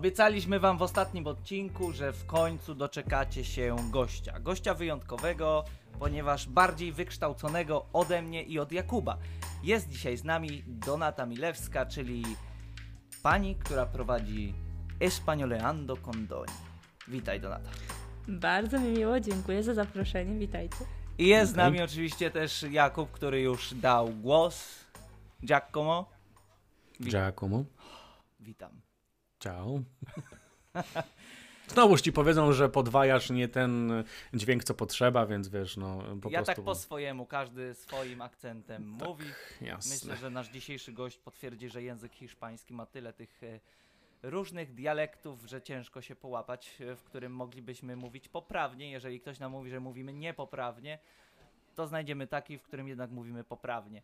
Obiecaliśmy wam w ostatnim odcinku, że w końcu doczekacie się gościa. Gościa wyjątkowego, ponieważ bardziej wykształconego ode mnie i od Jakuba. Jest dzisiaj z nami Donata Milewska, czyli pani, która prowadzi Espanoleando con Doni. Witaj Donata. Bardzo mi miło, dziękuję za zaproszenie, witajcie. I jest z nami oczywiście też Jakub, który już dał głos. Giacomo. Giacomo. Witam. Ciao. Znowuż ci powiedzą, że podwajasz nie ten dźwięk, co potrzeba, więc wiesz, no po ja prostu... tak po swojemu, każdy swoim akcentem mówi. Jasne. Myślę, że nasz dzisiejszy gość potwierdzi, że język hiszpański ma tyle tych e, różnych dialektów, że ciężko się połapać, e, w którym moglibyśmy mówić poprawnie. Jeżeli ktoś nam mówi, że mówimy niepoprawnie, to znajdziemy taki, w którym jednak mówimy poprawnie.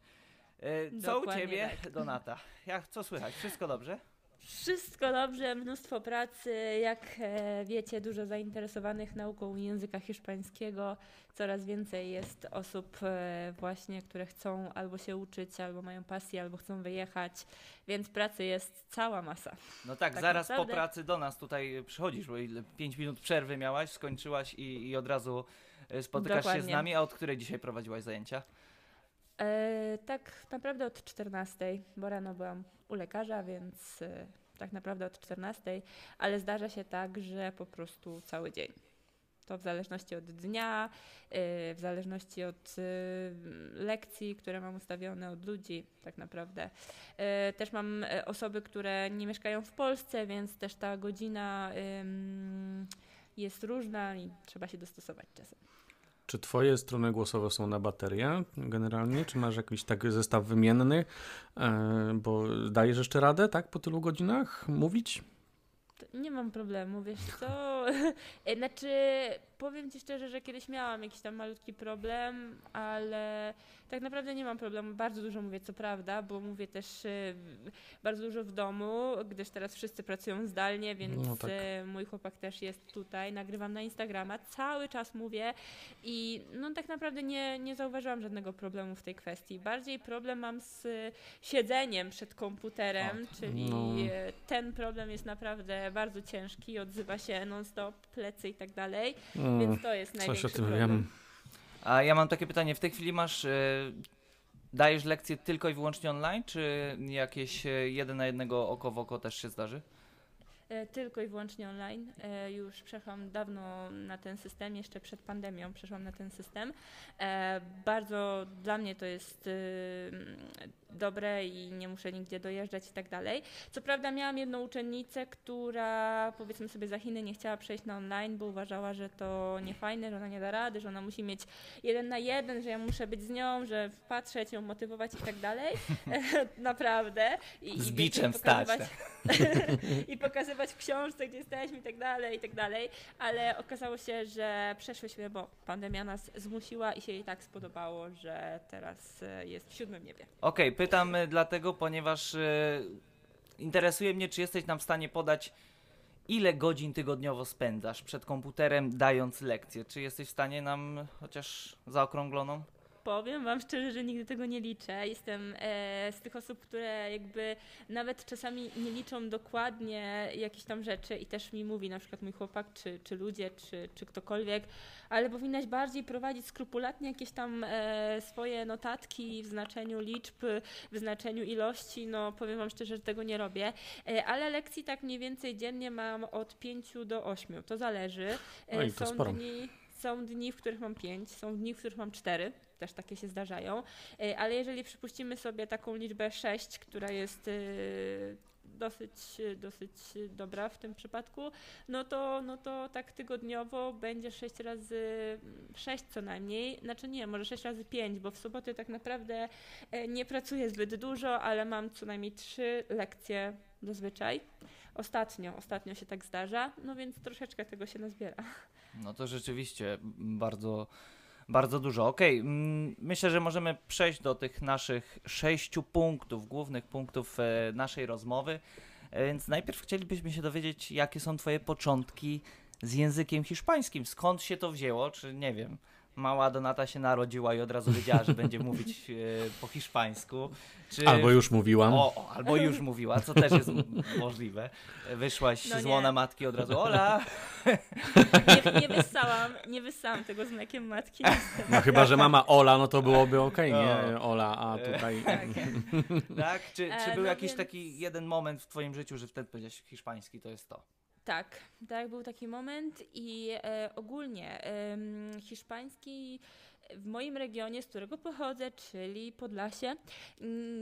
E, Co u Dokładnie ciebie, tak. Donata? Jak, co słychać? Wszystko dobrze? Wszystko dobrze, mnóstwo pracy, jak e, wiecie, dużo zainteresowanych nauką języka hiszpańskiego. Coraz więcej jest osób e, właśnie, które chcą albo się uczyć, albo mają pasję, albo chcą wyjechać, więc pracy jest cała masa. No tak, Tak zaraz po naprawdę. pracy do nas tutaj przychodzisz, bo ile 5 minut przerwy miałaś, skończyłaś i, i od razu e, spotykasz się z Dokładnie. nami. A od której dzisiaj prowadziłaś zajęcia? E, tak naprawdę od 14, bo rano byłam u lekarza, więc e, tak naprawdę od 14, ale zdarza się tak, że po prostu cały dzień. To w zależności od dnia, e, w zależności od e, lekcji, które mam ustawione, od ludzi, tak naprawdę. Też mam osoby, które nie mieszkają w Polsce, więc też ta godzina jest różna i trzeba się dostosować czasem. Czy twoje strony głosowe są na baterię generalnie? Czy masz jakiś taki zestaw wymienny? E, bo dajesz jeszcze radę, tak, po tylu godzinach mówić? Nie mam problemu, wiesz co? Znaczy, powiem ci szczerze, że kiedyś miałam jakiś tam malutki problem, ale tak naprawdę nie mam problemu. Bardzo dużo mówię, co prawda, bo mówię też w- bardzo dużo w domu, gdyż teraz wszyscy pracują zdalnie, więc No tak. e, mój chłopak też jest tutaj. Nagrywam na Instagrama, cały czas mówię i no tak naprawdę nie, nie zauważyłam żadnego problemu w tej kwestii. Bardziej problem mam z e, siedzeniem przed komputerem, czyli No. ten problem jest naprawdę bardzo ciężki, odzywa się non-stop, plecy i tak dalej, Mm, więc to jest coś o tym problem. wiem. A ja mam takie pytanie, w tej chwili masz, e, dajesz lekcje tylko i wyłącznie online, czy jakieś e, jeden na jednego oko w oko też się zdarzy? E, Tylko i wyłącznie online. E, Już przeszłam dawno na ten system, jeszcze przed pandemią przeszłam na ten system. E, Bardzo dla mnie to jest y, mm, dobre i nie muszę nigdzie dojeżdżać i tak dalej. Co prawda miałam jedną uczennicę, która powiedzmy sobie za Chiny nie chciała przejść na online, bo uważała, że to niefajne, że ona nie da rady, że ona musi mieć jeden na jeden, że ja muszę być z nią, że patrzeć, ją motywować i tak dalej. Naprawdę. I, Z i biczem stać, pokazywać- i pokazywać w książce, gdzie jesteśmy i tak dalej, i tak dalej, ale okazało się, że przeszłyśmy, bo pandemia nas zmusiła i się jej tak spodobało, że teraz e, jest w siódmym niebie. Okej, pytam e, dlatego, ponieważ e, interesuje mnie, czy jesteś nam w stanie podać, ile godzin tygodniowo spędzasz przed komputerem dając lekcje. Czy jesteś w stanie nam chociaż zaokrągloną? Powiem Wam szczerze, że nigdy tego nie liczę. Jestem e, z tych osób, które jakby nawet czasami nie liczą dokładnie jakichś tam rzeczy i też mi mówi na przykład mój chłopak, czy, czy ludzie, czy, czy ktokolwiek, ale powinnaś bardziej prowadzić skrupulatnie jakieś tam e, swoje notatki w znaczeniu liczb, w znaczeniu ilości. No powiem Wam szczerze, że tego nie robię, e, ale lekcji tak mniej więcej dziennie mam od 5 do 8. To zależy. Oj, to są sporo. dni, są dni, w których mam 5, są dni, w których mam 4, też takie się zdarzają, E, ale jeżeli przypuścimy sobie taką liczbę 6, która jest e, dosyć, dosyć dobra w tym przypadku, no to, no to tak tygodniowo będzie 6 razy 6 co najmniej, znaczy nie, może 6 razy 5, bo w soboty tak naprawdę e, nie pracuję zbyt dużo, ale mam co najmniej 3 lekcje zazwyczaj. Ostatnio, ostatnio się tak zdarza, no więc troszeczkę tego się nazbiera. No to rzeczywiście bardzo, bardzo dużo. Okej, mm, myślę, że możemy przejść do tych naszych sześciu punktów, głównych punktów e, naszej rozmowy. E, Więc najpierw chcielibyśmy się dowiedzieć, jakie są Twoje początki z językiem hiszpańskim. Skąd się to wzięło? Czy nie wiem, mała Donata się narodziła i od razu wiedziała, że będzie mówić e, po hiszpańsku. Czy... Albo już mówiłam. O, o, albo już mówiła, co też jest możliwe. Wyszłaś No z łona matki od razu, Ola! Nie, nie wyssałam, nie wyssałam tego z mlekiem matki. No chyba, że mama Ola, no to byłoby okej, No. nie Ola, a tutaj... Tak. Tak? Czy, czy E, był no jakiś więc- taki jeden moment w twoim życiu, że wtedy powiedziałeś hiszpański, to jest to? Tak, tak, był taki moment i e, ogólnie em, hiszpański w moim regionie, z którego pochodzę, czyli Podlasie,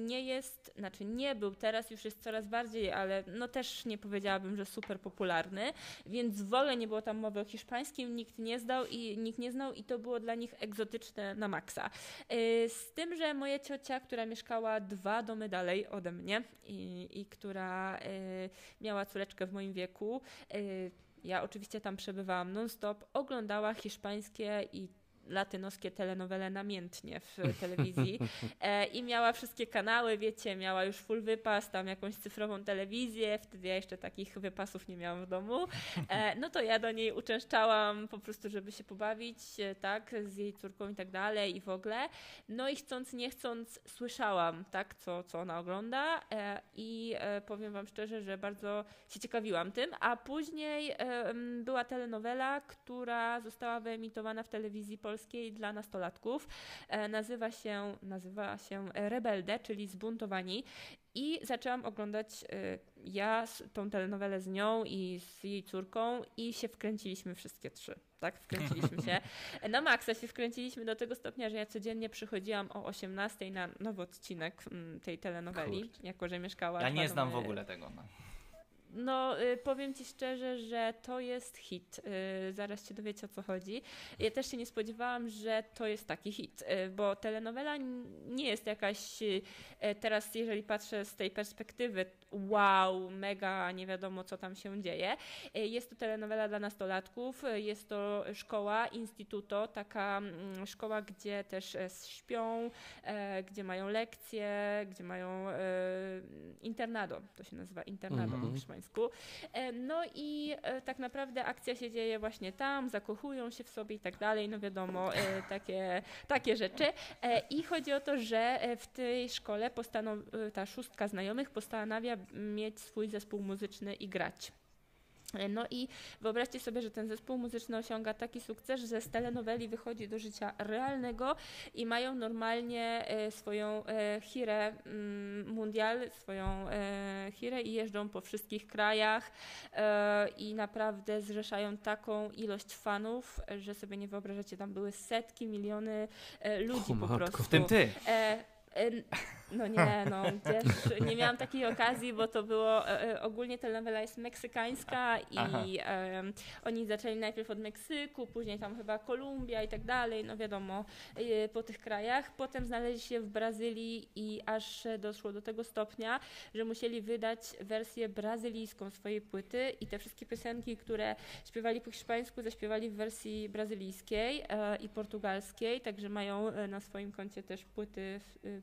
nie jest, znaczy nie był, teraz już jest coraz bardziej, ale no też nie powiedziałabym, że super popularny, więc w ogóle nie było tam mowy o hiszpańskim, nikt nie zdał i nikt nie znał i to było dla nich egzotyczne na maksa. Y, Z tym, że moja ciocia, która mieszkała dwa domy dalej ode mnie i, i która y, miała córeczkę w moim wieku, y, ja oczywiście tam przebywałam non-stop, oglądała hiszpańskie i latynoskie telenowele namiętnie w telewizji. E, i miała wszystkie kanały, wiecie, miała już full wypas, tam jakąś cyfrową telewizję, wtedy ja jeszcze takich wypasów nie miałam w domu, e, no to ja do niej uczęszczałam po prostu, żeby się pobawić, e, tak, z jej córką i tak dalej i w ogóle, no i chcąc, nie chcąc słyszałam, tak, co, co ona ogląda e, i e, powiem wam szczerze, że bardzo się ciekawiłam tym, a później była telenowela, która została wyemitowana w telewizji polskiej dla nastolatków. E, nazywa się, nazywa się Rebelde, czyli Zbuntowani. I zaczęłam oglądać e, ja tą telenowelę z nią i z jej córką i się wkręciliśmy wszystkie trzy. Tak, wkręciliśmy się. Na maksa się wkręciliśmy do tego stopnia, że ja codziennie przychodziłam o 18 na nowy odcinek mm, tej telenoweli, jako że mieszkała. Ja nie znam w domy ogóle tego. No. No, y, powiem Ci szczerze, że to jest hit. Y, zaraz się dowiecie o co chodzi. Ja też się nie spodziewałam, że to jest taki hit, y, bo telenowela nie jest jakaś, e, teraz jeżeli patrzę z tej perspektywy, wow, mega, nie wiadomo co tam się dzieje. Jest to telenowela dla nastolatków, jest to szkoła, instytuto, taka mm, szkoła, gdzie też e, śpią, e, gdzie mają lekcje, gdzie mają internado, to się nazywa internado Mhm. po hiszpańsku. E, No i e, tak naprawdę akcja się dzieje właśnie tam, zakochują się w sobie i tak dalej, no wiadomo, e, takie, takie rzeczy. I chodzi o to, że w tej szkole postanow- ta szóstka znajomych postanawia mieć swój zespół muzyczny i grać. E, No i wyobraźcie sobie, że ten zespół muzyczny osiąga taki sukces, że z telenoweli wychodzi do życia realnego i mają normalnie e, swoją e, hirę mm, mundial, swoją e, hirę i jeżdżą po wszystkich krajach e, i naprawdę zrzeszają taką ilość fanów, e, że sobie nie wyobrażacie, tam były setki, miliony e, ludzi O po matko. prostu. W tym ty. No nie, no też nie miałam takiej okazji, bo to było e, e, ogólnie telenowela jest meksykańska i oni zaczęli najpierw od Meksyku, później tam chyba Kolumbia i tak dalej, no wiadomo, e, po tych krajach. Potem znaleźli się w Brazylii i aż doszło do tego stopnia, że musieli wydać wersję brazylijską swojej płyty i te wszystkie piosenki, które śpiewali po hiszpańsku, zaśpiewali w wersji brazylijskiej i portugalskiej, także mają na swoim koncie też płyty w,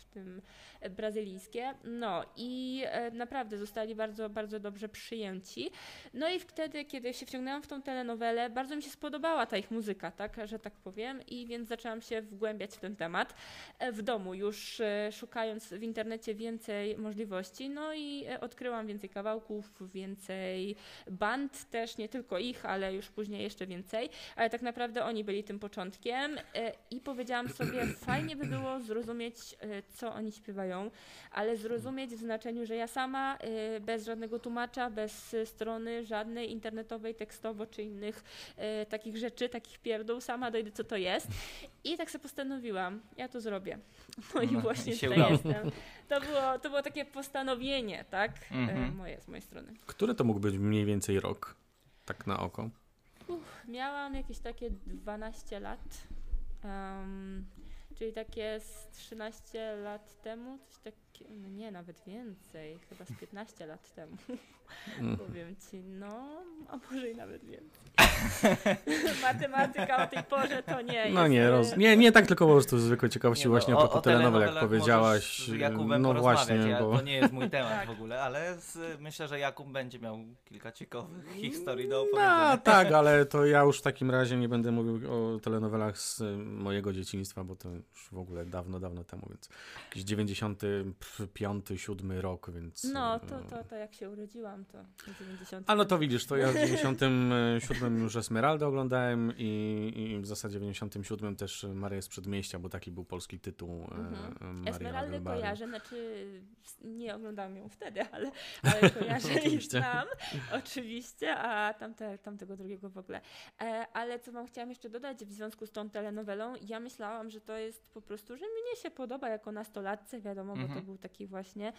w tym brazylijskie. No i e, naprawdę zostali bardzo, bardzo dobrze przyjęci. No i wtedy, kiedy się wciągnęłam w tą telenowelę, bardzo mi się spodobała ta ich muzyka, tak, że tak powiem, i więc zaczęłam się wgłębiać w ten temat e, w domu, już e, szukając w internecie więcej możliwości. No i odkryłam więcej kawałków, więcej band też, nie tylko ich, ale już później jeszcze więcej. Ale tak naprawdę oni byli tym początkiem i powiedziałam sobie, fajnie by było zrozumieć, co oni śpiewają, ale zrozumieć w znaczeniu, że ja sama e, bez żadnego tłumacza, bez strony żadnej internetowej, tekstowo czy innych e, takich rzeczy, takich pierdół, sama dojdę, co to jest. I tak sobie postanowiłam, ja to zrobię. No i No, właśnie i się tutaj udało. jestem. To było, to było takie postanowienie, tak? E, Mhm. moje, z mojej strony. Który to mógł być mniej więcej rok? Tak na oko. Miałam jakieś takie 12 lat, em, czyli takie z 13 lat temu, coś tak, nie, nawet więcej, chyba z 15 lat temu. Mm. Powiem ci, no, a może i nawet więcej. Matematyka o tej porze to nie No jest, nie, e, roz... nie, nie tak tylko po prostu zwykłe ciekawości Nie, właśnie no, a propos telenowel, jak telenowelach powiedziałaś. Z Jakubem no właśnie, ja, bo... To nie jest mój temat Tak. w ogóle, ale z, myślę, że Jakub będzie miał kilka ciekawych historii do opowiedzenia. No tak, ale to ja już w takim razie nie będę mówił o telenowelach z mojego dzieciństwa, bo to już w ogóle dawno, dawno temu, więc jakiś 95, 7 rok, więc... No, to, to, to jak się urodziłam, to 90. A no to widzisz, to ja w 97 już Esmeraldę oglądałem i, i w zasadzie w 97 też Maria z Przedmieścia, bo taki był polski tytuł e, Mhm. Esmeraldę kojarzę, znaczy nie oglądałam ją wtedy, ale, ale kojarzę i Oczywiście. znam, oczywiście, a tamte, tamtego drugiego w ogóle. E, ale co wam chciałam jeszcze dodać w związku z tą telenowelą, ja myślałam, że to jest po prostu, że mnie się podoba jako nastolatce, wiadomo, bo Mhm. to był taki właśnie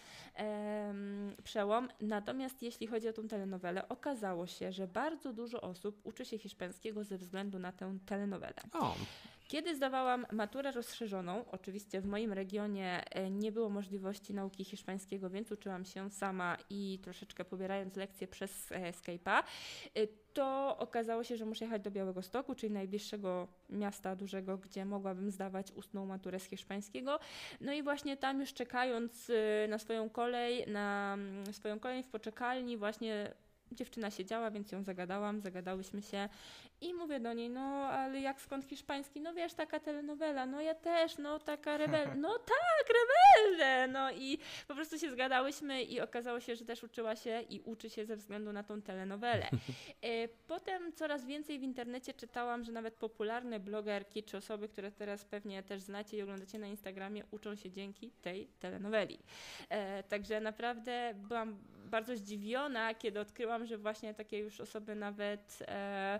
przełom. Natomiast jeśli chodzi o tą telenowelę, okazało się, że bardzo dużo osób uczy się hiszpańskiego ze względu na tę telenowelę. O, Kiedy zdawałam maturę rozszerzoną, oczywiście w moim regionie e, nie było możliwości nauki hiszpańskiego, więc uczyłam się sama i troszeczkę pobierając lekcje przez e, Skype'a, e, to okazało się, że muszę jechać do Białego Stoku, czyli najbliższego miasta dużego, gdzie mogłabym zdawać ustną maturę z hiszpańskiego. No i właśnie tam już czekając na swoją kolej, na mm, swoją kolej w poczekalni, właśnie dziewczyna siedziała, więc ją zagadałam, zagadałyśmy się i mówię do niej, no ale jak skąd hiszpański? No wiesz, taka telenowela, no ja też, no taka rebel, no tak, rebelde, no i po prostu się zgadałyśmy i okazało się, że też uczyła się i uczy się ze względu na tą telenowelę. E, Potem coraz więcej w internecie czytałam, że nawet popularne blogerki czy osoby, które teraz pewnie też znacie i oglądacie na Instagramie, uczą się dzięki tej telenoweli. E, Także naprawdę byłam bardzo zdziwiona, kiedy odkryłam, że właśnie takie już osoby nawet, e,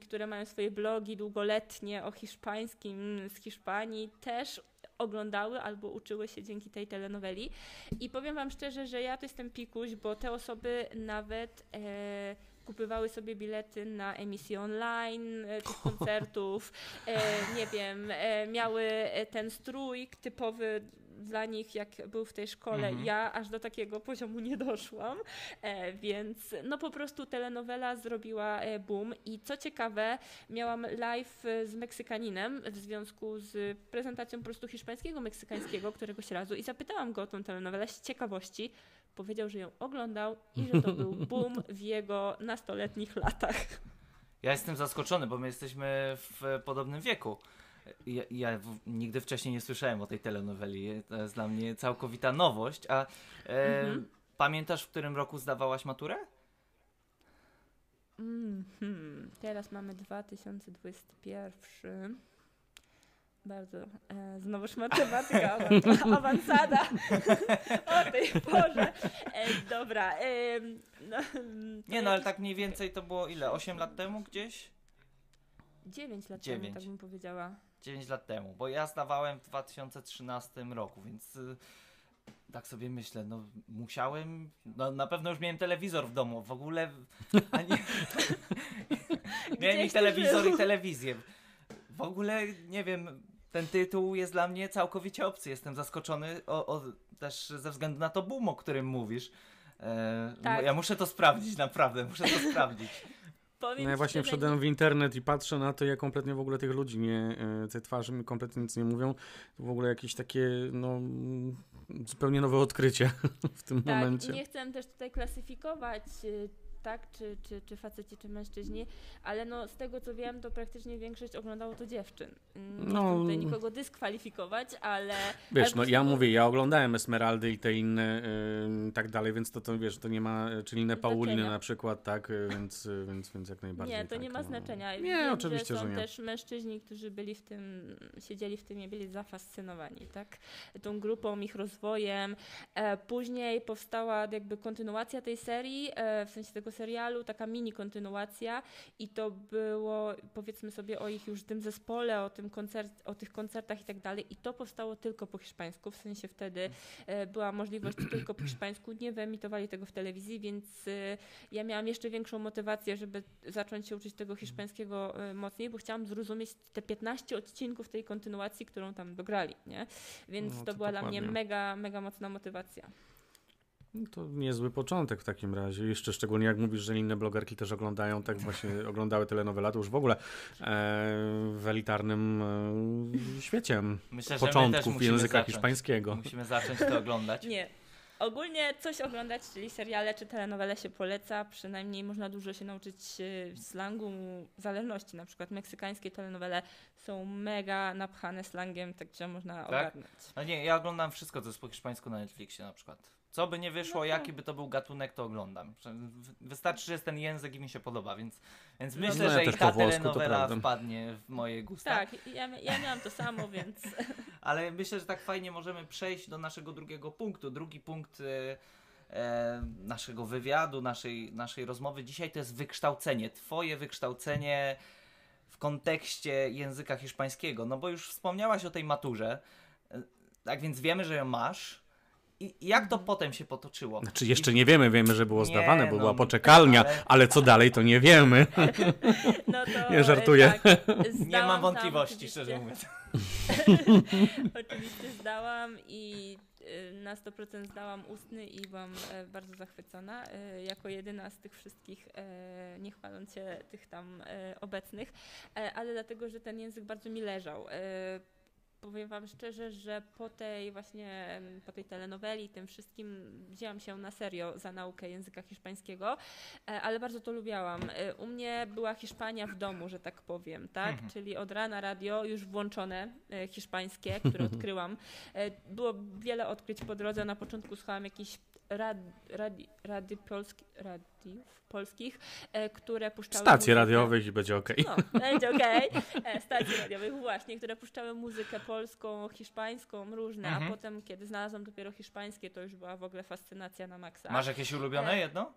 które mają swoje blogi długoletnie o hiszpańskim z Hiszpanii, też oglądały albo uczyły się dzięki tej telenoweli. I powiem Wam szczerze, że ja to jestem pikuś, bo te osoby nawet e, kupywały sobie bilety na emisję online e, tych koncertów, e, nie wiem, e, miały e, ten strój typowy dla nich, jak był w tej szkole. Mhm. Ja aż do takiego poziomu nie doszłam, e, więc no po prostu telenowela zrobiła e, boom i co ciekawe, miałam live e, z Meksykaninem w związku z prezentacją po prostu hiszpańskiego, meksykańskiego któregoś razu i zapytałam go o tą telenowelę z ciekawości. Powiedział, że ją oglądał i że to był boom w jego nastoletnich latach. Ja jestem zaskoczony, bo my jesteśmy w podobnym wieku. Ja, ja w, nigdy wcześniej nie słyszałem o tej telenoweli. To jest dla mnie całkowita nowość. A e, Mhm. pamiętasz, w którym roku zdawałaś maturę? Mhm. Teraz mamy 2021. Bardzo, e, znowuż matematyka, awan- awansada o tej porze. E, dobra. E, no, Nie, no ale tak mniej więcej to było ile? 8 lat temu gdzieś? 9 lat Dziewięć. temu, tak bym powiedziała. 9 lat temu, bo ja zdawałem w 2013 roku, więc y, tak sobie myślę, no musiałem, no na pewno już miałem telewizor w domu, w ogóle ani... miałem i telewizor i telewizję. W ogóle, nie wiem, ten tytuł jest dla mnie całkowicie obcy, jestem zaskoczony o, o, też ze względu na to boom, o którym mówisz. E, Tak. Ja muszę to sprawdzić, naprawdę, muszę to sprawdzić. Powiem No ja właśnie wszedłem w internet i patrzę na to, jak kompletnie w ogóle tych ludzi nie, e, te twarze mi kompletnie nic nie mówią. To w ogóle jakieś takie, no, zupełnie nowe odkrycie w tym Tak, momencie. nie chcę też tutaj klasyfikować, y, tak, czy, czy, czy faceci, czy mężczyźni, ale no z tego co wiem, to praktycznie większość oglądało to dziewczyn. Mm, Nie No. chcę tutaj nikogo dyskwalifikować, ale... Wiesz, no ja mówię, ja oglądałem Esmeraldy i te inne y, tak dalej, więc to, to wiesz, to nie ma, czy inne Pauliny na przykład, tak, y, więc, y, więc, więc jak najbardziej Nie, to nie tak, ma no. znaczenia. Nie, Wiem, oczywiście, że są że nie. też mężczyźni, którzy byli w tym, siedzieli w tym i byli zafascynowani, tak? Tą grupą, ich rozwojem. E, później powstała jakby kontynuacja tej serii, e, w sensie tego serialu, taka mini kontynuacja i to było, powiedzmy sobie o ich już tym zespole, o, tym koncert, o tych koncertach i tak dalej i to powstało tylko po hiszpańsku, w sensie wtedy e, była możliwość tylko po hiszpańsku, nie wyemitowali tego w telewizji, więc e, ja miałam jeszcze większą motywację, żeby zacząć się uczyć tego hiszpańskiego e, mocniej, bo chciałam zrozumieć te 15 odcinków tej kontynuacji, którą tam dograli, nie? Więc No, to, to była dla mnie dokładnie. mega, mega mocna motywacja. No To niezły początek w takim razie. Jeszcze szczególnie jak mówisz, że inne blogerki też oglądają, tak właśnie oglądały telenowela, to już w ogóle e, w elitarnym e, świecie Myślę, początków języka zacząć. hiszpańskiego. Musimy zacząć to oglądać. Nie. Ogólnie coś oglądać, czyli seriale czy telenowele się poleca, przynajmniej można dużo się nauczyć e, slangu, zależności. Na przykład meksykańskie telenowele są mega napchane slangiem, tak że można ogarnąć. No nie, ja oglądam wszystko, co jest po hiszpańsku na Netflixie na przykład. Co by nie wyszło, No to- jaki by to był gatunek, to oglądam. Wystarczy, że jest ten język i mi się podoba, więc, więc No myślę, to- że Ja i ta włosku, telenowela wpadnie w moje gusta. Tak, ja, ja miałam to samo, więc Ale myślę, że tak fajnie możemy przejść do naszego drugiego punktu. Drugi punkt e, e, naszego wywiadu, naszej, naszej rozmowy dzisiaj to jest wykształcenie. Twoje wykształcenie w kontekście języka hiszpańskiego. No bo już wspomniałaś o tej maturze. E, Tak więc wiemy, że ją masz. I jak to potem się potoczyło? Znaczy jeszcze nie wiemy, wiemy, że było Nie, zdawane, bo no, była poczekalnia, ale- ale co dalej to nie wiemy. no to... Nie, żartuję. Tak, Nie mam tam wątpliwości, oczywiście. szczerze mówiąc. Oczywiście zdałam i y, na 100% zdałam ustny i byłam e, bardzo zachwycona. e, Jako jedyna z tych wszystkich, e, nie chwaląc się tych tam obecnych, ale dlatego, że ten język bardzo mi leżał. Powiem Wam szczerze, że po tej właśnie, po tej telenoweli, tym wszystkim wzięłam się na serio za naukę języka hiszpańskiego, e, ale bardzo to lubiałam. E, U mnie była Hiszpania w domu, że tak powiem, tak? Mhm. Czyli od rana radio już włączone e, hiszpańskie, które odkryłam. Było wiele odkryć po drodze. Na początku słuchałam jakichś rad, rady polski, radiów polskich, e, które puszczały Stacji radiowych i będzie okej. No, będzie okej. E, Stacji radiowych właśnie, które puszczały muzykę polską, hiszpańską, różne, Mhm. a potem, kiedy znalazłam dopiero hiszpańskie, to już była w ogóle fascynacja na maksa. Masz jakieś ulubione E, jedno?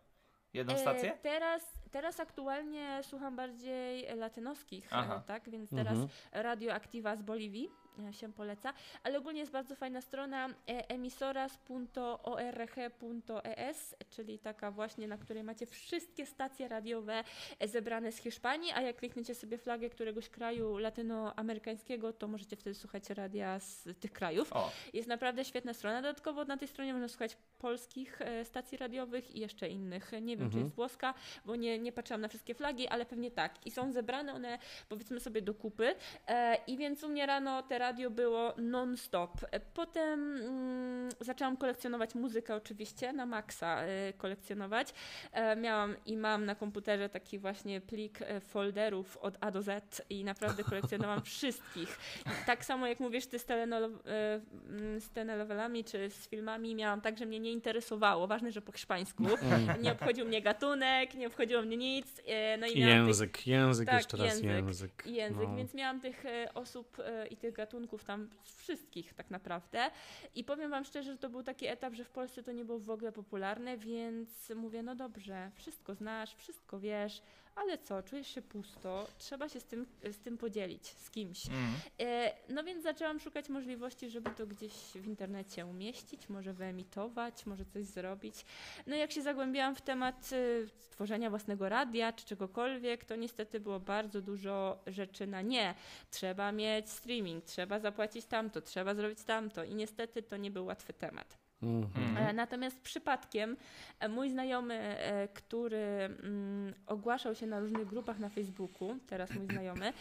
Jedną E, stację? Teraz, teraz aktualnie słucham bardziej latynoskich, Aha. e, tak? Więc teraz Mhm. Radio Activa z Boliwii e, się poleca, ale ogólnie jest bardzo fajna strona e, emisoras.org.es, czyli taka właśnie, na której macie wszystkie stacje radiowe e, zebrane z Hiszpanii, a jak klikniecie sobie flagę któregoś kraju latynoamerykańskiego, to możecie wtedy słuchać radia z tych krajów. O, Jest naprawdę świetna strona. Dodatkowo na tej stronie można słuchać polskich e, stacji radiowych i jeszcze innych. Nie wiem, czy Mhm. jest włoska, bo nie, nie patrzyłam na wszystkie flagi, ale pewnie tak. I są zebrane one, powiedzmy sobie, do kupy. E, I więc u mnie rano te radio było non-stop. Potem mm, zaczęłam kolekcjonować muzykę oczywiście, na maksa e, kolekcjonować. E, miałam i mam na komputerze taki właśnie plik e, folderów od A do Z i naprawdę kolekcjonowałam wszystkich. Tak samo jak mówisz ty z, e, mm, z telenowelami czy z filmami, miałam tak, że mnie nie interesowało. Ważne, że po hiszpańsku. Mm. Nie obchodził mnie gatunek, nie obchodziło mnie nic. e, No i miałam tych Język, język, Tak, jeszcze raz język. język. język, No. więc miałam tych osób i tych gatunków tam wszystkich tak naprawdę. I powiem Wam szczerze, że to był taki etap, że w Polsce to nie było w ogóle popularne, więc mówię, no dobrze, wszystko znasz, wszystko wiesz, ale co, czujesz się pusto, trzeba się z tym, z tym podzielić, z kimś. mm. E, No więc zaczęłam szukać możliwości, żeby to gdzieś w internecie umieścić, może wyemitować, może coś zrobić. No i jak się zagłębiałam w temat y, tworzenia własnego radia czy czegokolwiek, to niestety było bardzo dużo rzeczy na nie. Trzeba mieć streaming, trzeba zapłacić tamto, trzeba zrobić tamto i niestety to nie był łatwy temat. Mhm. E, Natomiast przypadkiem e, mój znajomy, e, który mm, ogłaszał się na różnych grupach na Facebooku, teraz mój znajomy,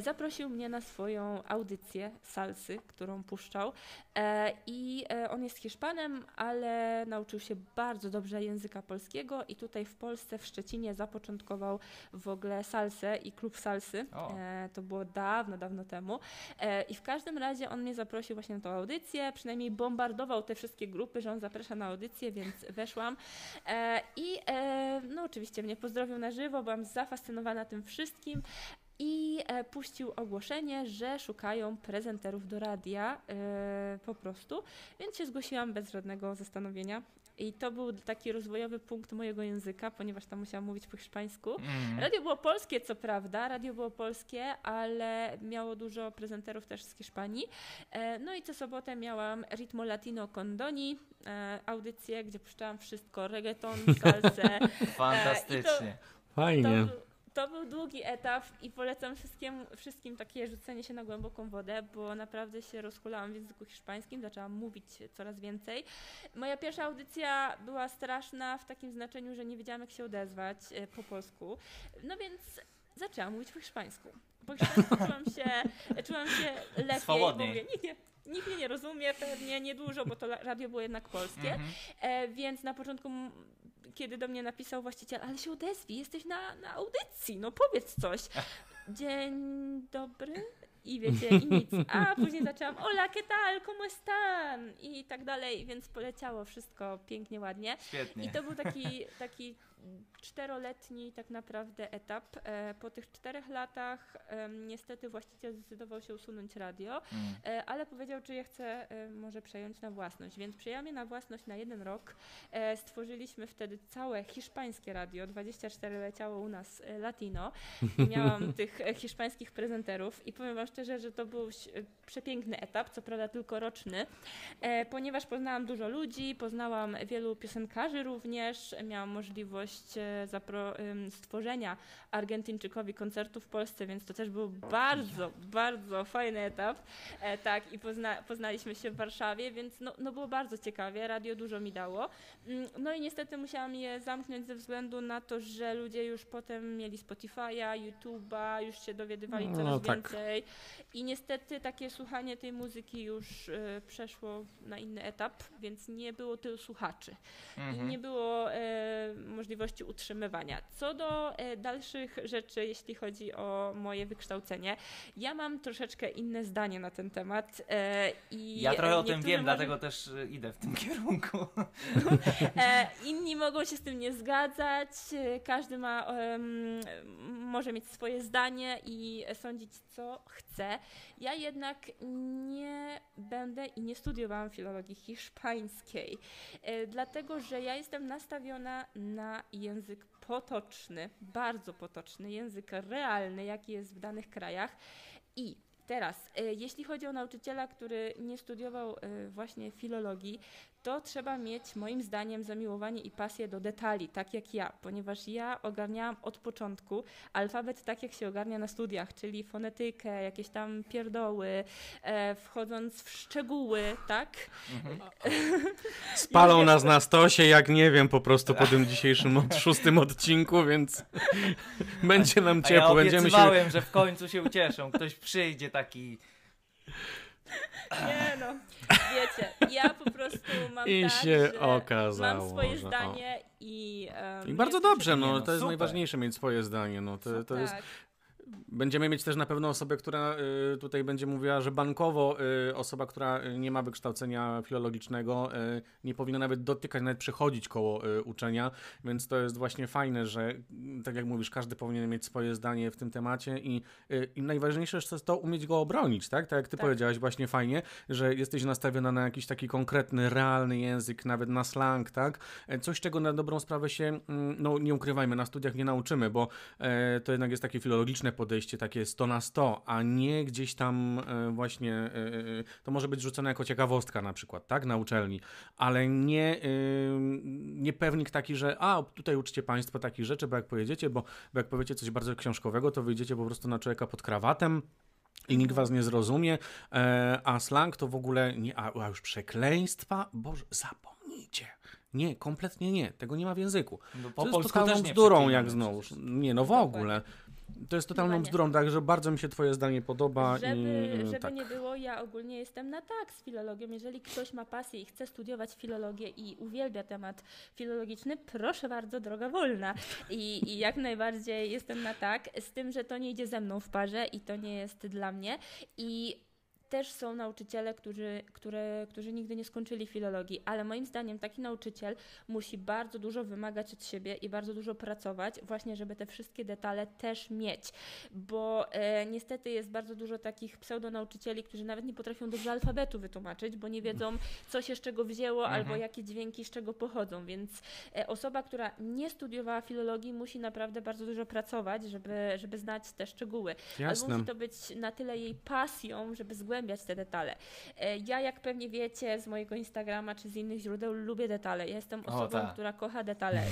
zaprosił mnie na swoją audycję salsy, którą puszczał. I on jest Hiszpanem, ale nauczył się bardzo dobrze języka polskiego i tutaj w Polsce, w Szczecinie zapoczątkował w ogóle salsę i klub salsy. O. To było dawno, dawno temu. I w każdym razie on mnie zaprosił właśnie na tą audycję, przynajmniej bombardował te wszystkie grupy, że on zaprasza na audycję, więc weszłam. E, I e, no oczywiście mnie pozdrowił na żywo, byłam zafascynowana tym wszystkim. I e, puścił ogłoszenie, że szukają prezenterów do radia po prostu, więc się zgłosiłam bez żadnego zastanowienia. I to był taki rozwojowy punkt mojego języka, ponieważ tam musiałam mówić po hiszpańsku. Mm. Radio było polskie, co prawda, radio było polskie, ale miało dużo prezenterów też z Hiszpanii. E, No i co sobotę miałam Ritmo Latino con Doni, e, audycję, gdzie puszczałam wszystko, reggaeton, salsę. Fantastycznie. To, Fajnie. był- to był długi etap i polecam wszystkim, wszystkim takie rzucenie się na głęboką wodę, bo naprawdę się rozhulałam w języku hiszpańskim, zaczęłam mówić coraz więcej. Moja pierwsza audycja była straszna w takim znaczeniu, że nie wiedziałam jak się odezwać e, po polsku, no więc zaczęłam mówić po hiszpańsku. Po hiszpańsku czułam się, czułam się lepiej, bo Swobodniej. mówię, nikt, nie, nikt mnie nie rozumie, pewnie niedużo, bo to radio było jednak polskie. Mhm. E, więc na początku, kiedy do mnie napisał właściciel, ale się odezwij, jesteś na, na audycji, no powiedz coś. Dzień dobry. I wiecie, i nic. A później zaczęłam, hola, ¿qué tal? ¿Cómo están? I tak dalej, więc poleciało wszystko pięknie, ładnie. Świetnie. I to był taki, taki czteroletni tak naprawdę etap. E, Po tych czterech latach niestety właściciel zdecydował się usunąć radio, Mm. E, ale powiedział, czy je chce może przejąć na własność. Więc przejęłam je na własność na jeden rok. E, Stworzyliśmy wtedy całe hiszpańskie radio. 24 leciało u nas latino. Miałam tych hiszpańskich prezenterów i powiem wam szczerze, że to był przepiękny etap, co prawda tylko roczny, ponieważ poznałam dużo ludzi, poznałam wielu piosenkarzy również, miałam możliwość e, zapro, em, stworzenia Argentyńczykowi koncertu w Polsce, więc to też był bardzo, bardzo fajny etap. E, tak, i pozna, poznaliśmy się w Warszawie, więc no, no było bardzo ciekawie, radio dużo mi dało. Mm, No i niestety musiałam je zamknąć ze względu na to, że ludzie już potem mieli Spotify'a, YouTube'a, już się dowiadywali No coraz tak. więcej. I niestety takie słuchanie tej muzyki już e, przeszło na inny etap, więc nie było tylu słuchaczy i Mhm. nie było e, możliwości utrzymywania. Co do e, dalszych rzeczy, jeśli chodzi o moje wykształcenie, ja mam troszeczkę inne zdanie na ten temat. E, i Ja trochę o tym wiem, może- dlatego też y, idę w tym kierunku. E, inni mogą się z tym nie zgadzać, e, każdy ma, może mieć swoje zdanie i sądzić, co chce. Ja jednak nie będę i nie studiowałam filologii hiszpańskiej, e, dlatego że ja jestem nastawiona na język potoczny, bardzo potoczny, język realny, jaki jest w danych krajach. I teraz, e, jeśli chodzi o nauczyciela, który nie studiował e, właśnie filologii, to trzeba mieć moim zdaniem zamiłowanie i pasję do detali, tak jak ja, ponieważ ja ogarniałam od początku alfabet tak, jak się ogarnia na studiach, czyli fonetykę, jakieś tam pierdoły, e, wchodząc w szczegóły, tak? Mhm. Spalą Już nas na stosie, jak nie wiem, po prostu po tym dzisiejszym od, szóstym odcinku, więc będzie nam A ja ciepło. Będziemy się. że w końcu się ucieszą. Ktoś przyjdzie taki... Nie no, wiecie, ja po prostu mam I tak, się że okazało, mam swoje że o. zdanie i... em, I bardzo dobrze, no, no, to jest najważniejsze mieć swoje zdanie. No, to, to jest, tak. Będziemy mieć też na pewno osobę, która y, tutaj będzie mówiła, że bankowo y, osoba, która nie ma wykształcenia filologicznego, y, nie powinna nawet dotykać, nawet przechodzić koło uczenia, więc to jest właśnie fajne, że mm, tak jak mówisz, każdy powinien mieć swoje zdanie w tym temacie i, i najważniejsze jest to umieć go obronić, tak? Tak jak ty Tak. powiedziałaś właśnie fajnie, że jesteś nastawiona na jakiś taki konkretny, realny język, nawet na slang, tak? E, Coś, czego na dobrą sprawę się, mm, no nie ukrywajmy, na studiach nie nauczymy, bo e, to jednak jest takie filologiczne podejście, takie 100 na 100, a nie gdzieś tam e, właśnie, e, e, to może być rzucone jako ciekawostka na przykład, tak, na uczelni, ale nie, nie pewnik taki, że a, tutaj uczcie Państwo takich rzeczy, bo jak pojedziecie, bo, bo jak powiecie coś bardzo książkowego, to wyjdziecie po prostu na człowieka pod krawatem, i nikt was nie zrozumie, a slang to w ogóle nie, a już przekleństwa, boże, zapomnijcie. Nie, kompletnie nie, tego nie ma w języku. No, To po jest polsku totalną też nie bzdurą, jak znowuż. Nie, no w ogóle. To jest totalną Dokładnie. bzdurą, także bardzo mi się twoje zdanie podoba Żeby, i żeby tak. nie było, ja ogólnie jestem na tak z filologią. Jeżeli ktoś ma pasję i chce studiować filologię i uwielbia temat filologiczny, proszę bardzo, droga wolna. I, I jak najbardziej jestem na tak, z tym, że to nie idzie ze mną w parze i to nie jest dla mnie. I też są nauczyciele, którzy, które, którzy nigdy nie skończyli filologii, ale moim zdaniem taki nauczyciel musi bardzo dużo wymagać od siebie i bardzo dużo pracować, właśnie żeby te wszystkie detale też mieć, bo e, niestety jest bardzo dużo takich pseudonauczycieli, którzy nawet nie potrafią dobrze alfabetu wytłumaczyć, bo nie wiedzą, co się z czego wzięło, Mhm. albo jakie dźwięki z czego pochodzą, więc e, osoba, która nie studiowała filologii, musi naprawdę bardzo dużo pracować, żeby, żeby znać te szczegóły. Albo Jasne. musi to być na tyle jej pasją, żeby zgłębiać te detale. E, Ja, jak pewnie wiecie z mojego Instagrama czy z innych źródeł, lubię detale. Ja jestem O, osobą, tak. która kocha detale.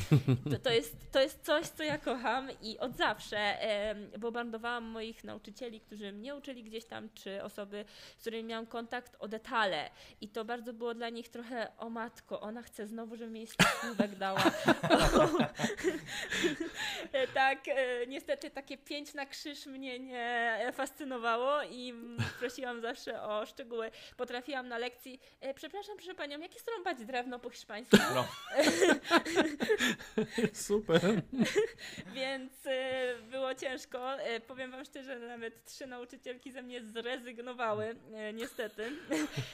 To, to, jest, to jest coś, co ja kocham i od zawsze em, bombardowałam moich nauczycieli, którzy mnie uczyli gdzieś tam, czy osoby, z którymi miałam kontakt o detale. I to bardzo było dla nich trochę, o matko, ona chce znowu, żebym jej słówek dała. Tak, e, niestety takie pięć na krzyż mnie nie fascynowało i prosiłam zawsze o szczegóły. Potrafiłam na lekcji, e, przepraszam, proszę panią, jak jest rąbać drewno po hiszpańsku? No. Super. Więc e, było ciężko. E, powiem wam szczerze, że nawet trzy nauczycielki ze mnie zrezygnowały, e, niestety.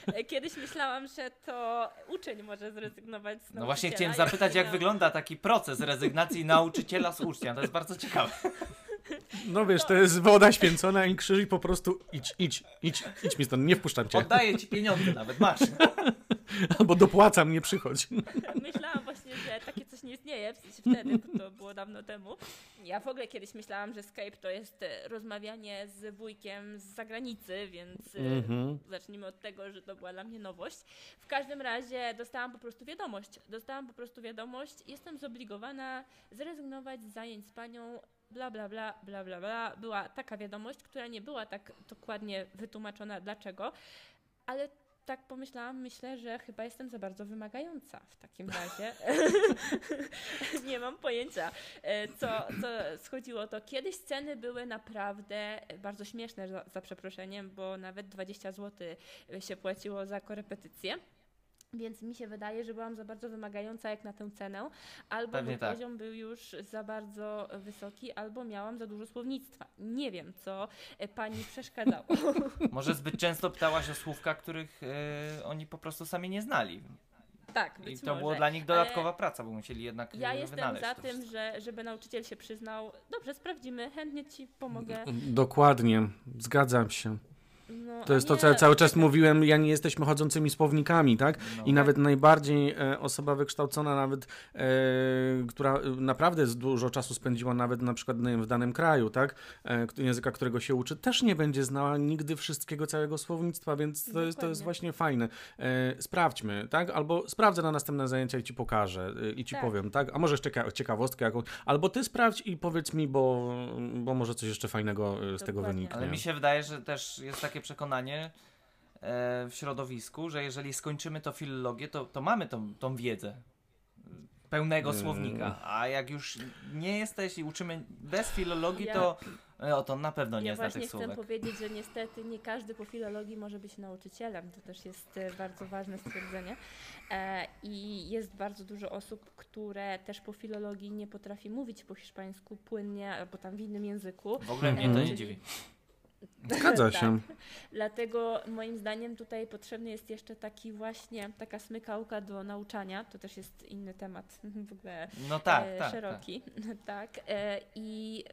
E, Kiedyś myślałam, że to uczeń może zrezygnować z No właśnie chciałem zapytać, jak Ja- wygląda taki proces rezygnacji nauczyciela z ucznia. To jest bardzo ciekawe. No wiesz, to jest woda święcona i krzyż i po prostu idź, idź, idź, idź mi stąd, nie wpuszczam cię. Oddaję ci pieniądze nawet, masz. Albo dopłacam, nie przychodź. Myślałam właśnie, że takie coś nie istnieje, w sensie wtedy, bo to było dawno temu. Ja w ogóle kiedyś myślałam, że Skype to jest e, rozmawianie z wujkiem z zagranicy, więc e, Mhm. zacznijmy od tego, że to była dla mnie nowość. W każdym razie dostałam po prostu wiadomość. Dostałam po prostu wiadomość, jestem zobligowana zrezygnować z zajęć z panią bla bla bla bla bla bla. Była taka wiadomość, która nie była tak dokładnie wytłumaczona dlaczego, ale tak pomyślałam, myślę, że chyba jestem za bardzo wymagająca w takim razie. nie mam pojęcia, e, co, co schodziło to. Kiedyś ceny były naprawdę bardzo śmieszne, za, za przeproszeniem, bo nawet 20 zł się płaciło za korepetycję. Więc mi się wydaje, że byłam za bardzo wymagająca jak na tę cenę, albo Pewnie mój tak. poziom był już za bardzo wysoki, albo miałam za dużo słownictwa. Nie wiem, co e, pani przeszkadzało. Może zbyt często pytałaś o słówka, których e, oni po prostu sami nie znali. tak, I być to może. było dla nich ale- dodatkowa praca, bo musieli jednak Ja e, jestem wynaleźć za to tym, że, żeby nauczyciel się przyznał, dobrze, sprawdzimy, chętnie ci pomogę. Dokładnie, zgadzam się. No, To jest to, nie- co ja cały czas mówiłem, ja nie jesteśmy chodzącymi słownikami, tak? No. I nawet najbardziej e, osoba wykształcona, nawet e, która e, naprawdę z- dużo czasu spędziła nawet na przykład nie w danym kraju, tak? E, języka, którego się uczy, też nie będzie znała nigdy wszystkiego, całego słownictwa, więc to jest, to jest właśnie fajne. E, sprawdźmy, tak? Albo sprawdzę na następne zajęcia i ci pokażę e, i ci Tak. powiem, tak? A może jeszcze cieka- ciekawostkę jakąś, albo ty sprawdź i powiedz mi, bo, bo może coś jeszcze fajnego z tego Dokładnie. wyniknie. Ale mi się wydaje, że też jest takie przekonanie e, w środowisku, że jeżeli skończymy to filologię, to, to mamy tą, tą wiedzę pełnego Mm. słownika, a jak już nie jesteś i uczymy bez filologii, Ja- to o, to na pewno nie Ja zna właśnie tych chcę słówek. powiedzieć, że niestety nie każdy po filologii może być nauczycielem. To też jest e, bardzo ważne stwierdzenie. E, I jest bardzo dużo osób, które też po filologii nie potrafi mówić po hiszpańsku płynnie albo tam w innym języku. W ogóle mnie to nie dziwi. Zgadza Tak. się. Dlatego moim zdaniem tutaj potrzebny jest jeszcze taki właśnie, taka smykałka do nauczania. To też jest inny temat w ogóle No tak, e, tak. tak. szeroki. Tak. E, I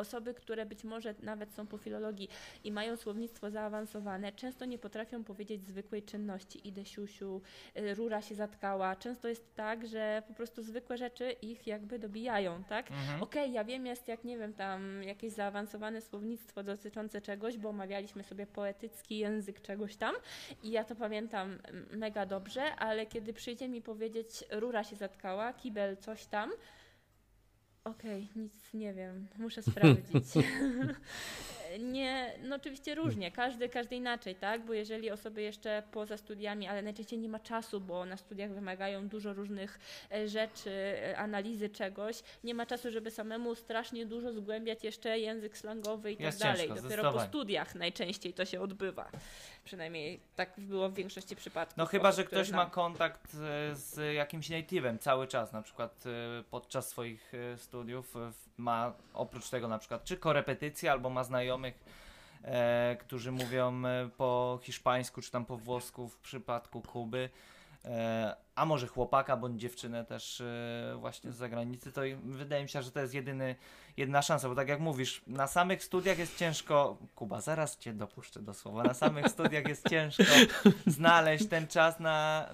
osoby, które być może nawet są po filologii i mają słownictwo zaawansowane, często nie potrafią powiedzieć zwykłej czynności. Idę siusiu, e, rura się zatkała. Często jest tak, że po prostu zwykłe rzeczy ich jakby dobijają, tak? Mhm. Okej, ja wiem, jest jak nie wiem, tam jakieś zaawansowane słownictwo dotyczące czegoś, bo omawialiśmy sobie poetycki język czegoś tam i ja to pamiętam mega dobrze, ale kiedy przyjdzie mi powiedzieć rura się zatkała, kibel coś tam, okej, nic nie wiem, muszę sprawdzić. nie, no oczywiście różnie, każdy, każdy inaczej, tak, bo jeżeli osoby jeszcze poza studiami, ale najczęściej nie ma czasu, bo na studiach wymagają dużo różnych e, rzeczy, e, analizy czegoś, nie ma czasu, żeby samemu strasznie dużo zgłębiać jeszcze język slangowy i tak Jest dalej. ciężko, Dopiero po studiach najczęściej to się odbywa. Przynajmniej tak było w większości przypadków. No chyba, że ktoś ma kontakt e, z jakimś native'em cały czas, na przykład podczas swoich studiów ma oprócz tego na przykład czy korepetycje, albo ma znajomych e, którzy mówią e, po hiszpańsku czy tam po włosku w przypadku Kuby. E, a może chłopaka bądź dziewczynę też e, właśnie z zagranicy, to wydaje mi się, że to jest jedyny, jedyna szansa, bo tak jak mówisz, na samych studiach jest ciężko, Kuba, zaraz cię dopuszczę do słowa, na samych studiach jest ciężko znaleźć ten czas na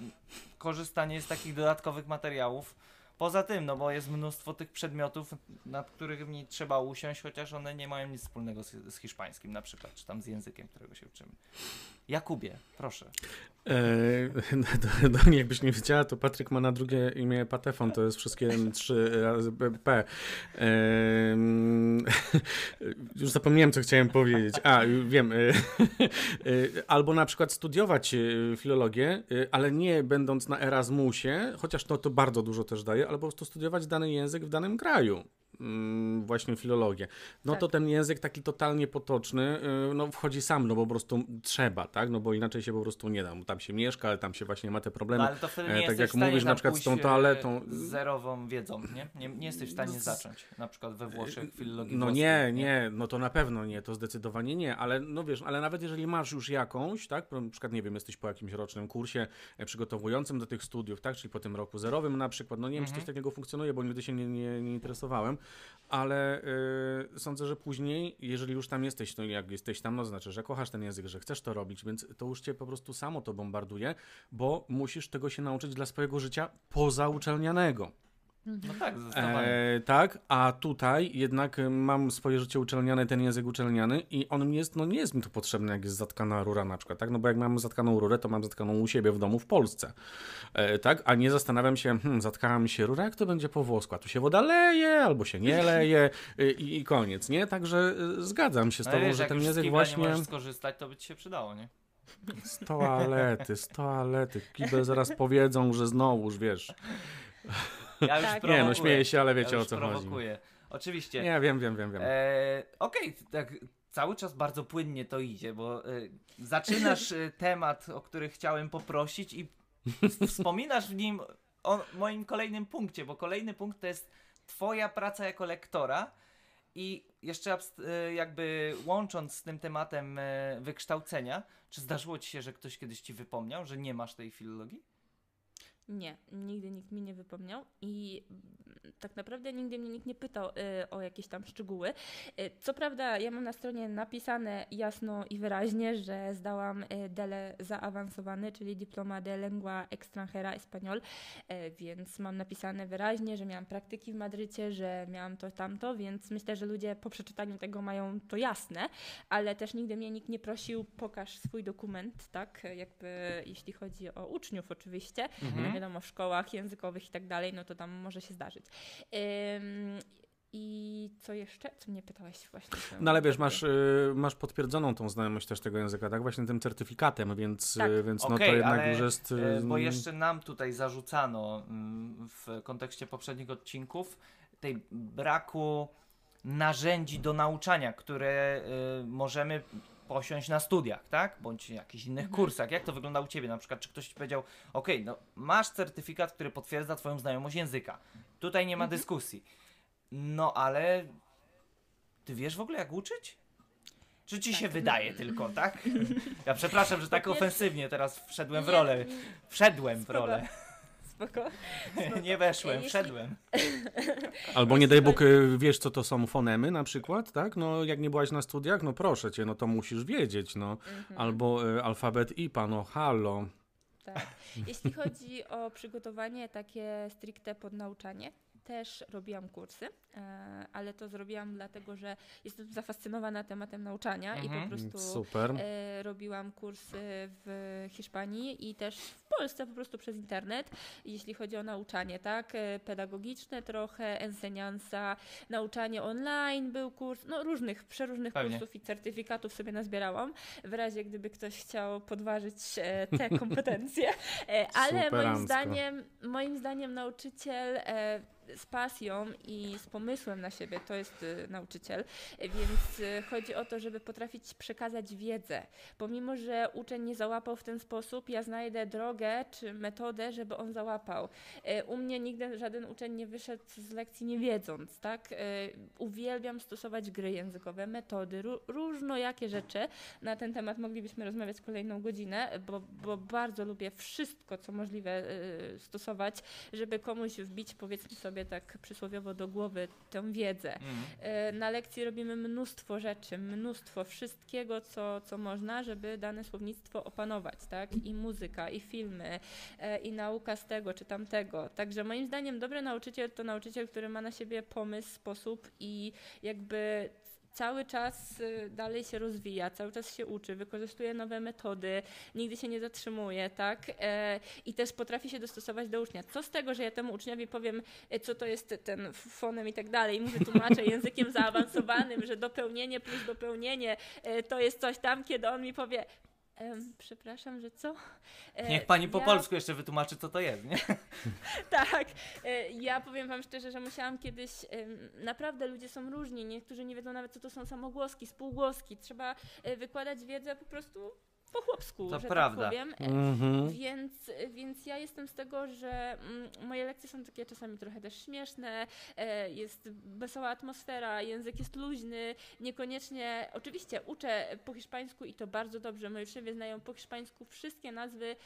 korzystanie z takich dodatkowych materiałów. Poza tym, no bo jest mnóstwo tych przedmiotów, nad którymi trzeba usiąść, chociaż one nie mają nic wspólnego z, z hiszpańskim na przykład, czy tam z językiem, którego się uczymy. Jakubie, proszę. Eee, no, to, to jakbyś nie wiedziała, to Patryk ma na drugie imię Patefon, to jest wszystkie trzy razy P. Już zapomniałem, co chciałem powiedzieć. A, wiem. Eee, albo na przykład studiować e, filologię, e, ale nie będąc na Erasmusie, chociaż to, to bardzo dużo też daje, albo po prostu studiować dany język w danym kraju. Mm, właśnie filologię. No Tak. to ten język taki totalnie potoczny, y, no wchodzi sam, no bo po prostu trzeba, tak? No bo inaczej się po prostu nie da. Tam się mieszka, ale tam się właśnie ma te problemy. No ale to wtedy e, nie tak jesteś jak w stanie mówisz na przykład z tą e, toaletą. z zerową wiedzą, nie? nie? Nie jesteś w stanie zacząć, na przykład we Włoszech filologii No włoskiej, nie, nie, no to na pewno nie, to zdecydowanie nie, ale no wiesz, ale nawet jeżeli masz już jakąś, tak, na przykład nie wiem, jesteś po jakimś rocznym kursie e, przygotowującym do tych studiów, tak, czyli po tym roku zerowym na przykład, no nie wiem, czy Mhm. coś takiego funkcjonuje, bo nigdy się nie, nie, nie interesowałem, ale y, sądzę, że później, jeżeli już tam jesteś, no jak jesteś tam, no znaczy, że kochasz ten język, że chcesz to robić, więc to już cię po prostu samo to bombarduje, bo musisz tego się nauczyć dla swojego życia pozauczelnianego. No tak, zdecydowanie. E, tak, a tutaj jednak e, mam swoje życie uczelniane, ten język uczelniany i on mi jest, no nie jest mi to potrzebne, jak jest zatkana rura na przykład, tak? No bo jak mam zatkaną rurę, to mam zatkaną u siebie w domu w Polsce, e, tak? A nie zastanawiam się, hmm, zatkała mi się rura, jak to będzie po włosku? A tu się woda leje, albo się nie leje e, i, i koniec, nie? Także e, zgadzam się z No tobą, wiesz, że jak ten język właśnie... możesz skorzystać, to by ci się przydało, nie? Z toalety, z toalety. Kibel zaraz powiedzą, że znowuż, wiesz. Ja już Tak. Nie, no prowokuję. śmieję się, ale wiecie ja o co chodzi. prowokuję. Oczywiście. Nie, wiem, wiem, wiem, wiem. E, Okej, tak cały czas bardzo płynnie to idzie, bo e, zaczynasz e, temat, o który chciałem poprosić i wspominasz w nim o moim kolejnym punkcie, bo kolejny punkt to jest twoja praca jako lektora i jeszcze e, jakby łącząc z tym tematem e, wykształcenia, czy zdarzyło ci się, że ktoś kiedyś ci wypomniał, że nie masz tej filologii? Nie, nigdy nikt mi nie wypomniał i mm, tak naprawdę nigdy mnie nikt nie pytał y, o jakieś tam szczegóły. Y, co prawda, ja mam na stronie napisane jasno i wyraźnie, że zdałam y, DELE zaawansowany, czyli Diploma de Lengua Extranjera Español, y, więc mam napisane wyraźnie, że miałam praktyki w Madrycie, że miałam to, tamto, więc myślę, że ludzie po przeczytaniu tego mają to jasne, ale też nigdy mnie nikt nie prosił, pokaż swój dokument, tak, jakby jeśli chodzi o uczniów oczywiście, Mhm. No wiadomo, w szkołach językowych i tak dalej, no to tam może się zdarzyć. Ym, I co jeszcze? Co mnie pytałeś właśnie? No ale wiesz, masz, y, masz potwierdzoną tą znajomość też tego języka, tak? Właśnie tym certyfikatem, więc, Tak. y, więc no Okej, to jednak ale, już jest... y, E, Bo jeszcze nam tutaj zarzucano mm, w kontekście poprzednich odcinków tej braku narzędzi do nauczania, które y, możemy posiąść na studiach, tak? Bądź jakichś innych Mhm. kursach. Jak to wygląda u Ciebie? Na przykład, czy ktoś Ci powiedział, ok, no masz certyfikat, który potwierdza Twoją znajomość języka. Tutaj nie ma Mhm. dyskusji. No ale Ty wiesz w ogóle jak uczyć? Czy Ci się Tak. wydaje tylko, tak? Ja przepraszam, że tak pierwsze- ofensywnie teraz wszedłem w rolę. Wszedłem w rolę. Spoko. Nie weszłem, Jeśli- wszedłem. Albo nie daj Bóg, y, wiesz co to są fonemy na przykład, tak? No jak nie byłaś na studiach, no proszę cię, no to musisz wiedzieć, no. Mhm. Albo y, alfabet IPA, no halo. Tak. Jeśli chodzi o przygotowanie takie stricte pod nauczanie, też robiłam kursy, e, ale to zrobiłam dlatego, że jestem zafascynowana tematem nauczania i Mhm. po prostu Super. e, robiłam kursy w Hiszpanii i też w Polsce po prostu przez internet, jeśli chodzi o nauczanie, tak? E, Pedagogiczne trochę, enseñanza, nauczanie online był kurs, no różnych, przeróżnych Pewnie. kursów i certyfikatów sobie nazbierałam, w razie gdyby ktoś chciał podważyć te kompetencje. Ale moim zdaniem, moim zdaniem nauczyciel z pasją i z pomysłem na siebie, to jest y, nauczyciel, więc y, chodzi o to, żeby potrafić przekazać wiedzę. Pomimo, że uczeń nie załapał w ten sposób, ja znajdę drogę czy metodę, żeby on załapał. Y, u mnie nigdy żaden uczeń nie wyszedł z lekcji nie wiedząc, tak? Y, uwielbiam stosować gry językowe, metody, różno jakie rzeczy. Na ten temat moglibyśmy rozmawiać kolejną godzinę, bo, bo bardzo lubię wszystko, co możliwe y, stosować, żeby komuś wbić, powiedzmy sobie tak przysłowiowo do głowy, tę wiedzę. Mm. Na lekcji robimy mnóstwo rzeczy, mnóstwo wszystkiego, co, co można, żeby dane słownictwo opanować, tak? I muzyka, i filmy, i nauka z tego czy tamtego. Także moim zdaniem dobry nauczyciel to nauczyciel, który ma na siebie pomysł, sposób i jakby cały czas y, dalej się rozwija, cały czas się uczy, wykorzystuje nowe metody, nigdy się nie zatrzymuje, tak? E, I też potrafi się dostosować do ucznia. Co z tego, że ja temu uczniowi powiem, e, co to jest ten fonem i tak dalej, mówię, tłumaczę językiem zaawansowanym, że dopełnienie plus dopełnienie e, to jest coś tam, kiedy on mi powie, przepraszam, że co? E, Niech pani po ja... polsku jeszcze wytłumaczy, co to jest, nie? tak. E, ja powiem wam szczerze, że musiałam kiedyś. Naprawdę ludzie są różni. Niektórzy nie wiedzą nawet, co to są samogłoski, spółgłoski. Trzeba e, wykładać wiedzę po prostu po chłopsku, to że tak prawda. tak powiem. Mm-hmm. Więc, więc ja jestem z tego, że mm, moje lekcje są takie czasami trochę też śmieszne, e, jest wesoła atmosfera, język jest luźny, niekoniecznie, oczywiście uczę po hiszpańsku i to bardzo dobrze, moi uczniowie znają po hiszpańsku wszystkie nazwy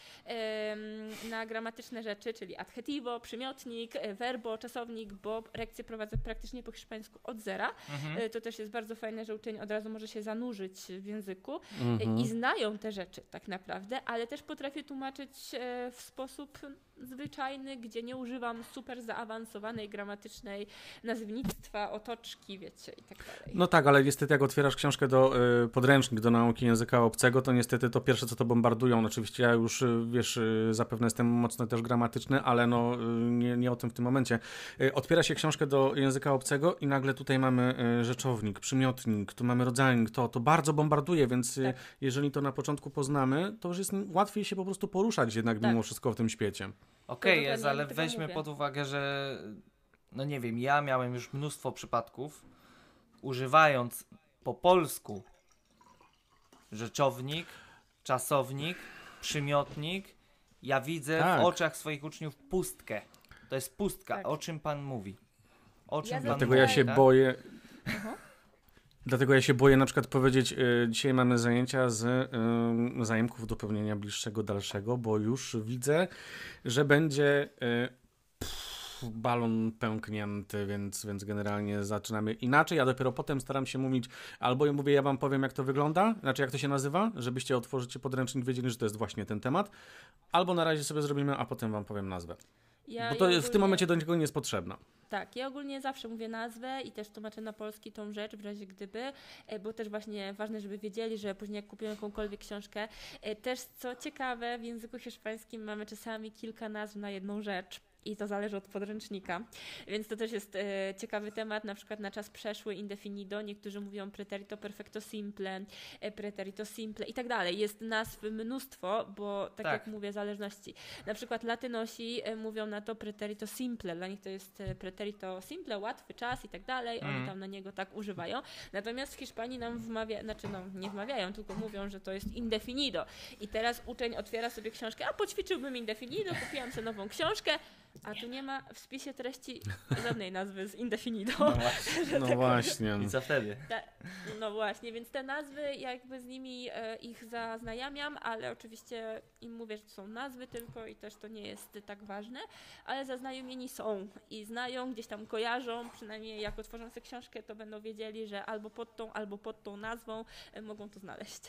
na gramatyczne rzeczy, czyli adjetivo, przymiotnik, e, verbo, czasownik, bo lekcje prowadzę praktycznie po hiszpańsku od zera. Mm-hmm. To też jest bardzo fajne, że uczeń od razu może się zanurzyć w języku mm-hmm. i znają te rzeczy tak naprawdę, ale też potrafię tłumaczyć e, w sposób zwyczajny, gdzie nie używam super zaawansowanej gramatycznej nazewnictwa, otoczki, wiecie, i tak dalej. No tak, ale niestety jak otwierasz książkę do y, podręcznik do nauki języka obcego, to niestety to pierwsze, co to bombardują. Oczywiście ja już, y, wiesz, y, zapewne jestem mocno też gramatyczny, ale no nie, nie o tym w tym momencie. Otwiera się książkę do języka obcego i nagle tutaj mamy rzeczownik, przymiotnik, tu mamy rodzajnik, to, to bardzo bombarduje, więc tak. jeżeli to na początku poznamy, to już jest łatwiej się po prostu poruszać jednak tak. mimo wszystko w tym świecie. Okej, okay, jest, ale weźmy mówię. pod uwagę, że no nie wiem, ja miałem już mnóstwo przypadków, używając po polsku rzeczownik, czasownik, przymiotnik, ja widzę tak. w oczach swoich uczniów pustkę. To jest pustka. Tak. O czym pan mówi? O czym ja pan Dlatego mówi, ja się tak? boję. Aha. Dlatego ja się boję na przykład powiedzieć, y, dzisiaj mamy zajęcia z y, zajemków do pełnienia bliższego, dalszego, bo już widzę, że będzie y, balon pęknięty, więc, więc generalnie zaczynamy inaczej. Ja dopiero potem staram się mówić, albo ja mówię, ja wam powiem, jak to wygląda, znaczy jak to się nazywa, żebyście otworzycie podręcznik, wiedzieli, że to jest właśnie ten temat, albo na razie sobie zrobimy, a potem wam powiem nazwę. Ja, Bo to ja ogólnie... w tym momencie do niczego nie jest potrzebna. Tak, ja ogólnie zawsze mówię nazwę i też tłumaczę na polski tą rzecz w razie gdyby, e, bo też właśnie ważne, żeby wiedzieli, że później jak kupią jakąkolwiek książkę, e, też co ciekawe, w języku hiszpańskim mamy czasami kilka nazw na jedną rzecz i to zależy od podręcznika. Więc to też jest e, ciekawy temat, na przykład na czas przeszły indefinido, niektórzy mówią preterito perfecto simple, e, preterito simple i tak dalej. Jest nazw mnóstwo, bo tak, tak, jak mówię, zależności. Na przykład latynosi e, mówią na to preterito simple, dla nich to jest e, preterito simple, łatwy czas i tak dalej, mm. oni tam na niego tak używają. Natomiast w Hiszpanii nam wmawia, znaczy no nie wmawiają, tylko mówią, że to jest indefinido. I teraz uczeń otwiera sobie książkę, a poćwiczyłbym indefinido, kupiłam sobie nową książkę, a tu nie ma w spisie treści żadnej nazwy z indefinido. No właśnie. No tak właśnie. I co wtedy? Ta, no właśnie, więc te nazwy jakby z nimi e, ich zaznajamiam, ale oczywiście im mówię, że to są nazwy tylko i też to nie jest tak ważne, ale zaznajomieni są i znają, gdzieś tam kojarzą, przynajmniej jak otworzą sobie książkę, to będą wiedzieli, że albo pod tą, albo pod tą nazwą e, mogą to znaleźć.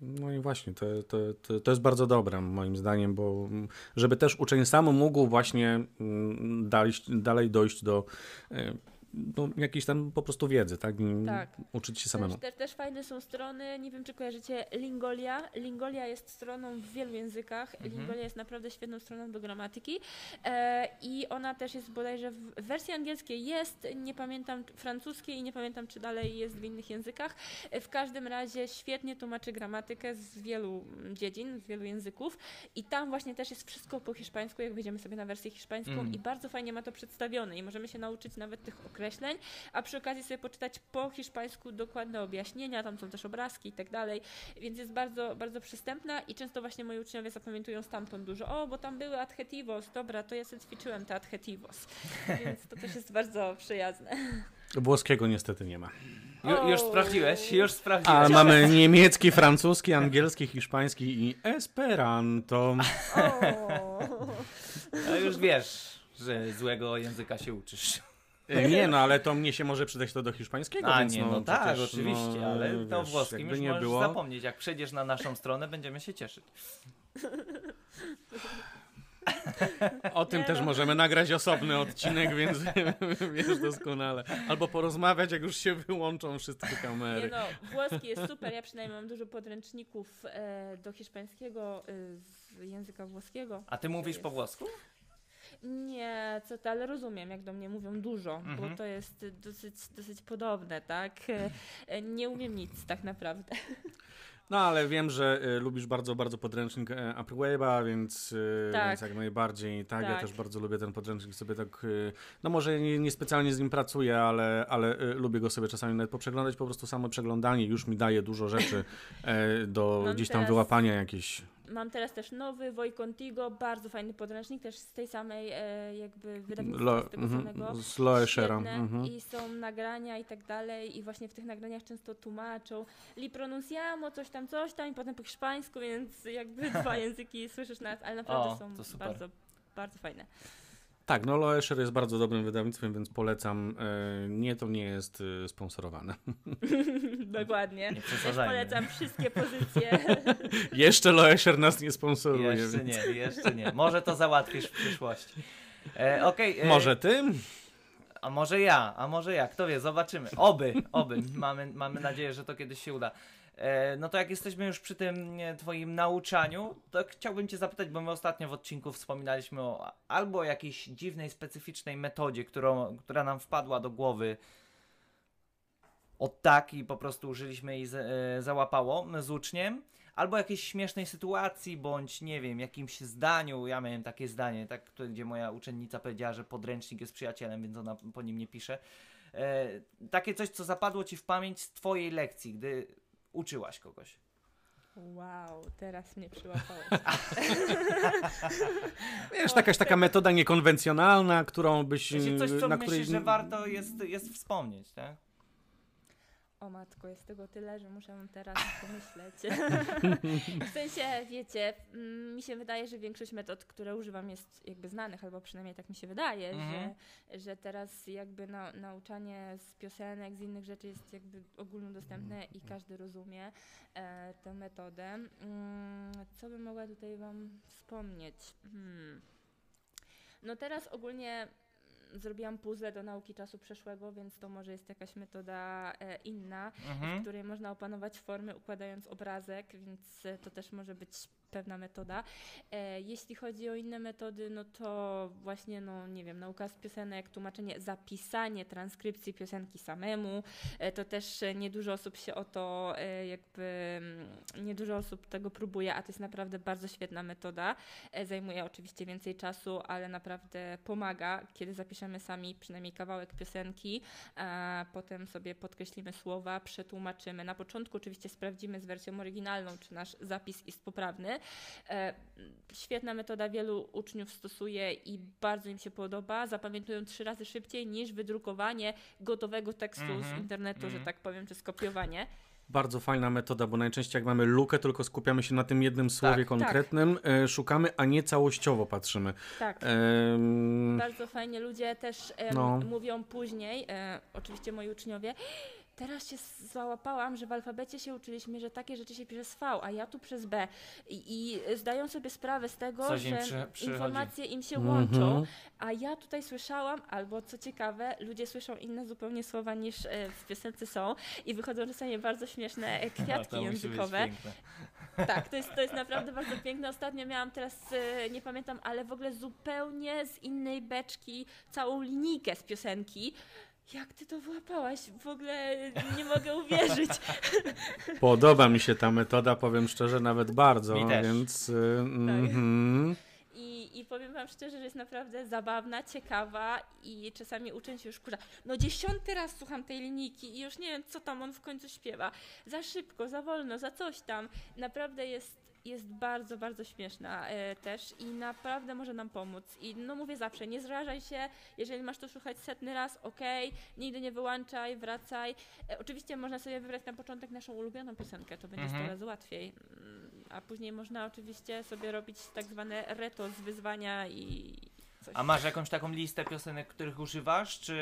No i właśnie, to, to, to, to, jest bardzo dobre moim zdaniem, bo żeby też uczeń sam mógł właśnie mm, dalej, dalej dojść do e, no, jakiejś tam po prostu wiedzy, tak? I Tak. Uczyć się samemu. Też, też, fajne są strony, nie wiem czy kojarzycie Lingolia. Lingolia jest stroną w wielu językach. Mhm. Lingolia jest naprawdę świetną stroną do gramatyki. E, I ona też jest bodajże w wersji angielskiej jest, nie pamiętam francuskiej i nie pamiętam czy dalej jest w innych językach. E, W każdym razie świetnie tłumaczy gramatykę z wielu mm, dziedzin, z wielu języków. I tam właśnie też jest wszystko po hiszpańsku, jak wejdziemy sobie na wersję hiszpańską Mm. i bardzo fajnie ma to przedstawione i możemy się nauczyć nawet tych określeń, a przy okazji sobie poczytać po hiszpańsku dokładne objaśnienia, tam są też obrazki i tak dalej, więc jest bardzo, bardzo przystępna i często właśnie moi uczniowie zapamiętują stamtąd dużo, o, bo tam były adhetivos, dobra, to ja sobie ćwiczyłem te adhetivos, więc to też jest bardzo przyjazne. Włoskiego niestety nie ma. Ju, już sprawdziłeś? Już A sprawdziłeś. mamy niemiecki, francuski, angielski, hiszpański i esperanto. O. No już wiesz, że złego języka się uczysz. E, Nie, no ale to mnie się może przydać to do hiszpańskiego, A więc nie, no, przecież, tak, oczywiście, no, ale to wiesz, włoskim jakby już nie możesz było. zapomnieć. Jak przejdziesz na naszą stronę, będziemy się cieszyć. O tym Nie też no. możemy nagrać osobny odcinek, więc wiesz doskonale. Albo porozmawiać, jak już się wyłączą wszystkie Nie kamery. no, włoski jest super, ja przynajmniej mam dużo podręczników e, do hiszpańskiego e, z języka włoskiego. A ty mówisz jest- po włosku? Nie, co to, ale rozumiem, jak do mnie mówią dużo, Mhm. bo to jest dosyć, dosyć podobne, tak? Nie umiem nic tak naprawdę. No ale wiem, że y, lubisz bardzo, bardzo podręcznik Upweba, więc, y, Tak. więc jak najbardziej. Tak, ja Tak. też bardzo lubię ten podręcznik sobie tak. Y, no może nie, nie specjalnie z nim pracuję, ale, ale lubię go sobie czasami nawet poprzeglądać. Po prostu samo przeglądanie już mi daje dużo rzeczy do Mam gdzieś tam teraz- wyłapania jakichś. Mam teraz też nowy Voi Contigo, bardzo fajny podręcznik, też z tej samej e, jakby wydawnictwa, Lo, z tego samego. z Mhm. I są nagrania i tak dalej i właśnie w tych nagraniach często tłumaczą li pronunciamo, coś tam, coś tam i potem po hiszpańsku, więc jakby dwa języki słyszysz nas, ale naprawdę O, są bardzo, bardzo fajne. Tak, no Loescher jest bardzo dobrym wydawnictwem, więc polecam. E, nie, to nie jest e, sponsorowane. Dokładnie. Nie Też przesadzajmy. polecam wszystkie pozycje. Jeszcze Loescher nas nie sponsoruje. Jeszcze więc... nie, jeszcze nie. Może to załatwisz w przyszłości. E, Okej. e, Może ty? A może ja, a może ja, kto wie, zobaczymy. Oby, oby. Mamy, mamy nadzieję, że to kiedyś się uda. E, no to jak jesteśmy już przy tym twoim nauczaniu, to chciałbym cię zapytać, bo my ostatnio w odcinku wspominaliśmy o albo jakiejś dziwnej, specyficznej metodzie, którą, która nam wpadła do głowy od tak i po prostu użyliśmy i e, załapało z uczniem, albo jakiejś śmiesznej sytuacji, bądź nie wiem, jakimś zdaniu. Ja miałem takie zdanie, tak, gdzie moja uczennica powiedziała, że podręcznik jest przyjacielem, więc ona po nim nie pisze. E, takie coś, co zapadło ci w pamięć z twojej lekcji, gdy uczyłaś kogoś. Wow, teraz mnie przyłapałeś. Wiesz, jakaś taka metoda niekonwencjonalna, którą byś. Coś, co na myślisz, że warto jest, jest wspomnieć, tak? O matko, jest tego tyle, że muszę teraz pomyśleć. w sensie, wiecie, mm, mi się wydaje, że większość metod, które używam jest jakby znanych, albo przynajmniej tak mi się wydaje, Mhm. że, że teraz jakby na, nauczanie z piosenek, z innych rzeczy jest jakby ogólnodostępne i każdy rozumie e, tę metodę. Mm, co bym mogła tutaj wam wspomnieć? Hmm. No teraz ogólnie zrobiłam puzzle do nauki czasu przeszłego, więc to może jest jakaś metoda e, inna, w Mhm. której można opanować formy układając obrazek, więc to też może być pewna metoda. E, jeśli chodzi o inne metody, no to właśnie, no nie wiem, nauka z piosenek, tłumaczenie, zapisanie transkrypcji piosenki samemu, e, to też e, niedużo osób się o to jakby, mm, niedużo osób tego próbuje, a to jest naprawdę bardzo świetna metoda. Zajmuje oczywiście więcej czasu, ale naprawdę pomaga, kiedy zapiszemy sami przynajmniej kawałek piosenki, a potem sobie podkreślimy słowa, przetłumaczymy. Na początku oczywiście sprawdzimy z wersją oryginalną, czy nasz zapis jest poprawny. E, Świetna metoda, wielu uczniów stosuje i bardzo im się podoba. Zapamiętują trzy razy szybciej niż wydrukowanie gotowego tekstu z Mhm, internetu, że mhm. tak powiem, czy skopiowanie. Bardzo fajna metoda, bo najczęściej jak mamy lukę, tylko skupiamy się na tym jednym słowie tak. konkretnym, e, szukamy, a nie całościowo patrzymy. Tak. Em, Bardzo fajnie ludzie też em, No. mówią później, e, oczywiście moi uczniowie, teraz się załapałam, że w alfabecie się uczyliśmy, że takie rzeczy się pisze z V, a ja tu przez B. I, i zdają sobie sprawę z tego, Coś im że przy- informacje im się Mhm. łączą, a ja tutaj słyszałam, albo co ciekawe, ludzie słyszą inne zupełnie słowa niż e, w piosence są i wychodzą czasami bardzo śmieszne e, kwiatki językowe. Tak, to jest, to jest naprawdę bardzo piękne. Ostatnio miałam teraz, e, nie pamiętam, ale w ogóle zupełnie z innej beczki całą linijkę z piosenki. Jak ty to wyłapałaś? W ogóle nie mogę uwierzyć. Podoba mi się ta metoda, powiem szczerze, nawet bardzo, Mi też. więc... Y, mhm. I, I powiem wam szczerze, że jest naprawdę zabawna, ciekawa i czasami uczeń się już kurza. No dziesiąty raz słucham tej linijki i już nie wiem, co tam on w końcu śpiewa. Za szybko, za wolno, za coś tam. Naprawdę jest, jest bardzo, bardzo śmieszna e, też i naprawdę może nam pomóc. I no mówię zawsze, nie zrażaj się, jeżeli masz to słuchać setny raz, okej, nigdy nie wyłączaj, wracaj. E, oczywiście można sobie wybrać na początek naszą ulubioną piosenkę, to będzie Mhm. 100 razy łatwiej. Mm, A później można oczywiście sobie robić tak zwane reto z wyzwania i coś. A masz jakąś taką listę piosenek, których używasz, czy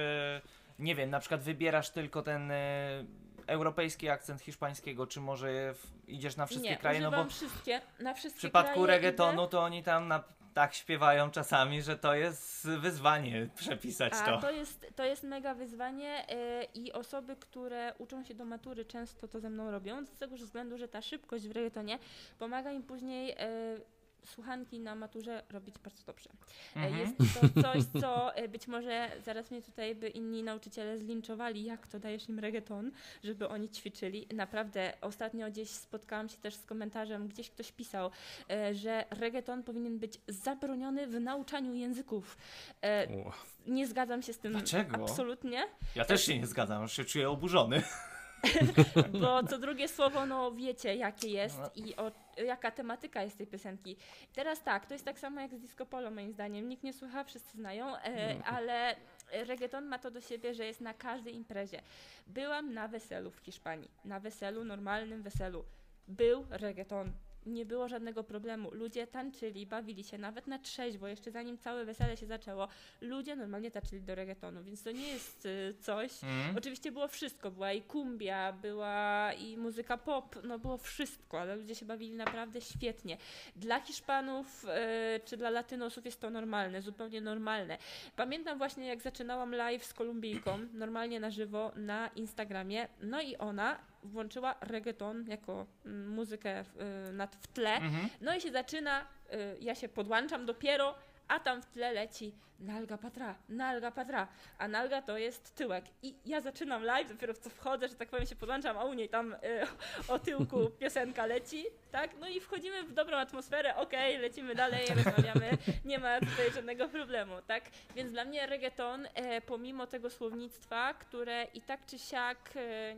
nie wiem, na przykład wybierasz tylko ten e, europejski akcent hiszpańskiego, czy może idziesz na wszystkie nie, kraje, no bo wszystkie, na wszystkie w przypadku reggaetonu idę. to oni tam na, tak śpiewają czasami, że to jest wyzwanie przepisać A to. to jest, to jest mega wyzwanie yy, i osoby, które uczą się do matury często to ze mną robią, z tego względu, że ta szybkość w reggaetonie pomaga im później yy, słuchanki na maturze robić bardzo dobrze. E, Mhm. Jest to coś, co e, być może zaraz mnie tutaj by inni nauczyciele zlinczowali, jak to dajesz im reggaeton, żeby oni ćwiczyli. Naprawdę ostatnio gdzieś spotkałam się też z komentarzem, gdzieś ktoś pisał, e, że reggaeton powinien być zabroniony w nauczaniu języków. Nie zgadzam się z tym Dlaczego? absolutnie, Ja też się nie zgadzam, już się czuję oburzony. bo co drugie słowo, no wiecie jakie jest No. i o, jaka tematyka jest tej piosenki. Teraz tak, to jest tak samo jak z disco polo moim zdaniem. Nikt nie słucha, wszyscy znają, e, ale reggaeton ma to do siebie, że jest na każdej imprezie. Byłam na weselu w Hiszpanii, na weselu, normalnym weselu. Był reggaeton. Nie było żadnego problemu. Ludzie tańczyli, bawili się nawet na trzeźwo, jeszcze zanim całe wesele się zaczęło. Ludzie normalnie tańczyli do reggaetonu, więc to nie jest y, coś, Mm. Oczywiście było wszystko, była i kumbia, była i muzyka pop, no było wszystko, ale ludzie się bawili naprawdę świetnie. Dla Hiszpanów e, czy dla Latynosów jest to normalne, zupełnie normalne. Pamiętam właśnie jak zaczynałam live z Kolumbijką, normalnie na żywo na Instagramie, no i ona włączyła reggaeton jako mm, muzykę w, e, nad, w tle, Mhm. no i się zaczyna, y, ja się podłączam dopiero, a tam w tle leci Nalga Patra, Nalga Patra, a Nalga to jest tyłek. I ja zaczynam live, dopiero w co wchodzę, że tak powiem się podłączam, a u niej tam y, o tyłku piosenka leci, tak? No i wchodzimy w dobrą atmosferę, okej, lecimy dalej, rozmawiamy, nie ma tutaj żadnego problemu, tak? Więc dla mnie reggaeton, e, pomimo tego słownictwa, które i tak czy siak e,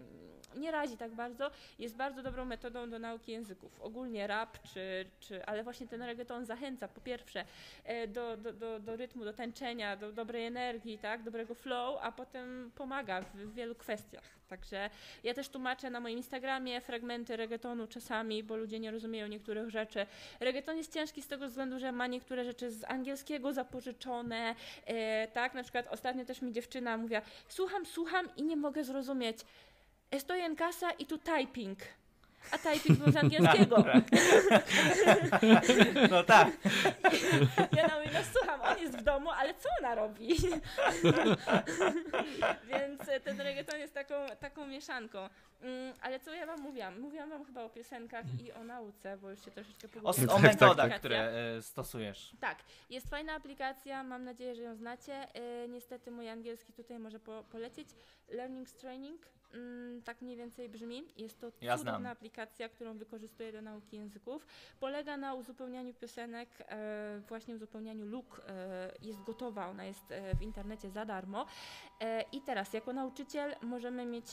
nie razi tak bardzo, jest bardzo dobrą metodą do nauki języków. Ogólnie rap, czy, czy, ale właśnie ten reggaeton zachęca po pierwsze e, do, do, do, do rytmu, do tańczenia, do dobrej energii, tak, dobrego flow, a potem pomaga w, w wielu kwestiach. Także ja też tłumaczę na moim Instagramie fragmenty reggaetonu czasami, bo ludzie nie rozumieją niektórych rzeczy. Reggaeton jest ciężki z tego względu, że ma niektóre rzeczy z angielskiego zapożyczone, e, tak, na przykład ostatnio też mi dziewczyna mówiła, słucham, słucham i nie mogę zrozumieć. Estoy en casa i tu typing. A typing był z angielskiego. No tak. Ja na mówię, no słucham, on jest w domu, ale co ona robi? Więc e, ten reggaeton jest taką, taką mieszanką. Mm, ale co ja wam mówiłam? Mówiłam wam chyba o piosenkach i o nauce, bo już się troszeczkę O, pogubiłam. o Tak, tak, metodach, tak. które e, stosujesz. Tak, jest fajna aplikacja, mam nadzieję, że ją znacie. E, niestety mój angielski tutaj może po, polecieć. Learning Training, mm, tak mniej więcej brzmi. Jest to Ja cudowna znam. aplikacja, którą wykorzystuję do nauki języków. Polega na uzupełnianiu piosenek, e, właśnie uzupełnianiu luk. E, jest gotowa, ona jest e, w internecie za darmo. E, I teraz, jako nauczyciel, możemy mieć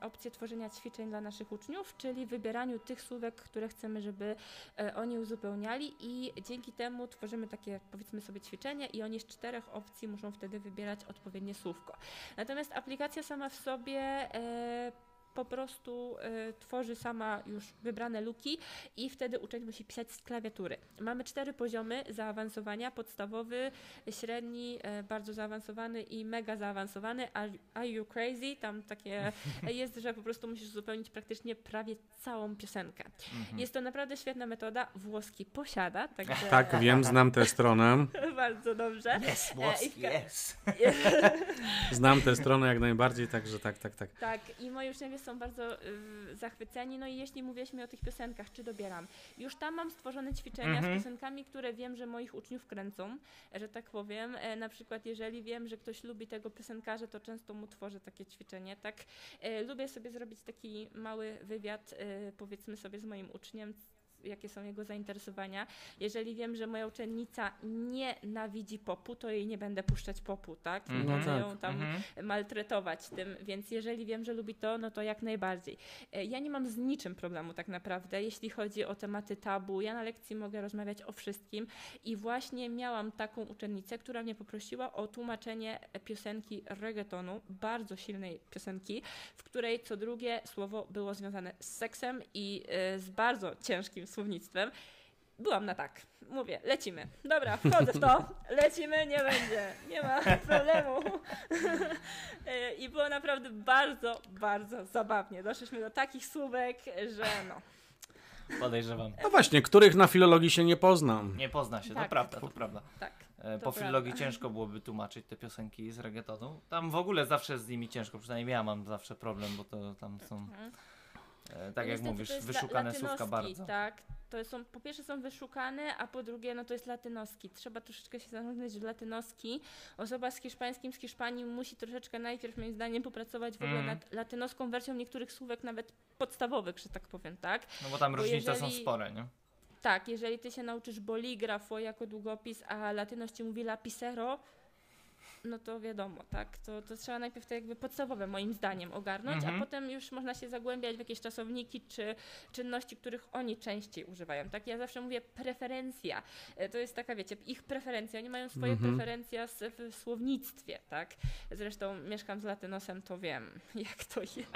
opcję tworzenia ćwiczeń dla naszych uczniów, czyli wybieraniu tych słówek, które chcemy, żeby e, oni uzupełniali, i dzięki temu tworzymy takie, powiedzmy sobie, ćwiczenie, i oni z czterech opcji muszą wtedy wybierać odpowiednie słówko. Natomiast aplikacja sama w sobie. E, po prostu y, tworzy sama już wybrane luki i wtedy uczeń musi pisać z klawiatury. Mamy cztery poziomy zaawansowania: podstawowy, średni, y, bardzo zaawansowany i mega zaawansowany. Are, are you crazy? Tam takie jest, że po prostu musisz uzupełnić praktycznie prawie całą piosenkę. Mhm. Jest to naprawdę świetna metoda. Włoski posiada, także Tak, wiem, znam tę stronę. bardzo dobrze. Yes, E, włoski, yes. Znam tę stronę jak najbardziej, także tak, tak, tak. Tak, i moi uczniowie są bardzo y, zachwyceni. No i jeśli mówiliśmy o tych piosenkach, czy dobieram, już tam mam stworzone ćwiczenia Mhm. z piosenkami, które wiem, że moich uczniów kręcą, że tak powiem. E, na przykład, jeżeli wiem, że ktoś lubi tego piosenkarza, to często mu tworzę takie ćwiczenie. Tak, e, lubię sobie zrobić taki mały wywiad, e, powiedzmy sobie, z moim uczniem. Jakie są jego zainteresowania. Jeżeli wiem, że moja uczennica nienawidzi popu, to jej nie będę puszczać popu, tak? Nie Mhm. będę No ją tak. tam Mhm. maltretować tym, więc jeżeli wiem, że lubi to, no to jak najbardziej. E, Ja nie mam z niczym problemu tak naprawdę, jeśli chodzi o tematy tabu. Ja na lekcji mogę rozmawiać o wszystkim i właśnie miałam taką uczennicę, która mnie poprosiła o tłumaczenie piosenki reggaetonu, bardzo silnej piosenki, w której co drugie słowo było związane z seksem i e, z bardzo ciężkim słownictwem. Byłam na tak. Mówię, lecimy. Dobra, wchodzę w to. Lecimy, nie będzie. Nie ma problemu. E, I było naprawdę bardzo, bardzo zabawnie. Doszliśmy do takich słówek, że no. Podejrzewam. No właśnie, których na filologii się nie poznam. Nie pozna się, to Tak. prawda, to prawda. Tak. E, To Po filologii prawda. ciężko byłoby tłumaczyć te piosenki z reggaetonu. Tam w ogóle zawsze z nimi ciężko, przynajmniej ja mam zawsze problem, bo to tam są, Mhm. E, tak jak mówisz, wyszukane słówka bardzo. Tak, to są, po pierwsze są wyszukane, a po drugie, no to jest latynoski. Trzeba troszeczkę się zastanowić w latynoski. Osoba z hiszpańskim, z Hiszpanii musi troszeczkę najpierw, moim zdaniem, popracować w ogóle Mhm. nad latynoską wersją niektórych słówek, nawet podstawowych, że tak powiem, tak? No bo tam Bo różnice są jeżeli- spore, nie? Tak, jeżeli ty się nauczysz boligrafo jako długopis, a latynos ci mówi lapisero, no to wiadomo, tak, to, to trzeba najpierw te jakby podstawowe moim zdaniem ogarnąć, Mhm. a potem już można się zagłębiać w jakieś czasowniki czy czynności, których oni częściej używają. Tak, ja zawsze mówię preferencja. E, To jest taka, wiecie, ich preferencja, oni mają swoje Mhm. preferencje w słownictwie, tak. Zresztą mieszkam z latynosem, to wiem, jak to jest.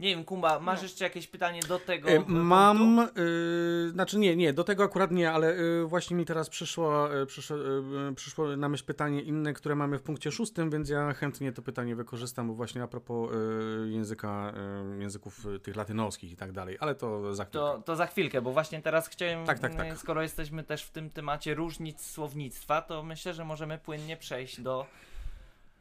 Nie wiem, Kumba, masz No. jeszcze jakieś pytanie do tego? E? Mam, y, znaczy nie, nie, do tego akurat nie, ale y, właśnie mi teraz przyszło, y, przyszło, y, przyszło na myśl pytanie inne, które mamy w punkcie szóstym, więc ja chętnie to pytanie wykorzystam, bo właśnie a propos y, języka, y, języków tych latynoskich i tak dalej, ale to za chwilkę. To, to za chwilkę, bo właśnie teraz chciałem, Tak, tak, e, tak. skoro jesteśmy też w tym temacie różnic słownictwa, to myślę, że możemy płynnie przejść do,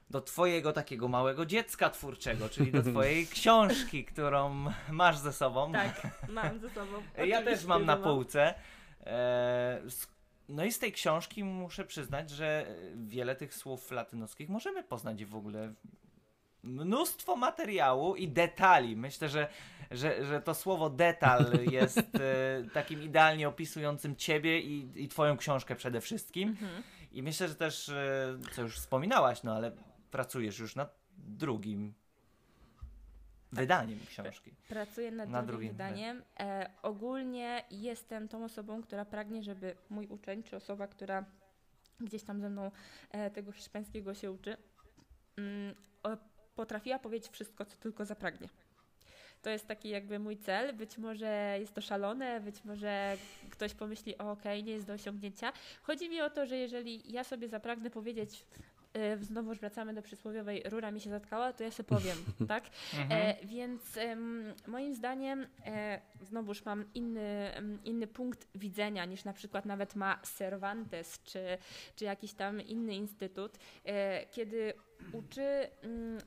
do twojego takiego małego dziecka twórczego, czyli do twojej książki, którą masz ze sobą. Tak, mam ze sobą. Ja też Oczywiście, mam na półce. E, no i z tej książki muszę przyznać, że wiele tych słów latynoskich możemy poznać w ogóle mnóstwo materiału i detali. Myślę, że, że, że to słowo detal jest e, takim idealnie opisującym ciebie i, i twoją książkę przede wszystkim. Mhm. I myślę, że też, e, co już wspominałaś, no ale pracujesz już nad drugim wydaniem książki. Pracuję nad, Na drugim, drugim, wydaniem. E, ogólnie jestem tą osobą, która pragnie, żeby mój uczeń, czy osoba, która gdzieś tam ze mną e, tego hiszpańskiego się uczy, mm, o, potrafiła powiedzieć wszystko, co tylko zapragnie. To jest taki jakby mój cel. Być może jest to szalone, być może ktoś pomyśli, o okej, nie jest do osiągnięcia. Chodzi mi o to, że jeżeli ja sobie zapragnę powiedzieć, e, znowu wracamy do przysłowiowej rura mi się zatkała, to ja sobie powiem, tak? Mhm. E, więc em, moim zdaniem e, znowuż mam inny, inny punkt widzenia niż na przykład nawet ma Cervantes czy, czy jakiś tam inny instytut, e, kiedy uczy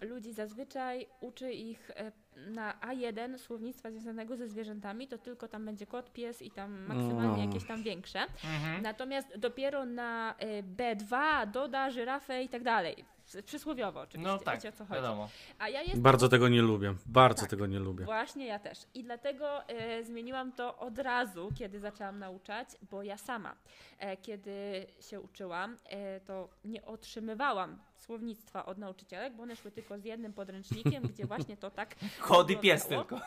ludzi zazwyczaj, uczy ich e, na A1 słownictwa związanego ze zwierzętami, to tylko tam będzie kot, pies i tam maksymalnie No. jakieś tam większe. Mhm. Natomiast dopiero na e, B2 doda żyrafę i tak dalej. Przysłowiowo oczywiście, No tak, wiecie o co chodzi. wiadomo. A ja jestem Bardzo tego nie lubię, bardzo Tak. tego nie lubię. Właśnie ja też. I dlatego e, zmieniłam to od razu, kiedy zaczęłam nauczać, bo ja sama, e, kiedy się uczyłam, e, to nie otrzymywałam słownictwa od nauczycielek, bo one szły tylko z jednym podręcznikiem, gdzie właśnie to tak. Chod i pies tylko.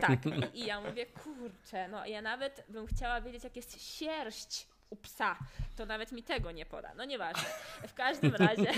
Tak. I, I ja mówię, kurczę, no ja nawet bym chciała wiedzieć, jak jest sierść u psa, to nawet mi tego nie poda. No nieważne. W każdym razie,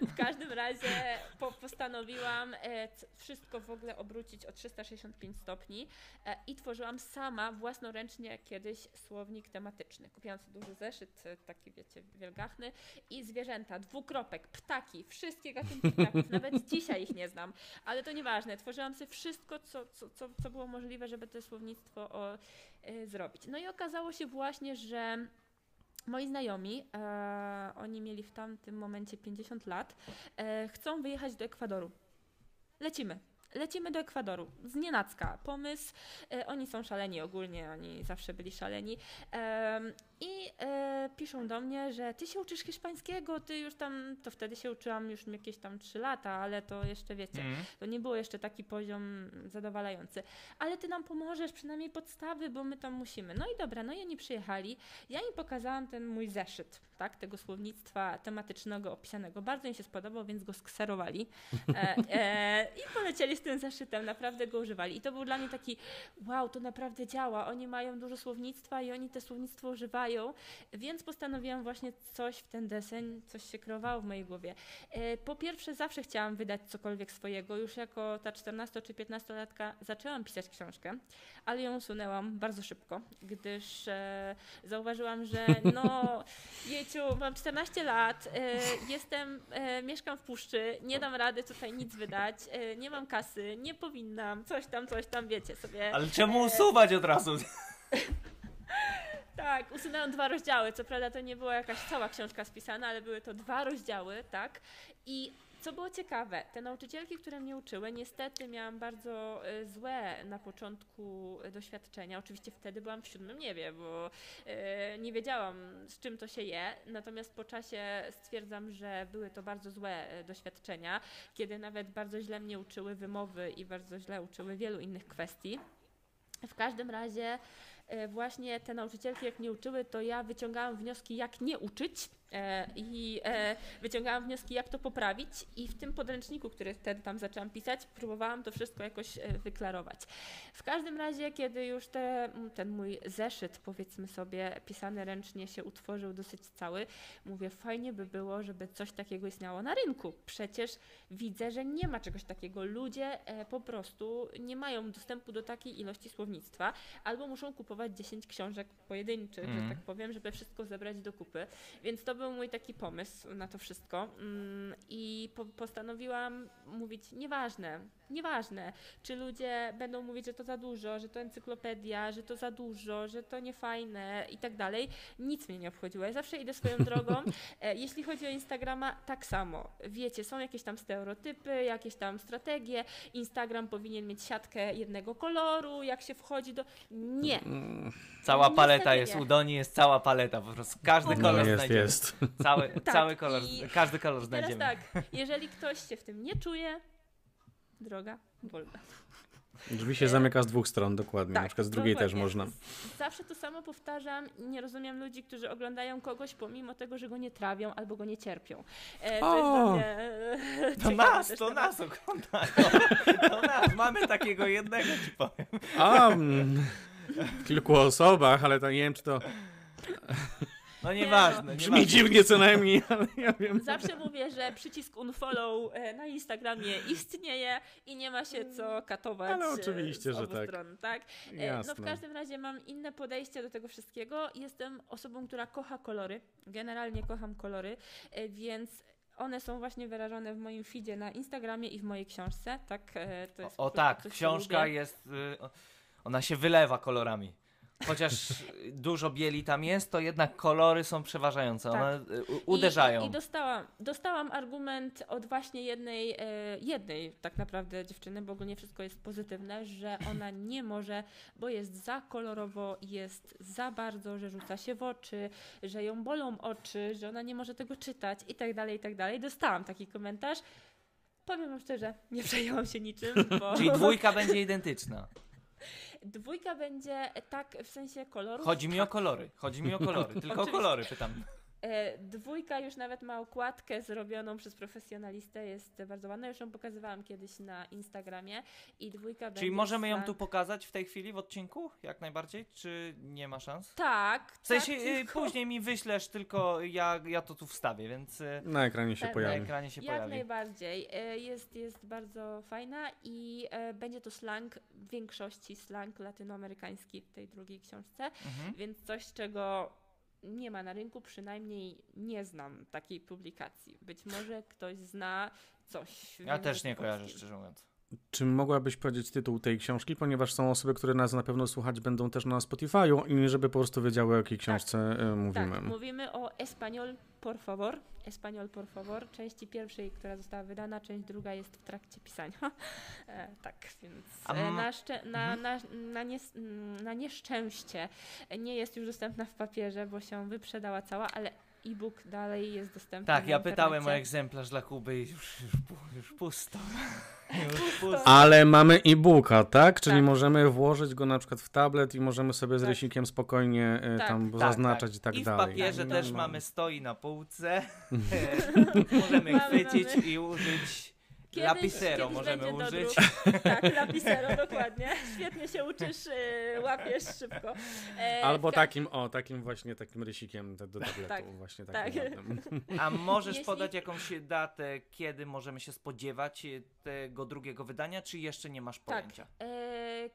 w każdym razie po, postanowiłam e, wszystko w ogóle obrócić o 365 stopni e, i tworzyłam sama własnoręcznie kiedyś słownik tematyczny. Kupiłam sobie duży zeszyt, e, taki wiecie, wielgachny i zwierzęta, dwukropek, ptaki, wszystkie gatunki ptaków. Nawet dzisiaj ich nie znam, ale to nieważne. Tworzyłam sobie wszystko, co, co, co, co było możliwe, żeby to słownictwo o, e, zrobić. No i okazało się właśnie, że moi znajomi, e, oni mieli w tamtym momencie 50 lat, e, chcą wyjechać do Ekwadoru. Lecimy. Lecimy do Ekwadoru. Z nienacka. Pomysł. E, oni są szaleni ogólnie, oni zawsze byli szaleni. I e, piszą do mnie, że ty się uczysz hiszpańskiego, ty już tam, to wtedy się uczyłam już jakieś tam 3 lata, ale to jeszcze wiecie, Mm. to nie było jeszcze taki poziom zadowalający. Ale ty nam pomożesz, przynajmniej podstawy, bo my tam musimy. No i dobra, no i oni przyjechali. Ja im pokazałam ten mój zeszyt, tak, tego słownictwa tematycznego opisanego. Bardzo im się spodobał, więc go skserowali. E, e, I polecieli z tym zeszytem, naprawdę go używali. I to był dla mnie taki, wow, to naprawdę działa. Oni mają dużo słownictwa i oni te słownictwo używają, więc postanowiłam właśnie coś w ten deseń, coś się kreowało w mojej głowie. E, Po pierwsze, zawsze chciałam wydać cokolwiek swojego. Już jako ta 14 czy 15-latka zaczęłam pisać książkę, ale ją usunęłam bardzo szybko, gdyż e, zauważyłam, że no, jejciu, mam 14 lat, e, jestem, mieszkam w puszczy, nie dam rady tutaj nic wydać, nie mam kasy, nie powinnam, coś tam, coś tam, wiecie sobie. Ale czemu usuwać od razu? Tak, usunęłam dwa rozdziały. Co prawda to nie była jakaś cała książka spisana, ale były to dwa rozdziały, tak? I co było ciekawe, te nauczycielki, które mnie uczyły, niestety miałam bardzo e, złe na początku e, doświadczenia. Oczywiście wtedy byłam w siódmym niebie, bo e, nie wiedziałam z czym to się je. Natomiast po czasie stwierdzam, że były to bardzo złe doświadczenia, kiedy nawet bardzo źle mnie uczyły wymowy i bardzo źle uczyły wielu innych kwestii. W każdym razie właśnie te nauczycielki jak nie uczyły, to ja wyciągałam wnioski jak nie uczyć. e, i e, wyciągałam wnioski jak to poprawić i w tym podręczniku, który wtedy tam zaczęłam pisać, próbowałam to wszystko jakoś e, wyklarować. W każdym razie, kiedy już te, ten mój zeszyt, powiedzmy sobie, pisany ręcznie się utworzył dosyć cały, mówię, fajnie by było, żeby coś takiego istniało na rynku. Przecież widzę, że nie ma czegoś takiego. Ludzie e, po prostu nie mają dostępu do takiej ilości słownictwa, albo muszą kupować 10 książek pojedynczych, Mhm. że tak powiem, żeby wszystko zebrać do kupy. Więc to był mój taki pomysł na to wszystko. Mm, I po, postanowiłam mówić, nieważne, nieważne, czy ludzie będą mówić, że to za dużo, że to encyklopedia, że to za dużo, że to niefajne i tak dalej. Nic mnie nie obchodziło. Ja zawsze idę swoją drogą. E, Jeśli chodzi o Instagrama, tak samo. Wiecie, są jakieś tam stereotypy, jakieś tam strategie. Instagram powinien mieć siatkę jednego koloru, jak się wchodzi do. Nie. Cała Niestety paleta jest, nie. u Doni jest cała paleta, po prostu każdy kolor No jest, znajdziemy. jest. Cały, Tak, cały kolor, i każdy kolor I teraz znajdziemy. tak, jeżeli ktoś się w tym nie czuje, droga wolna. Drzwi się zamyka z dwóch stron, dokładnie. Na przykład z drugiej też dokładnie. można. Z- Zawsze to samo powtarzam. Nie rozumiem ludzi, którzy oglądają kogoś pomimo tego, że go nie trawią albo go nie cierpią. E, to jest O! dla mnie e, To nas, też to temat. nas oglądają. To nas, mamy takiego jednego ci powiem. A, mm, w kilku osobach, ale to nie wiem, czy to No Nie, nieważne, brzmi nieważne. dziwnie co najmniej, ale ja wiem. Zawsze mówię, że przycisk unfollow e, na Instagramie istnieje i nie ma się co katować Ale e, oczywiście, z że obu tak. stron, tak? E, No w Jasne. każdym razie mam inne podejście do tego wszystkiego. Jestem osobą, która kocha kolory. Generalnie kocham kolory, e, więc one są właśnie wyrażone w moim feedzie na Instagramie i w mojej książce, tak? To jest O, o po prostu tak, książka lubię. jest, y, o- ona się wylewa kolorami. Chociaż dużo bieli tam jest, to jednak kolory są przeważające, Tak. one y, uderzają. I, i dostałam, dostałam argument od właśnie jednej, e, jednej tak naprawdę dziewczyny, bo ogólnie wszystko jest pozytywne, że ona nie może, bo jest za kolorowo, jest za bardzo, że rzuca się w oczy, że ją bolą oczy, że ona nie może tego czytać i tak dalej, i tak dalej. Dostałam taki komentarz. Powiem wam szczerze, nie przejęłam się niczym, bo Czyli dwójka będzie identyczna. Dwójka będzie tak w sensie kolorów. Chodzi mi o kolory, chodzi mi o kolory, tylko o kolory pytam. E, dwójka już nawet ma okładkę zrobioną przez profesjonalistę, jest bardzo ładna, już ją pokazywałam kiedyś na Instagramie i dwójka Czyli możemy ją tu pokazać w tej chwili w odcinku? Jak najbardziej? Czy nie ma szans? Tak. W sensie tak, y, tylko- później mi wyślesz, tylko ja, ja to tu wstawię, więc y, Na ekranie się Tak, na pojawi. ekranie się Jak pojawi. najbardziej. E, Jest, jest bardzo fajna i e, będzie to slang, w większości slang latynoamerykański w tej drugiej książce, Mhm. więc coś, czego nie ma na rynku, przynajmniej nie znam takiej publikacji. Być może ktoś zna coś. Ja też nie kojarzę, szczerze mówiąc. Czy mogłabyś powiedzieć tytuł tej książki, ponieważ są osoby, które nas na pewno słuchać będą też na Spotify'u i żeby po prostu wiedziały, o jakiej książce e, mówimy. Tak, mówimy o Español por favor. Español por favor, części pierwszej, która została wydana, część druga jest w trakcie pisania. E, tak, więc e, na, szcze- na, Mhm. na, na, nies- na nieszczęście nie jest już dostępna w papierze, bo się wyprzedała cała, ale e-book dalej jest dostępny Tak, ja pytałem o egzemplarz dla Kuby i już, już, już pusto. Już pusto. Ale mamy e-booka, tak? Czyli Tak. możemy włożyć go na przykład w tablet i możemy sobie z Tak. rysikiem spokojnie e, Tak. tam Tak, zaznaczać i tak I w dalej. papierze Tak, też mamy, stoi na półce. możemy Mamy, chwycić mamy. i użyć. Kiedyś- Lapisero kiedyś możemy użyć. dodruk. Tak, lapisero, dokładnie. Świetnie się uczysz, e, łapiesz szybko. E, Albo ka- takim, o, takim właśnie takim rysikiem do do tabletu, Tak, właśnie tak. ładnym. A możesz Jeśli- podać jakąś datę, kiedy możemy się spodziewać e, tego drugiego wydania, czy jeszcze nie masz Tak. pojęcia? E,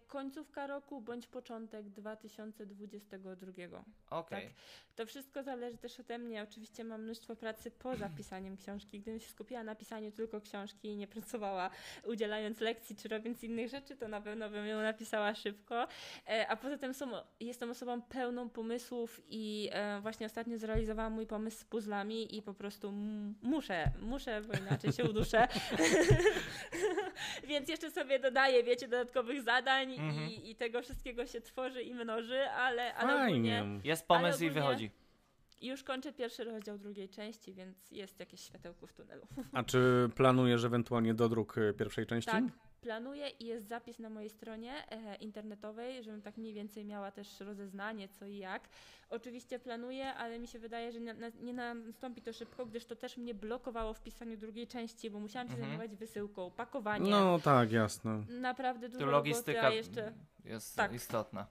końcówka roku bądź początek 2022. Okej. Tak. To wszystko zależy też ode mnie. Oczywiście mam mnóstwo pracy poza pisaniem książki. Gdybym się skupiła na pisaniu tylko książki i nie pracowała udzielając lekcji czy robiąc innych rzeczy, to na pewno bym ją napisała szybko. E, a poza tym są, jestem osobą pełną pomysłów i e, właśnie ostatnio zrealizowałam mój pomysł z puzzlami i po prostu muszę, muszę, bo inaczej się uduszę. Więc jeszcze sobie dodaję, wiecie, dodatkowych zadań Mhm. i, i tego wszystkiego się tworzy i mnoży, ale, ale ogólnie. Jest pomysł Ale i ogólnie- wychodzi. już kończę pierwszy rozdział drugiej części, więc jest jakieś światełko w tunelu. A czy planujesz ewentualnie dodruk e, pierwszej części? Tak, planuję i jest zapis na mojej stronie e, internetowej, żebym tak mniej więcej miała też rozeznanie co i jak. Oczywiście planuję, ale mi się wydaje, że na, na, nie nastąpi to szybko, gdyż to też mnie blokowało w pisaniu drugiej części, bo musiałam się Mhm. zajmować wysyłką, pakowaniem. No tak, jasne. Naprawdę dużo Tu logistyka jeszcze... jest Tak. istotna.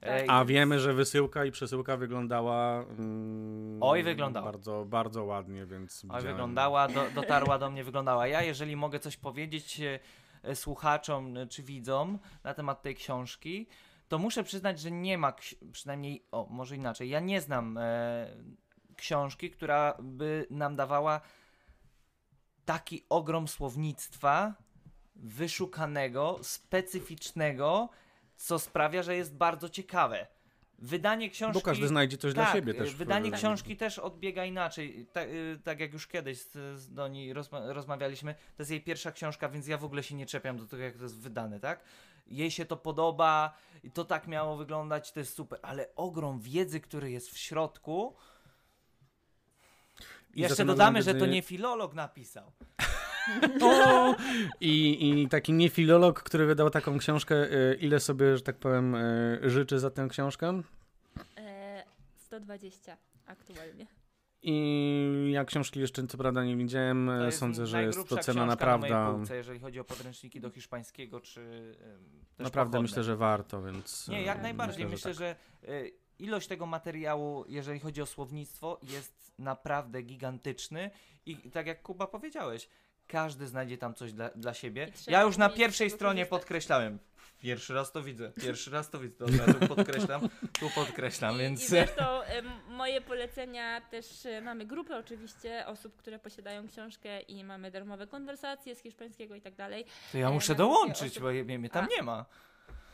Tak. A wiemy, że wysyłka i przesyłka wyglądała. Mm, Oj, wyglądała. Bardzo, bardzo ładnie, więc. Oj, widziałem. wyglądała, do, dotarła do mnie, wyglądała. Ja, jeżeli mogę coś powiedzieć e, słuchaczom e, czy widzom na temat tej książki, to muszę przyznać, że nie ma, przynajmniej, o, może inaczej, ja nie znam e, książki, która by nam dawała taki ogrom słownictwa wyszukanego, specyficznego, co sprawia, że jest bardzo ciekawe. Wydanie książki... Bo każdy znajdzie coś dla tak, siebie y, też. Wydanie w- książki też odbiega inaczej. Tak, tak jak już kiedyś z, z Doni rozma rozmawialiśmy, to jest jej pierwsza książka, więc ja w ogóle się nie czepiam do tego, jak to jest wydane, tak? Jej się to podoba i to tak miało wyglądać, to jest super, ale ogrom wiedzy, który jest w środku. I Jeszcze dodamy, że to nie filolog napisał. O! I, I taki niefilolog, który wydał taką książkę, e, ile sobie, że tak powiem, e, życzy za tę książkę? E, 120 aktualnie. I ja książki jeszcze co prawda nie widziałem, e, sądzę, że jest to cena naprawdę. Na mojej półce, jeżeli chodzi o podręczniki do hiszpańskiego, czy też Naprawdę pochodne. myślę, że warto, więc. Nie, e, jak najbardziej. Myślę, że. że, y, ilość tego materiału, jeżeli chodzi o słownictwo, jest naprawdę gigantyczny i tak jak Kuba powiedziałeś, każdy znajdzie tam coś dla, dla siebie. Ja już na pierwszej stronie korzystać. podkreślałem. Pierwszy raz to widzę, pierwszy raz to widzę. Dobra, tu podkreślam, tu podkreślam, I, więc... I zresztą em, moje polecenia też e, mamy grupę oczywiście osób, które posiadają książkę i mamy darmowe konwersacje z hiszpańskiego i tak dalej. To ja e, muszę dołączyć, osób- bo mnie tam A. nie ma.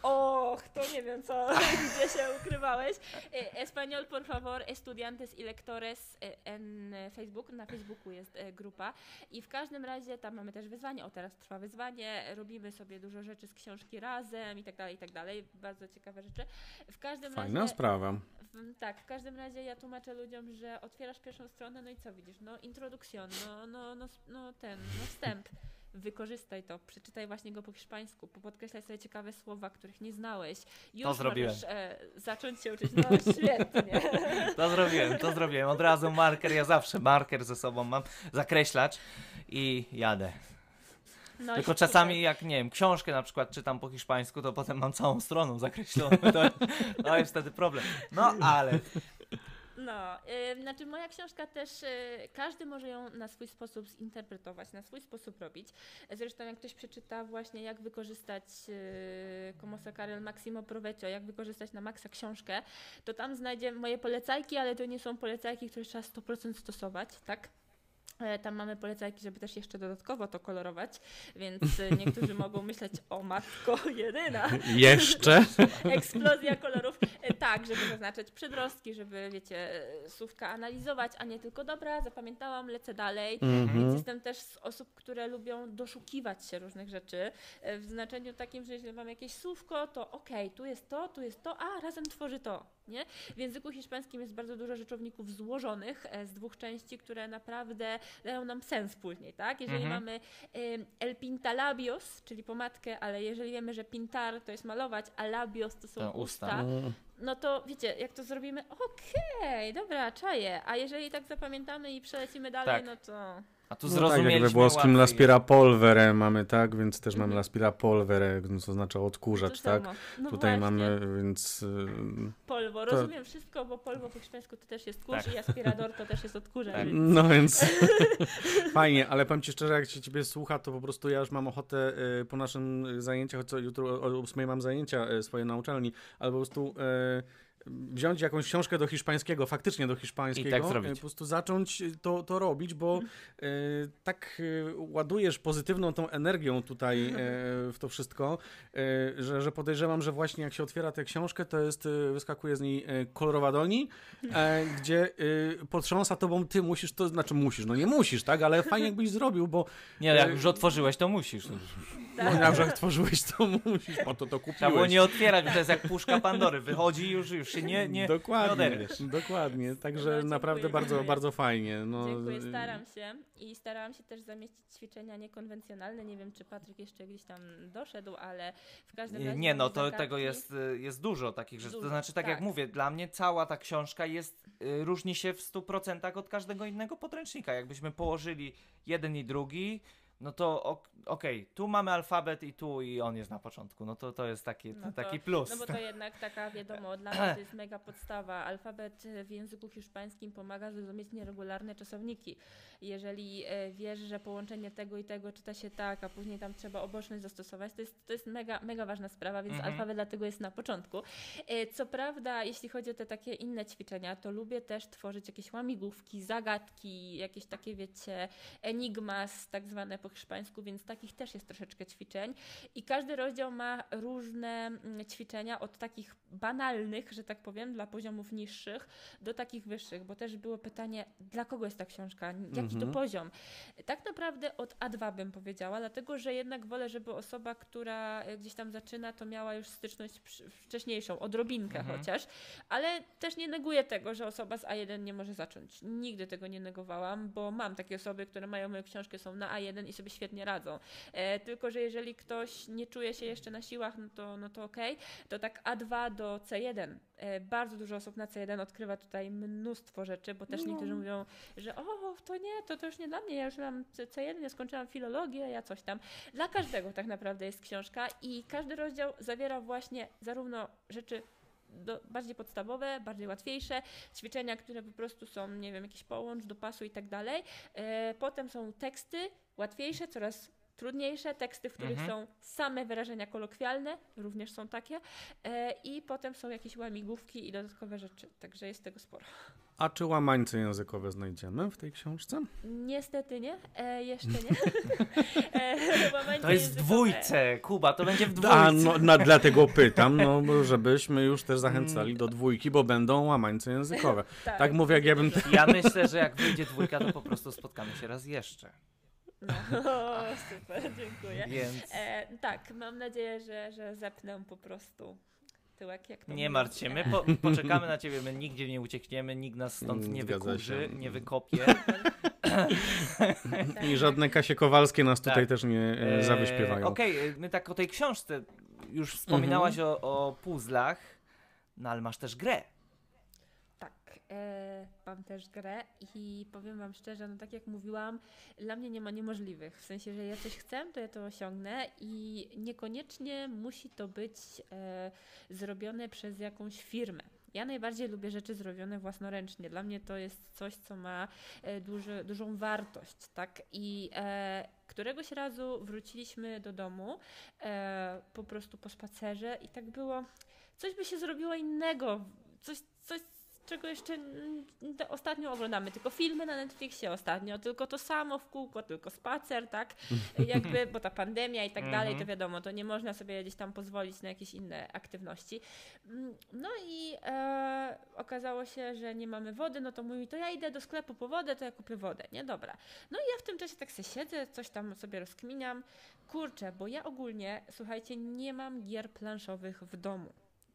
Och, to nie wiem co, gdzie się ukrywałeś. E, Español, por favor, estudiantes y lectores e, en Facebook. Na Facebooku jest e, grupa i w każdym razie tam mamy też wyzwanie. O, teraz trwa wyzwanie, robimy sobie dużo rzeczy z książki razem i tak dalej, i tak dalej. Bardzo ciekawe rzeczy. W każdym Fajna razie... sprawa. W, tak, w każdym razie ja tłumaczę ludziom, że otwierasz pierwszą stronę, no i co widzisz? No introdukcjon, no, no, no, no ten, no wstęp. Wykorzystaj to, przeczytaj właśnie go po hiszpańsku, podkreślaj sobie ciekawe słowa, których nie znałeś. Już zrobiłem. możesz e, zacząć się uczyć. No świetnie. To zrobiłem, to zrobiłem. Od razu marker, ja zawsze marker ze sobą mam, zakreślacz i jadę. No Tylko czasami jak, nie wiem, książkę na przykład czytam po hiszpańsku, to potem mam całą stroną zakreśloną. To, to jest wtedy problem. No ale No, y, znaczy moja książka też, y, każdy może ją na swój sposób zinterpretować, na swój sposób robić. Zresztą jak ktoś przeczyta właśnie jak wykorzystać y, Como sacar el máximo provecho, jak wykorzystać na maksa książkę, to tam znajdzie moje polecajki, ale to nie są polecajki, które trzeba 100% stosować, tak? E, Tam mamy polecajki, żeby też jeszcze dodatkowo to kolorować, więc y, niektórzy mogą myśleć, o matko jedyna, Jeszcze? Eksplozja kolorów. E, Tak, żeby zaznaczać przedrostki, żeby, wiecie, e, słówka analizować, a nie tylko dobra, zapamiętałam, lecę dalej. Więc Mhm. jestem też z osób, które lubią doszukiwać się różnych rzeczy. e, W znaczeniu takim, że jeśli mam jakieś słówko, to okej, tu jest to, tu jest to, a razem tworzy to. Nie? W języku hiszpańskim jest bardzo dużo rzeczowników złożonych e, z dwóch części, które naprawdę dają nam sens później, tak? Jeżeli Mhm. mamy el pintalabios, czyli pomadkę, ale jeżeli wiemy, że pintar to jest malować, a labios to są To usta, usta. no to wiecie, jak to zrobimy, okej, dobra, czaję, a jeżeli tak zapamiętamy i przelecimy dalej, Tak. no to... a tu No tak, jak zrozumieliśmy we włoskim laspira polvere mamy, tak? Więc też mamy Mhm. laspira polvere, co oznacza odkurzacz, to tak? No Tutaj właśnie, mamy, więc... y, polwo, to- rozumiem wszystko, bo polwo po hiszpańsku to też jest kurz Tak. i aspirador to też jest odkurzacz. Tak. więc- No więc fajnie, ale powiem Ci szczerze, jak się Ciebie słucha, to po prostu ja już mam ochotę y, po naszym zajęciach, co jutro o 8 mam zajęcia y, swoje na uczelni, ale po prostu y, wziąć jakąś książkę do hiszpańskiego, faktycznie do hiszpańskiego, I tak zrobić. y, po prostu zacząć to, to robić, bo y, tak y, ładujesz pozytywną tą energią tutaj y, w to wszystko, że, że podejrzewam, że właśnie jak się otwiera tę książkę, to jest, wyskakuje z niej kolorowa doni, e, gdzie potrząsa tobą, ty musisz to, znaczy musisz, no nie musisz, tak, ale fajnie jakbyś zrobił, bo Nie, jak już otworzyłeś, to musisz. no, jak że tworzyłeś, to musisz, po to to kupiłeś. Trzeba było nie otwierać, bo to jest jak puszka Pandory. Wychodzi i już, już się nie, nie, nie dokładnie, oderwiesz. dokładnie, także No, naprawdę bardzo, bardzo fajnie. No, Dziękuję, staram się i starałam się też zamieścić ćwiczenia niekonwencjonalne. Nie wiem, czy Patryk jeszcze gdzieś tam doszedł, ale w każdym razie. Nie, no to zagadki. tego jest, y, jest dużo takich rzeczy. To Dużo, znaczy, tak, jak tak. mówię, dla mnie cała ta książka jest, y, różni się w 100% od każdego innego podręcznika. Jakbyśmy położyli jeden i drugi, no to ok- okej, tu mamy alfabet i tu i on jest na początku. No to, to jest taki, No to- taki plus. No bo to jednak taka, wiadomo, dla mnie to jest mega podstawa. Alfabet w języku hiszpańskim pomaga zrozumieć nieregularne czasowniki. Jeżeli e, wiesz, że połączenie tego i tego czyta się tak, a później tam trzeba oboczność zastosować, to jest, to jest mega, mega ważna sprawa, więc Mhm. alfabet dlatego jest na początku. E, Co prawda, jeśli chodzi o te takie inne ćwiczenia, to lubię też tworzyć jakieś łamigłówki, zagadki, jakieś takie, wiecie, enigmas, tak zwane po hiszpańsku, więc takich też jest troszeczkę ćwiczeń. I każdy rozdział ma różne mm, ćwiczenia, od takich banalnych, że tak powiem, dla poziomów niższych, do takich wyższych, bo też było pytanie, dla kogo jest ta książka, jaki to Mhm. poziom. Tak naprawdę od A2 bym powiedziała, dlatego że jednak wolę, żeby osoba, która e, gdzieś tam zaczyna, to miała już styczność wcześniejszą, odrobinkę Mhm. chociaż, ale też nie neguję tego, że osoba z A1 nie może zacząć. Nigdy tego nie negowałam, bo mam takie osoby, które mają moją książkę, są na A1 i sobie świetnie radzą. E, tylko, że jeżeli ktoś nie czuje się jeszcze na siłach, no to, no to okej. To tak A2 do C1. E, bardzo dużo osób na C1 odkrywa tutaj mnóstwo rzeczy, bo też No. niektórzy mówią, że o, to nie, to, to już nie dla mnie, ja już mam C- C1, ja skończyłam filologię, ja coś tam. Dla każdego tak naprawdę jest książka i każdy rozdział zawiera właśnie zarówno rzeczy do, bardziej podstawowe, bardziej łatwiejsze, ćwiczenia, które po prostu są, nie wiem, jakiś połącz do pasu i tak dalej. E, potem są teksty łatwiejsze, coraz trudniejsze, teksty, w których Mhm. są same wyrażenia kolokwialne, również są takie. E, I potem są jakieś łamigłówki i dodatkowe rzeczy, także jest tego sporo. A czy łamańce językowe znajdziemy w tej książce? Niestety nie, e, jeszcze nie. e, To jest w dwójce, Kuba, to będzie w dwójce. A, no, na, dlatego pytam, no, bo żebyśmy już też zachęcali do dwójki, bo będą łamańce językowe. Tak, Tak mówię, jak ja bym... Ja myślę, że jak wyjdzie dwójka, to po prostu spotkamy się raz jeszcze. No, super, dziękuję. Więc E, tak, mam nadzieję, że, że zepnę po prostu tyłek, jak to Nie martw się, my po, poczekamy na ciebie, my nigdzie nie uciekniemy, nikt nas stąd nie Zgadza wykurzy, się. nie wykopie. Tak. I żadne Kasie Kowalskie nas tutaj Tak. też nie e, zawyśpiewają. Okej, e, my tak o tej książce już wspominałaś Mhm. o, o puzzlach, no ale masz też grę. Mam też grę i powiem Wam szczerze, no tak jak mówiłam, dla mnie nie ma niemożliwych. W sensie, że ja coś chcę, to ja to osiągnę i niekoniecznie musi to być e, zrobione przez jakąś firmę. Ja najbardziej lubię rzeczy zrobione własnoręcznie. Dla mnie to jest coś, co ma e, duży, dużą wartość, tak? I e, któregoś razu wróciliśmy do domu e, po prostu po spacerze i tak było, coś by się zrobiło innego, coś, coś czego jeszcze ostatnio oglądamy, tylko filmy na Netflixie ostatnio, tylko to samo w kółko, tylko spacer, tak? Jakby, bo ta pandemia i tak dalej, to Mhm. wiadomo, to nie można sobie gdzieś tam pozwolić na jakieś inne aktywności. Mm, No i e, okazało się, że nie mamy wody, no to mówi, to ja idę do sklepu po wodę, to ja kupię wodę, nie? Dobra. No i ja w tym czasie tak sobie siedzę, coś tam sobie rozkminiam. Kurczę, bo ja ogólnie, słuchajcie, nie mam gier planszowych w domu.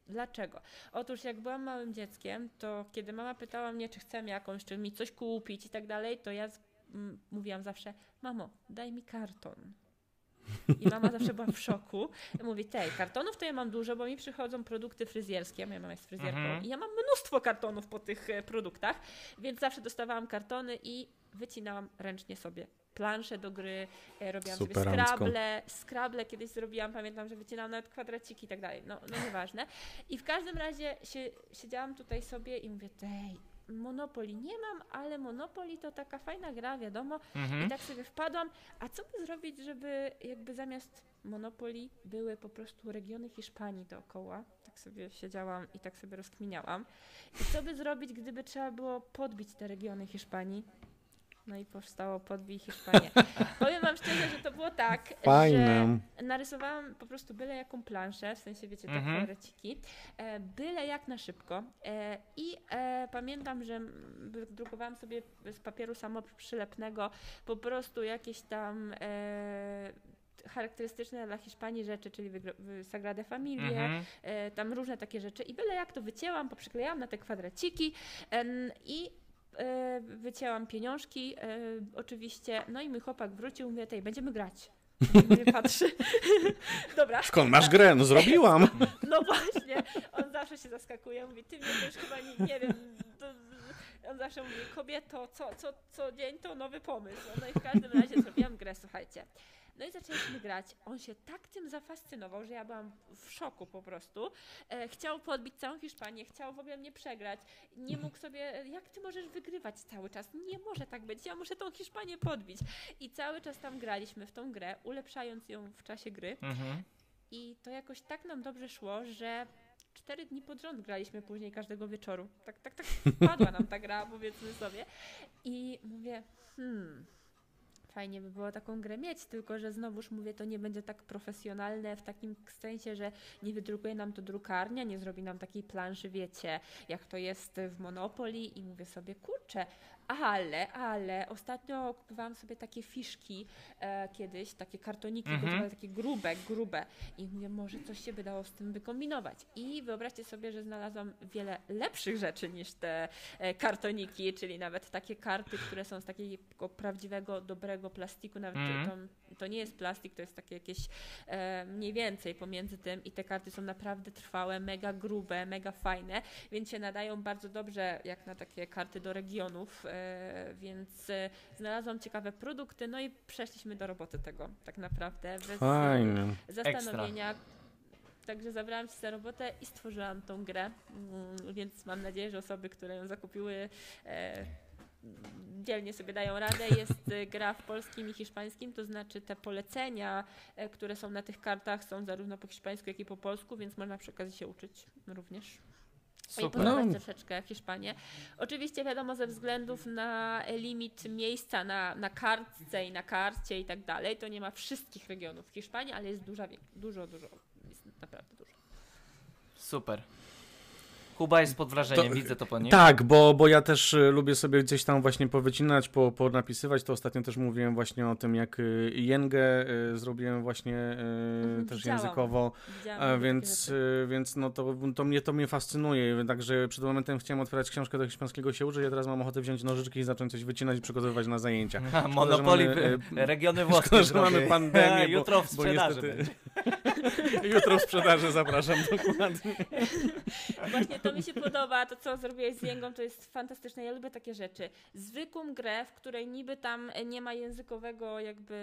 Dlaczego? Otóż jak byłam małym dzieckiem, to kiedy mama pytała mnie, czy chcę jakąś, czy mi coś kupić i tak dalej, to ja z, mówiłam zawsze, mamo, daj mi karton. I mama zawsze była w szoku. Mówi, tej, kartonów to ja mam dużo, bo mi przychodzą produkty fryzjerskie, moja mama jest fryzjerką Mhm. i ja mam mnóstwo kartonów po tych e, produktach, więc zawsze dostawałam kartony i wycinałam ręcznie sobie plansze do gry, e, robiłam sobie Superancko. scrabble, scrabble kiedyś zrobiłam, pamiętam, że wycinałam nawet kwadraciki i tak dalej, no, no nieważne. I w każdym razie się, siedziałam tutaj sobie i mówię, tej, Monopoly nie mam, ale Monopoly to taka fajna gra, wiadomo. Mhm. I tak sobie wpadłam, a co by zrobić, żeby jakby zamiast Monopoly były po prostu regiony Hiszpanii dookoła. Tak sobie siedziałam i tak sobie rozkminiałam. I co by zrobić, gdyby trzeba było podbić te regiony Hiszpanii? No i powstało Podbij Hiszpanię. Powiem wam szczerze, że to było tak, Fajne. że narysowałam po prostu byle jaką planszę, w sensie wiecie, te Mhm. kwadraciki, e, byle jak na szybko e, i e, pamiętam, że drukowałam sobie z papieru samoprzylepnego po prostu jakieś tam charakterystyczne dla Hiszpanii rzeczy, czyli Sagrada Familia, Mhm. tam różne takie rzeczy i byle jak to wycięłam, poprzyklejałam na te kwadraciki i wycięłam pieniążki e, oczywiście, no i mój chłopak wrócił, mówię, tej, będziemy grać. Mnie patrzy. Dobra, Skąd masz grę? No zrobiłam. no właśnie. On zawsze się zaskakuje, mówi, ty mnie już chyba nie, nie wiem. To, on zawsze mówi, kobieto, co, co, co dzień to nowy pomysł. No i w każdym razie zrobiłam grę, słuchajcie. No i zaczęliśmy grać. On się tak tym zafascynował, że ja byłam w szoku po prostu. E, chciał podbić całą Hiszpanię, chciał w ogóle mnie przegrać. Nie mógł sobie, jak ty możesz wygrywać cały czas? Nie może tak być, ja muszę tą Hiszpanię podbić. I cały czas tam graliśmy w tą grę, ulepszając ją w czasie gry. Mhm. I to jakoś tak nam dobrze szło, że cztery dni pod rząd graliśmy później każdego wieczoru. Tak, tak, tak padła nam ta gra, powiedzmy sobie. I mówię, hmm, fajnie by było taką grę mieć, tylko że znowuż mówię, to nie będzie tak profesjonalne w takim sensie, że nie wydrukuje nam to drukarnia, nie zrobi nam takiej planszy, wiecie, jak to jest w Monopoly i mówię sobie, kurczę, ale, ale ostatnio kupowałam sobie takie fiszki e, kiedyś, takie kartoniki, Mhm. takie grube, grube i mówię, może coś się by dało z tym wykombinować. I wyobraźcie sobie, że znalazłam wiele lepszych rzeczy niż te e, kartoniki, czyli nawet takie karty, które są z takiego prawdziwego, dobrego plastiku, nawet Mhm. to, to nie jest plastik, to jest takie jakieś e, mniej więcej pomiędzy tym i te karty są naprawdę trwałe, mega grube, mega fajne, więc się nadają bardzo dobrze jak na takie karty do regionów, e, więc e, znalazłam ciekawe produkty, no i przeszliśmy do roboty tego tak naprawdę, bez e, Fajnie. zastanowienia. Także zabrałam się za robotę i stworzyłam tą grę, mm, więc mam nadzieję, że osoby, które ją zakupiły e, dzielnie sobie dają radę. Jest e, gra w polskim i hiszpańskim, to znaczy te polecenia, e, które są na tych kartach są zarówno po hiszpańsku, jak i po polsku, więc można przy okazji się uczyć również. I Super. No. troszeczkę Hiszpanię. Oczywiście wiadomo ze względów na limit miejsca na, na kartce i na karcie i tak dalej, to nie ma wszystkich regionów w Hiszpanii, ale jest duża, dużo, dużo, jest naprawdę dużo. Super. Kuba jest pod wrażeniem, To- widzę to po nim. Tak, bo, bo ja też y, lubię sobie gdzieś tam właśnie powycinać, po, ponapisywać. To ostatnio też mówiłem właśnie o tym, jak y, jęgę y, zrobiłem właśnie Mhm, też widziałam. językowo. Widziałam więc, więc no to, to, mnie, to mnie fascynuje. Także przed momentem chciałem otwierać książkę do hiszpańskiego się uczyć, a teraz mam ochotę wziąć nożyczki i zacząć coś wycinać i przygotowywać na zajęcia. Monopoly, że mamy, regiony włoskie szkoda, że mamy pandemię, bo- Jutro w bo sprzedaży niestety-. Jutro w sprzedaży zapraszam dokładnie. Właśnie to mi się podoba, to co zrobiłeś z Jęgą, to jest fantastyczne. Ja lubię takie rzeczy. Zwykłą grę, w której niby tam nie ma językowego jakby,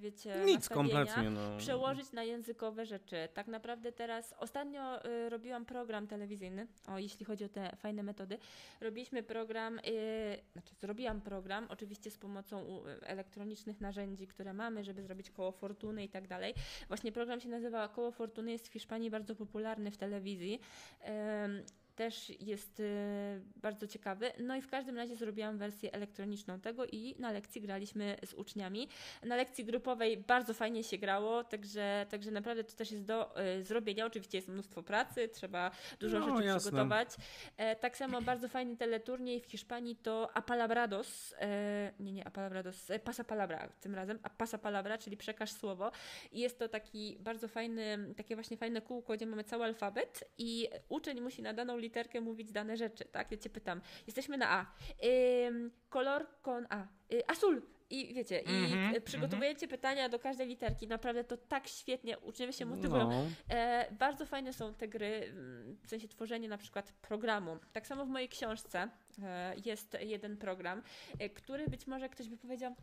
wiecie, Nic kompletnie. No. Przełożyć na językowe rzeczy. Tak naprawdę teraz, ostatnio y, robiłam program telewizyjny, o jeśli chodzi o te fajne metody. Robiliśmy program, y, znaczy zrobiłam program, oczywiście z pomocą elektronicznych narzędzi, które mamy, żeby zrobić koło fortuny i tak dalej. Właśnie program się nazywa Koło Fortuny, jest w Hiszpanii bardzo popularny w telewizji. Em, też jest y, bardzo ciekawy. No i w każdym razie zrobiłam wersję elektroniczną tego i na lekcji graliśmy z uczniami. Na lekcji grupowej bardzo fajnie się grało, także, także naprawdę to też jest do y, zrobienia. Oczywiście jest mnóstwo pracy, trzeba dużo No, rzeczy jasne. przygotować. E, tak samo bardzo fajny teleturniej w Hiszpanii to Apalabrados, e, nie, nie Apalabrados, e, Pasapalabra tym razem, a Pasapalabra, czyli przekaż słowo. I jest to taki bardzo fajny, takie właśnie fajne kółko, gdzie mamy cały alfabet i uczeń musi na daną literkę mówić dane rzeczy, tak? Ja cię pytam, jesteśmy na A. Ym, kolor con A. Y, azul. I wiecie, Mhm, i y, przygotowujecie pytania do każdej literki. Naprawdę to tak świetnie, uczniowie się motywują. No. E, bardzo fajne są te gry, w sensie tworzenie na przykład programu. Tak samo w mojej książce jest jeden program, e, który być może ktoś by powiedział,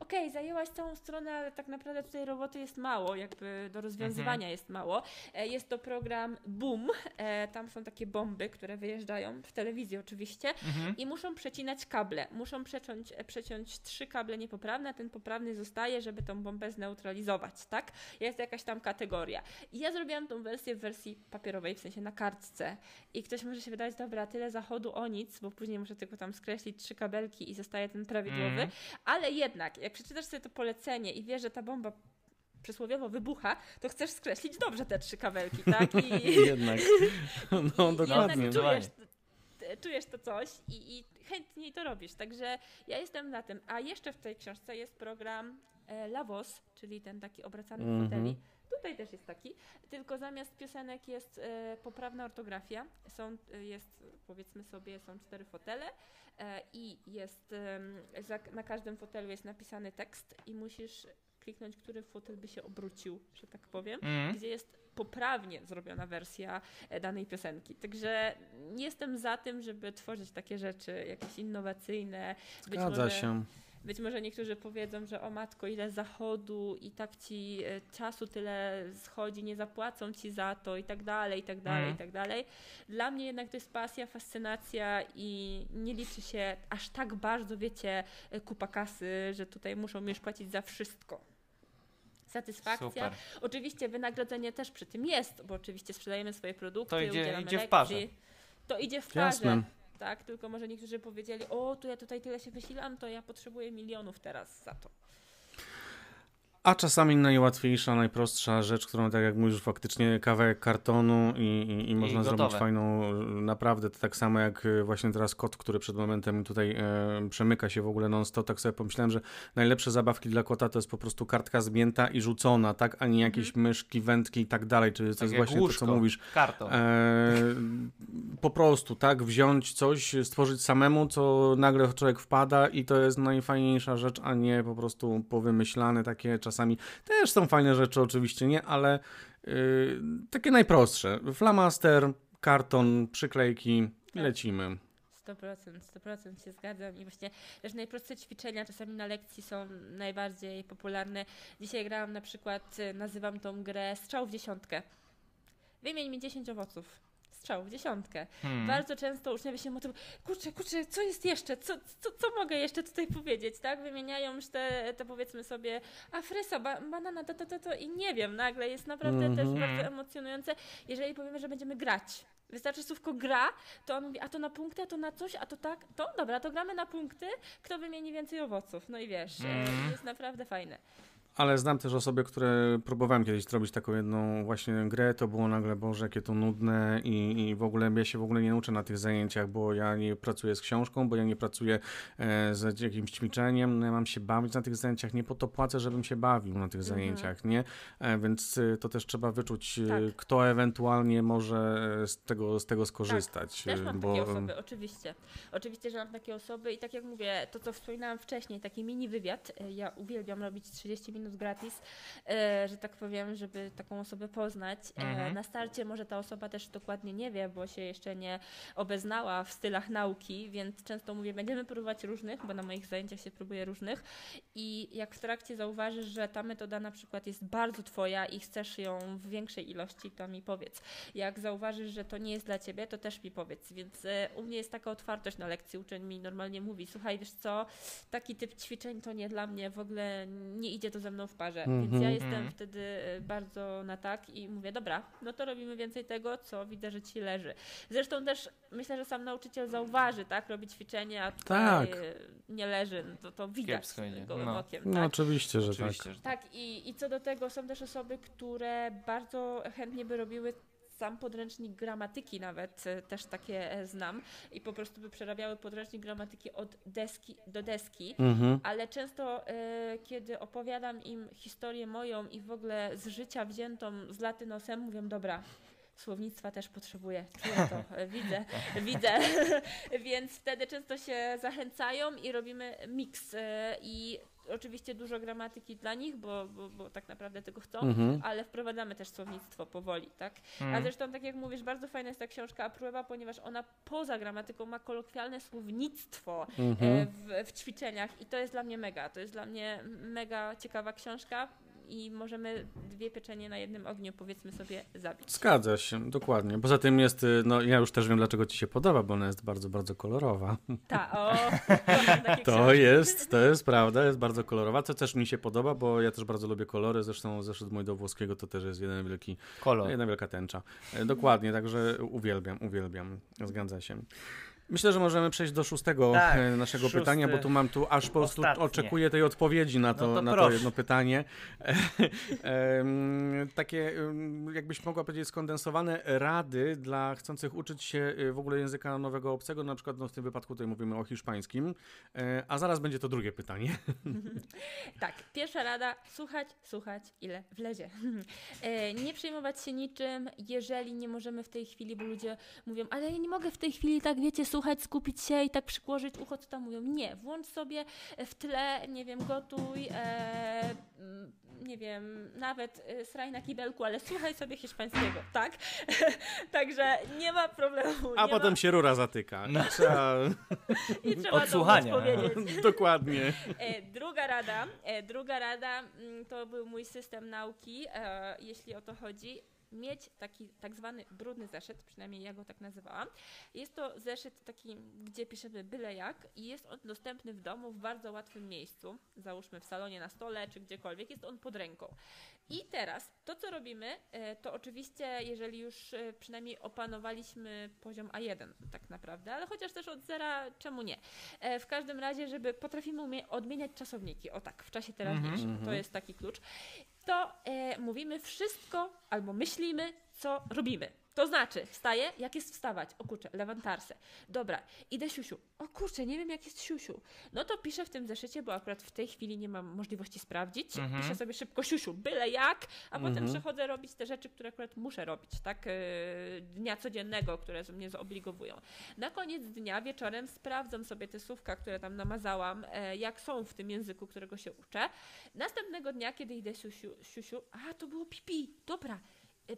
okej, zajęłaś całą stronę, ale tak naprawdę tutaj roboty jest mało, jakby do rozwiązywania jest mało. E, jest to program Boom, e, tam są takie bomby, które wyjeżdżają w telewizji oczywiście Mhm. i muszą przecinać kable. Muszą przeciąć, e, przeciąć trzy kable niepoprawne, ten poprawny zostaje, żeby tą bombę zneutralizować, tak? Jest jakaś tam kategoria. I ja zrobiłam tą wersję w wersji papierowej, w sensie na kartce. I ktoś może się wydawać, dobra, tyle zachodu o nic, bo później muszę tylko tam skreślić trzy kabelki i zostaje ten prawidłowy. Mhm. Ale jednak, jak przeczytasz sobie to polecenie i wiesz, że ta bomba przysłowiowo wybucha, to chcesz skreślić dobrze te trzy kabelki, tak? I, Jednak. No dokładnie. Jednak czujesz, czujesz to coś i, i chętniej to robisz. Także ja jestem na tym. A jeszcze w tej książce jest program e, Lavos, czyli ten taki obracany Mhm. foteli. Tutaj też jest taki, tylko zamiast piosenek jest e, poprawna ortografia. Są, e, jest, powiedzmy sobie, są cztery fotele e, i jest em, za, na każdym fotelu jest napisany tekst i musisz kliknąć, który fotel by się obrócił, że tak powiem Mhm. gdzie jest poprawnie zrobiona wersja e, danej piosenki. Także jestem za tym, żeby tworzyć takie rzeczy, jakieś innowacyjne. Być Zgadza może, się. Być może niektórzy powiedzą, że o matko, ile zachodu i tak ci e, czasu tyle schodzi, nie zapłacą ci za to i tak dalej, i tak dalej, Mhm. i tak dalej. Dla mnie jednak to jest pasja, fascynacja i nie liczy się aż tak bardzo, wiecie, e, kupa kasy, że tutaj muszą już płacić za wszystko. Satysfakcja. Super. Oczywiście wynagrodzenie też przy tym jest, bo oczywiście sprzedajemy swoje produkty, To idzie- udzielamy idzie w parze. To idzie w parze. Jasne. Tak, tylko może niektórzy powiedzieli, o, to ja tutaj tyle się wysilam, to ja potrzebuję milionów teraz za to. A czasami najłatwiejsza, najprostsza rzecz, którą tak jak mówisz, faktycznie kawałek kartonu i, i, i można gotowe. zrobić fajną, naprawdę to tak samo jak e, właśnie teraz kot, który przed momentem tutaj e, przemyka się w ogóle non-stop, tak sobie pomyślałem, że najlepsze zabawki dla kota to jest po prostu kartka zmięta i rzucona, tak, a nie jakieś myszki, wędki i tak dalej, czyli to Tak jest właśnie łóżko, to, co mówisz. Karton. E, po prostu, tak, wziąć coś, stworzyć samemu, co nagle człowiek wpada i to jest najfajniejsza rzecz, a nie po prostu powymyślane takie czasami. Też są fajne rzeczy oczywiście, nie, ale y, takie najprostsze. Flamaster, karton, przyklejki, Tak. lecimy. 100%, 100% się zgadzam i właśnie też najprostsze ćwiczenia czasami na lekcji są najbardziej popularne. Dzisiaj grałam na przykład, y, nazywam tą grę strzał w dziesiątkę. Wymień mi 10 owoców. Strzał w dziesiątkę. Hmm. Bardzo często uczniowie się motywują, kurczę, kurczę, co jest jeszcze, co, co, co mogę jeszcze tutaj powiedzieć, tak? Wymieniają już te, te powiedzmy sobie, a frysa, ba, banana, to, to, to, to i nie wiem, nagle jest naprawdę Mhm. też bardzo emocjonujące, jeżeli powiemy, że będziemy grać. Wystarczy słówko gra, to on mówi, a to na punkty, a to na coś, a to tak, to dobra, to gramy na punkty, kto wymieni więcej owoców, no i wiesz, Mhm. jest naprawdę fajne. Ale znam też osoby, które próbowałem kiedyś zrobić taką jedną właśnie grę, to było nagle, Boże, jakie to nudne i, i w ogóle ja się w ogóle nie nauczę na tych zajęciach, bo ja nie pracuję z książką, bo ja nie pracuję e, z jakimś ćwiczeniem, no ja mam się bawić na tych zajęciach, nie po to płacę, żebym się bawił na tych zajęciach, nie? E, więc e, to też trzeba wyczuć, e, Tak. kto ewentualnie może e, z tego, z tego skorzystać. Też e, mam bo, takie osoby, oczywiście. Oczywiście, że mam takie osoby i tak jak mówię, to co wspominałam wcześniej, taki mini wywiad, ja uwielbiam robić 30 minut gratis, e, że tak powiem, żeby taką osobę poznać. E, Mhm. Na starcie może ta osoba też dokładnie nie wie, bo się jeszcze nie obeznała w stylach nauki, więc często mówię, będziemy próbować różnych, bo na moich zajęciach się próbuje różnych i jak w trakcie zauważysz, że ta metoda na przykład jest bardzo twoja i chcesz ją w większej ilości, to mi powiedz. Jak zauważysz, że to nie jest dla ciebie, to też mi powiedz. Więc e, u mnie jest taka otwartość na lekcji. Uczeń mi normalnie mówi: Słuchaj, wiesz co, taki typ ćwiczeń to nie dla mnie, w ogóle nie idzie to ze mną w parze. Więc ja Mhm. jestem wtedy e, bardzo na tak i mówię: Dobra, no to robimy więcej tego, co widzę, że ci leży. Zresztą też myślę, że sam nauczyciel zauważy, tak? Robi ćwiczenie, a tutaj Tak. e, nie leży. No to, to widać Kiepsko gołym No. okiem. No tak? oczywiście, że Oczywiście, że tak. Tak, i, i co do tego są też osoby, które bardzo chętnie by robiły sam podręcznik gramatyki nawet, e, też takie e, znam, i po prostu by przerabiały podręcznik gramatyki od deski do deski. Mhm. Ale często, e, kiedy opowiadam im historię moją i w ogóle z życia wziętą z laty nosem, mówią, dobra, słownictwa też potrzebuję, czuję to, widzę, widzę. Więc wtedy często się zachęcają i robimy miks. I oczywiście dużo gramatyki dla nich, bo, bo, bo tak naprawdę tego chcą, Mhm. ale wprowadzamy też słownictwo powoli, tak? A Mm. zresztą, tak jak mówisz, bardzo fajna jest ta książka Aprueba, ponieważ ona poza gramatyką ma kolokwialne słownictwo e, Mhm. w, w ćwiczeniach i to jest dla mnie mega. To jest dla mnie mega ciekawa książka i możemy dwie pieczenie na jednym ogniu, powiedzmy sobie, zabić. Zgadza się, dokładnie. Poza tym jest, y, no ja już też wiem, dlaczego ci się podoba, bo ona jest bardzo, bardzo kolorowa. Ta, o, To książki. jest, to jest prawda, jest bardzo kolorowa, co też mi się podoba, bo ja też bardzo lubię kolory, zresztą zeszedł mój do włoskiego, to też jest jeden wielki, Kolor. jedna wielka tęcza. E, Dokładnie, także uwielbiam, uwielbiam, zgadza się. Myślę, że możemy przejść do szóstego Tak, e, naszego szósty. pytania, bo tu mam tu aż po prostu oczekuję tej odpowiedzi na to, No to na to jedno pytanie. Em, Takie, jakbyś mogła powiedzieć, skondensowane rady dla chcących uczyć się e, w ogóle języka nowego obcego, na przykład no, w tym wypadku tutaj mówimy o hiszpańskim, E, a zaraz będzie to drugie pytanie. Tak, pierwsza rada, słuchać, słuchać, ile wlezie. E, nie przejmować się niczym, jeżeli nie możemy w tej chwili, bo ludzie mówią, ale ja nie mogę w tej chwili tak, wiecie, słuchać, skupić się i tak przyłożyć ucho, co tam mówią. Nie, włącz sobie w tle, nie wiem, gotuj, e, mm, nie wiem, nawet e, sraj na kibelku, ale słuchaj sobie hiszpańskiego, tak? Także nie ma problemu. A potem ma, się rura zatyka. No. Trzeba... i trzeba odsłuchania. Dokładnie. E, druga rada, e, druga rada mm, to był mój system nauki, e, jeśli o to chodzi. Mieć taki tak zwany brudny zeszyt, przynajmniej ja go tak nazywałam. Jest to zeszyt taki, gdzie piszemy byle jak i jest on dostępny w domu w bardzo łatwym miejscu. Załóżmy w salonie, na stole czy gdziekolwiek. Jest on pod ręką. I teraz to, co robimy, e, to oczywiście, jeżeli już e, przynajmniej opanowaliśmy poziom A1, tak naprawdę, ale chociaż też od zera, czemu nie? E, W każdym razie, żeby potrafimy odmieniać czasowniki, o tak, w czasie teraźniejszym, Mhm. to jest taki klucz, to mówimy wszystko albo myślimy, co robimy. To znaczy, wstaję, jak jest wstawać? O kurczę, lewantarse. Dobra, idę siusiu. O kurczę, nie wiem jak jest siusiu. No to piszę w tym zeszycie, bo akurat w tej chwili nie mam możliwości sprawdzić. Mhm. Piszę sobie szybko siusiu, byle jak, a potem Mhm. przechodzę robić te rzeczy, które akurat muszę robić, tak? e, Dnia codziennego, które mnie zobligowują. Na koniec dnia wieczorem sprawdzam sobie te słówka, które tam namazałam, e, jak są w tym języku, którego się uczę. Następnego dnia, kiedy idę siusiu, siusiu a to było pipi, dobra,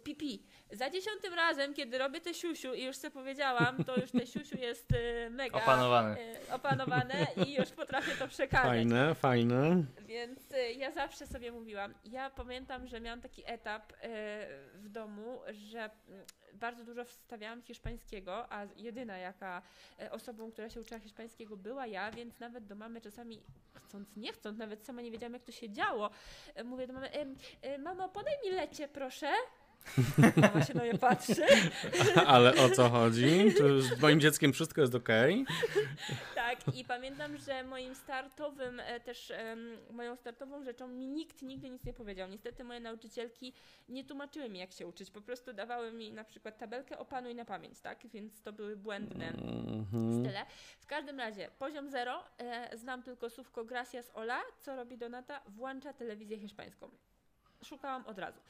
pipi. Za dziesiątym razem, kiedy robię te siusiu i już sobie powiedziałam, to już te siusiu jest e, mega Opanowane. e, opanowane i już potrafię to przekazać. Fajne, fajne. Więc ja zawsze sobie mówiłam, ja pamiętam, że miałam taki etap w domu, że mm, bardzo dużo wstawiałam hiszpańskiego, a jedyna jaka osobą, która się uczyła hiszpańskiego była ja, więc nawet do mamy czasami chcąc, nie chcąc, nawet sama nie wiedziałam jak to się działo, mówię do mamy, "Em, y, mamo podaj mi lecie proszę. Mama się na mnie patrzy. Ale o co chodzi? Czy z moim dzieckiem wszystko jest okej? Tak, i pamiętam, że moim startowym e, też, moją startową rzeczą mi nikt nigdy nic nie powiedział. Niestety moje nauczycielki nie tłumaczyły mi, jak się uczyć. Po prostu dawały mi na przykład tabelkę opanuj na pamięć, tak? Więc to były błędne Mhm. style. W każdym razie, poziom zero, e, znam tylko słówko gracias hola, co robi Donata? Włącza telewizję hiszpańską. Szukałam od razu.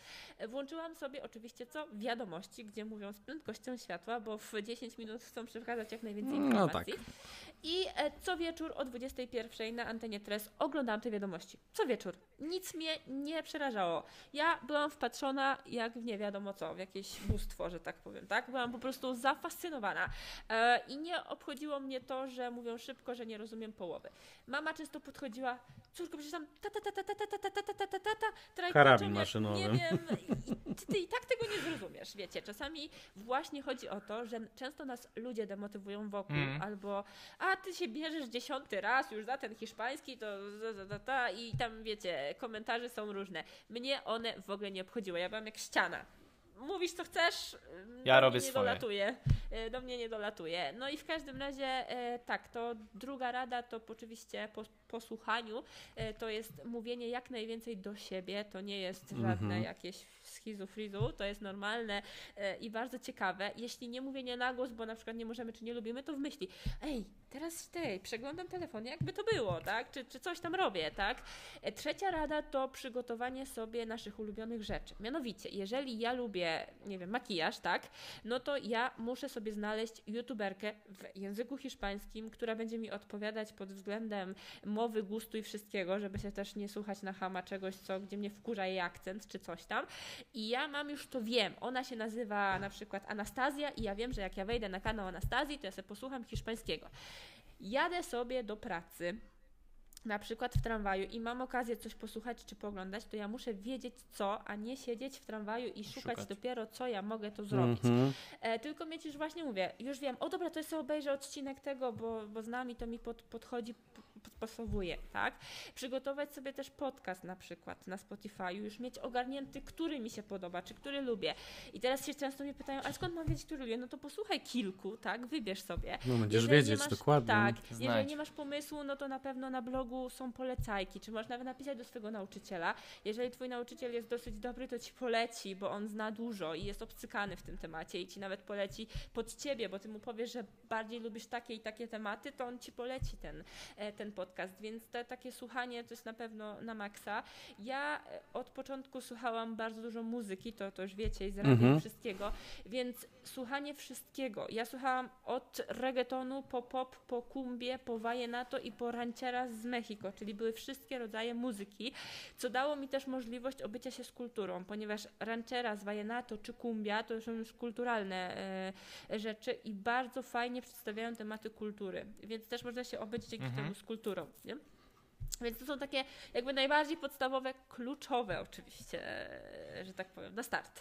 Włączyłam sobie oczywiście co? Wiadomości, gdzie mówią z prędkością światła, bo w 10 minut chcą przekazać jak najwięcej No informacji. I e, co wieczór o 21 na antenie Tres oglądałam te wiadomości. Co wieczór. Nic mnie nie przerażało. Ja byłam wpatrzona jak w nie wiadomo co, w jakieś bóstwo, że tak powiem, tak? Byłam po prostu zafascynowana. E, I nie obchodziło mnie to, że mówią szybko, że nie rozumiem połowy. Mama często podchodziła, córko, przecież tam ta ta ta ta ta ta ta ta ta ta ta ta ta ta Karabin maszynowy. Nie wiem, i ty, ty i tak tego nie zrozumiesz, wiecie. Czasami właśnie chodzi o to, że często nas ludzie demotywują wokół, Mm. albo a ty się bierzesz dziesiąty raz już za ten hiszpański, to za, za, za, ta, i tam wiecie, komentarze są różne. Mnie one w ogóle nie obchodziły, ja byłam jak ściana. Mówisz co chcesz, Ja do robię nie swoje. dolatuje. E, Do mnie nie dolatuje. No i w każdym razie e, tak, to druga rada to oczywiście po, po słuchaniu e, to jest mówienie jak najwięcej do siebie. To nie jest żadne Mhm. jakieś schizofrizu, to jest normalne i bardzo ciekawe. Jeśli nie mówienie na głos, bo na przykład nie możemy czy nie lubimy, to w myśli, ej, teraz tej, przeglądam telefon, jakby to było, tak? Czy, czy coś tam robię, tak? Trzecia rada to przygotowanie sobie naszych ulubionych rzeczy. Mianowicie, jeżeli ja lubię, nie wiem, makijaż, tak? No to ja muszę sobie znaleźć youtuberkę w języku hiszpańskim, która będzie mi odpowiadać pod względem mowy, gustu i wszystkiego, żeby się też nie słuchać na chama czegoś, co, gdzie mnie wkurza jej akcent czy coś tam. I ja mam już to wiem. Ona się nazywa na przykład Anastazja i ja wiem, że jak ja wejdę na kanał Anastazji, to ja sobie posłucham hiszpańskiego. Jadę sobie do pracy, na przykład w tramwaju i mam okazję coś posłuchać czy pooglądać, to ja muszę wiedzieć co, a nie siedzieć w tramwaju i szukać, Szukać. dopiero co ja mogę to zrobić. Mhm. E, tylko mieć już właśnie mówię, już wiem, o dobra, to jest obejrzę odcinek tego, bo, bo z nami to mi pod, podchodzi, podpasowuje, tak? Przygotować sobie też podcast na przykład na Spotify, już mieć ogarnięty, który mi się podoba, czy który lubię. I teraz się często mnie pytają, ale skąd mam wiedzieć, który lubię? No to posłuchaj kilku, tak? Wybierz sobie. No, będziesz Jeżeli wiedzieć masz- dokładnie. Tak, Znajdź. jeżeli nie masz pomysłu, no to na pewno na blogu są polecajki, czy możesz nawet napisać do swojego nauczyciela. Jeżeli twój nauczyciel jest dosyć dobry, to ci poleci, bo on zna dużo i jest obcykany w tym temacie i ci nawet poleci pod ciebie, bo ty mu powiesz, że bardziej lubisz takie i takie tematy, to on ci poleci ten, e, ten podcast, więc te, takie słuchanie to jest na pewno na maksa. Ja e, od początku słuchałam bardzo dużo muzyki, to, to już wiecie, i z Mhm. wszystkiego, więc słuchanie wszystkiego. Ja słuchałam od reggaetonu po pop, po kumbie, po vallenato i po rancheras z Mexico, czyli były wszystkie rodzaje muzyki, co dało mi też możliwość obycia się z kulturą, ponieważ rancheras, vallenato czy kumbia to są już kulturalne e, rzeczy i bardzo fajnie przedstawiają tematy kultury, więc też można się obyć dzięki Mhm. temu z kulturą. Nie? Więc to są takie jakby najbardziej podstawowe, kluczowe oczywiście, że tak powiem, na start.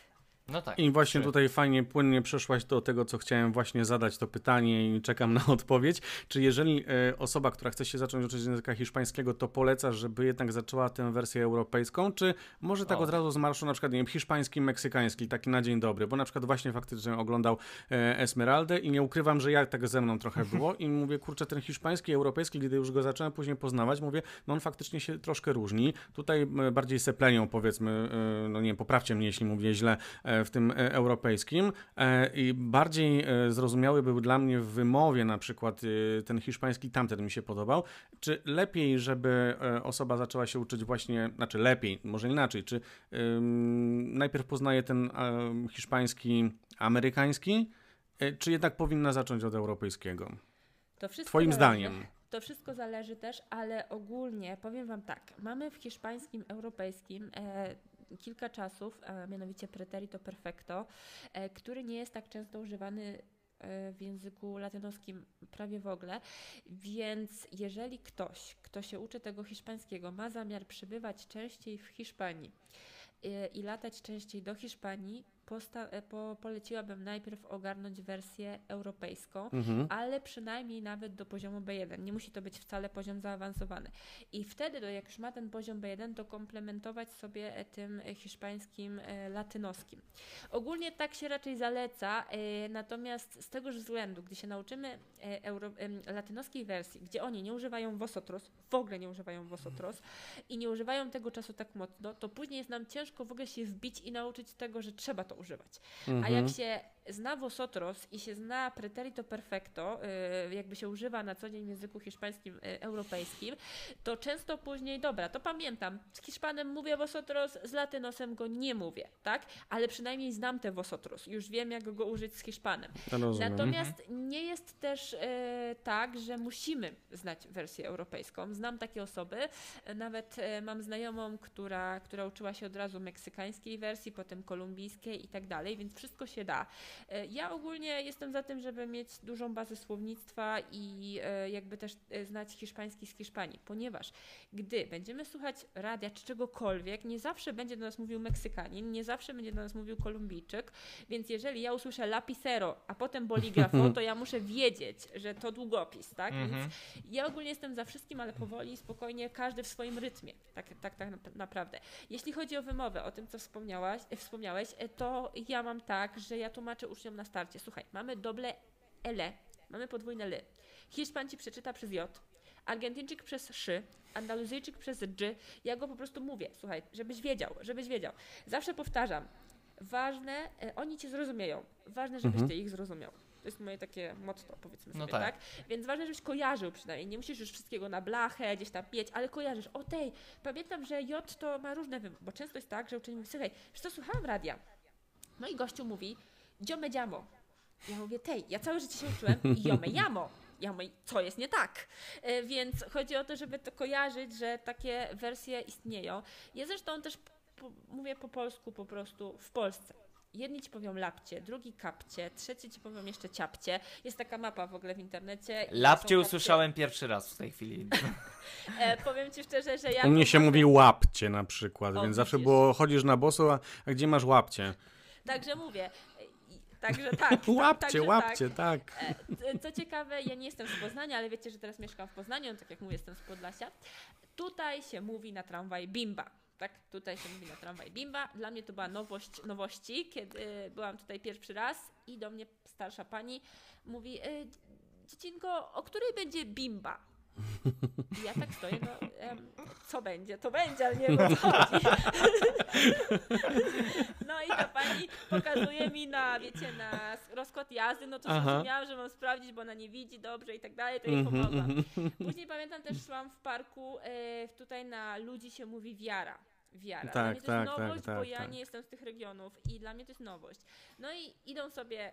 No tak. I właśnie Trzy. tutaj fajnie, płynnie przeszłaś do tego, co chciałem właśnie zadać to pytanie i czekam na odpowiedź. Czy jeżeli e, osoba, która chce się zacząć uczyć języka hiszpańskiego, to polecasz, żeby jednak zaczęła tę wersję europejską, czy może tak O. od razu z marszu na przykład, nie wiem, hiszpański, meksykański, taki na dzień dobry, bo na przykład właśnie faktycznie oglądał e, Esmeraldę i nie ukrywam, że ja tak ze mną trochę było i mówię, kurczę, ten hiszpański, europejski, gdy już go zacząłem później poznawać, mówię, no on faktycznie się troszkę różni. Tutaj e, bardziej seplenią, powiedzmy, no nie wiem, poprawcie mnie, jeśli mówię źle, w tym e, europejskim e, i bardziej e, zrozumiały był dla mnie w wymowie na przykład ten hiszpański, tamten mi się podobał. Czy lepiej, żeby osoba zaczęła się uczyć właśnie, znaczy lepiej, może inaczej, czy ym, najpierw poznaje ten hiszpański amerykański, czy jednak powinna zacząć od europejskiego? To wszystko Twoim zależy. zdaniem. To wszystko zależy też, ale ogólnie powiem Wam tak. Mamy w hiszpańskim, europejskim e, kilka czasów, a mianowicie preterito perfecto, e, który nie jest tak często używany e, w języku latynoskim prawie w ogóle, więc jeżeli ktoś, kto się uczy tego hiszpańskiego, ma zamiar przybywać częściej w Hiszpanii e, i latać częściej do Hiszpanii, posta- e, po, poleciłabym najpierw ogarnąć wersję europejską, Mhm. ale przynajmniej nawet do poziomu B1. Nie musi to być wcale poziom zaawansowany. I wtedy, jak już ma ten poziom B1, to komplementować sobie e, tym hiszpańskim, e, latynoskim. Ogólnie tak się raczej zaleca, natomiast z tegoż względu, gdy się nauczymy euro, latynoskiej wersji, gdzie oni nie używają vosotros, w ogóle nie używają vosotros i nie używają tego czasu tak mocno, to później jest nam ciężko w ogóle się wbić i nauczyć tego, że trzeba to używać. A Mhm. jak się zna vosotros i się zna preterito perfecto, y, jakby się używa na co dzień w języku hiszpańskim, y, europejskim, to często później, dobra, to pamiętam, z Hiszpanem mówię vosotros, z latynosem go nie mówię, tak? Ale przynajmniej znam te vosotros, już wiem jak go użyć z Hiszpanem. Rozumiem. Natomiast nie jest też e, tak, że musimy znać wersję europejską. Znam takie osoby, nawet mam znajomą, która, która uczyła się od razu meksykańskiej wersji, potem kolumbijskiej i tak dalej, więc wszystko się da. E, ja ogólnie jestem za tym, żeby mieć dużą bazę słownictwa i e, jakby też e, znać hiszpański z Hiszpanii, ponieważ gdy będziemy słuchać radia czy czegokolwiek, nie zawsze będzie do nas mówił Meksykanin, nie zawsze będzie do nas mówił Kolumbijczyk, więc jeżeli ja usłyszę lapicero, a potem boligrafo, to ja muszę wiedzieć, że to długopis, tak? Mhm. Więc ja ogólnie jestem za wszystkim, ale powoli, spokojnie, każdy w swoim rytmie, tak, tak, tak nap- naprawdę. Jeśli chodzi o wymowę, o tym, co wspomniałaś, wspomniałeś, to ja mam tak, że ja tłumaczę uczniom na starcie, słuchaj, mamy doble ele, mamy podwójne ly. Hiszpan ci przeczyta przez J, Argentyńczyk przez szy, Andaluzyjczyk przez dż. Ja go po prostu mówię, słuchaj, żebyś wiedział, żebyś wiedział. Zawsze powtarzam, ważne, e, oni cię zrozumieją, ważne, żebyś Mhm. ty ich zrozumiał. To jest moje takie motto, powiedzmy No sobie, tak. tak. Więc ważne, żebyś kojarzył przynajmniej. Nie musisz już wszystkiego na blachę, gdzieś tam mieć, ale kojarzysz. O tej, pamiętam, że J to ma różne bo często jest tak, że uczeń mówi, słuchaj, wiesz co, słuchałam radia. No i gościu mówi, dziome dziamo. Ja mówię, tej, ja całe życie się uczyłem jome jamo. Ja mówię, co jest nie tak? E, Więc chodzi o to, żeby to kojarzyć, że takie wersje istnieją. Ja zresztą też po, mówię po polsku po prostu w Polsce. Jedni ci powią lapcie, drugi kapcie, trzeci ci powią jeszcze ciapcie. Jest taka mapa w ogóle w internecie. i Lapcie kapcie. usłyszałem pierwszy raz w tej chwili. E, powiem ci szczerze, że ja. U mnie się mówi łapcie na przykład, O, więc zawsze widzisz. było chodzisz na boso, a, a gdzie masz łapcie? Także mówię. E, i- Także tak. tak, Łapcie, także łapcie, tak. E, c- Co ciekawe, ja nie jestem z Poznania, ale wiecie, że teraz mieszkam w Poznaniu, tak jak mówię, jestem z Podlasia. Tutaj się mówi na tramwaj bimba. Tak, tutaj się mówi na tramwaj bimba. Dla mnie to była nowość, nowości, kiedy byłam tutaj pierwszy raz i do mnie starsza pani mówi, e, dziecinko, o której będzie bimba? I ja tak stoję, no, em, co będzie, to będzie, ale nie wiem o co chodzi. No i ta pani pokazuje mi na, wiecie, na rozkład jazdy, no to Aha. zrozumiałam, że mam sprawdzić, bo ona nie widzi dobrze i tak dalej, to jej Mhm, pomogłam. Później pamiętam też szłam w parku, e, tutaj na ludzi się mówi wiara. Wiara. dla Tak, mnie to tak, jest tak, nowość, tak, bo ja tak. nie jestem z tych regionów i dla mnie to jest nowość. No i idą sobie,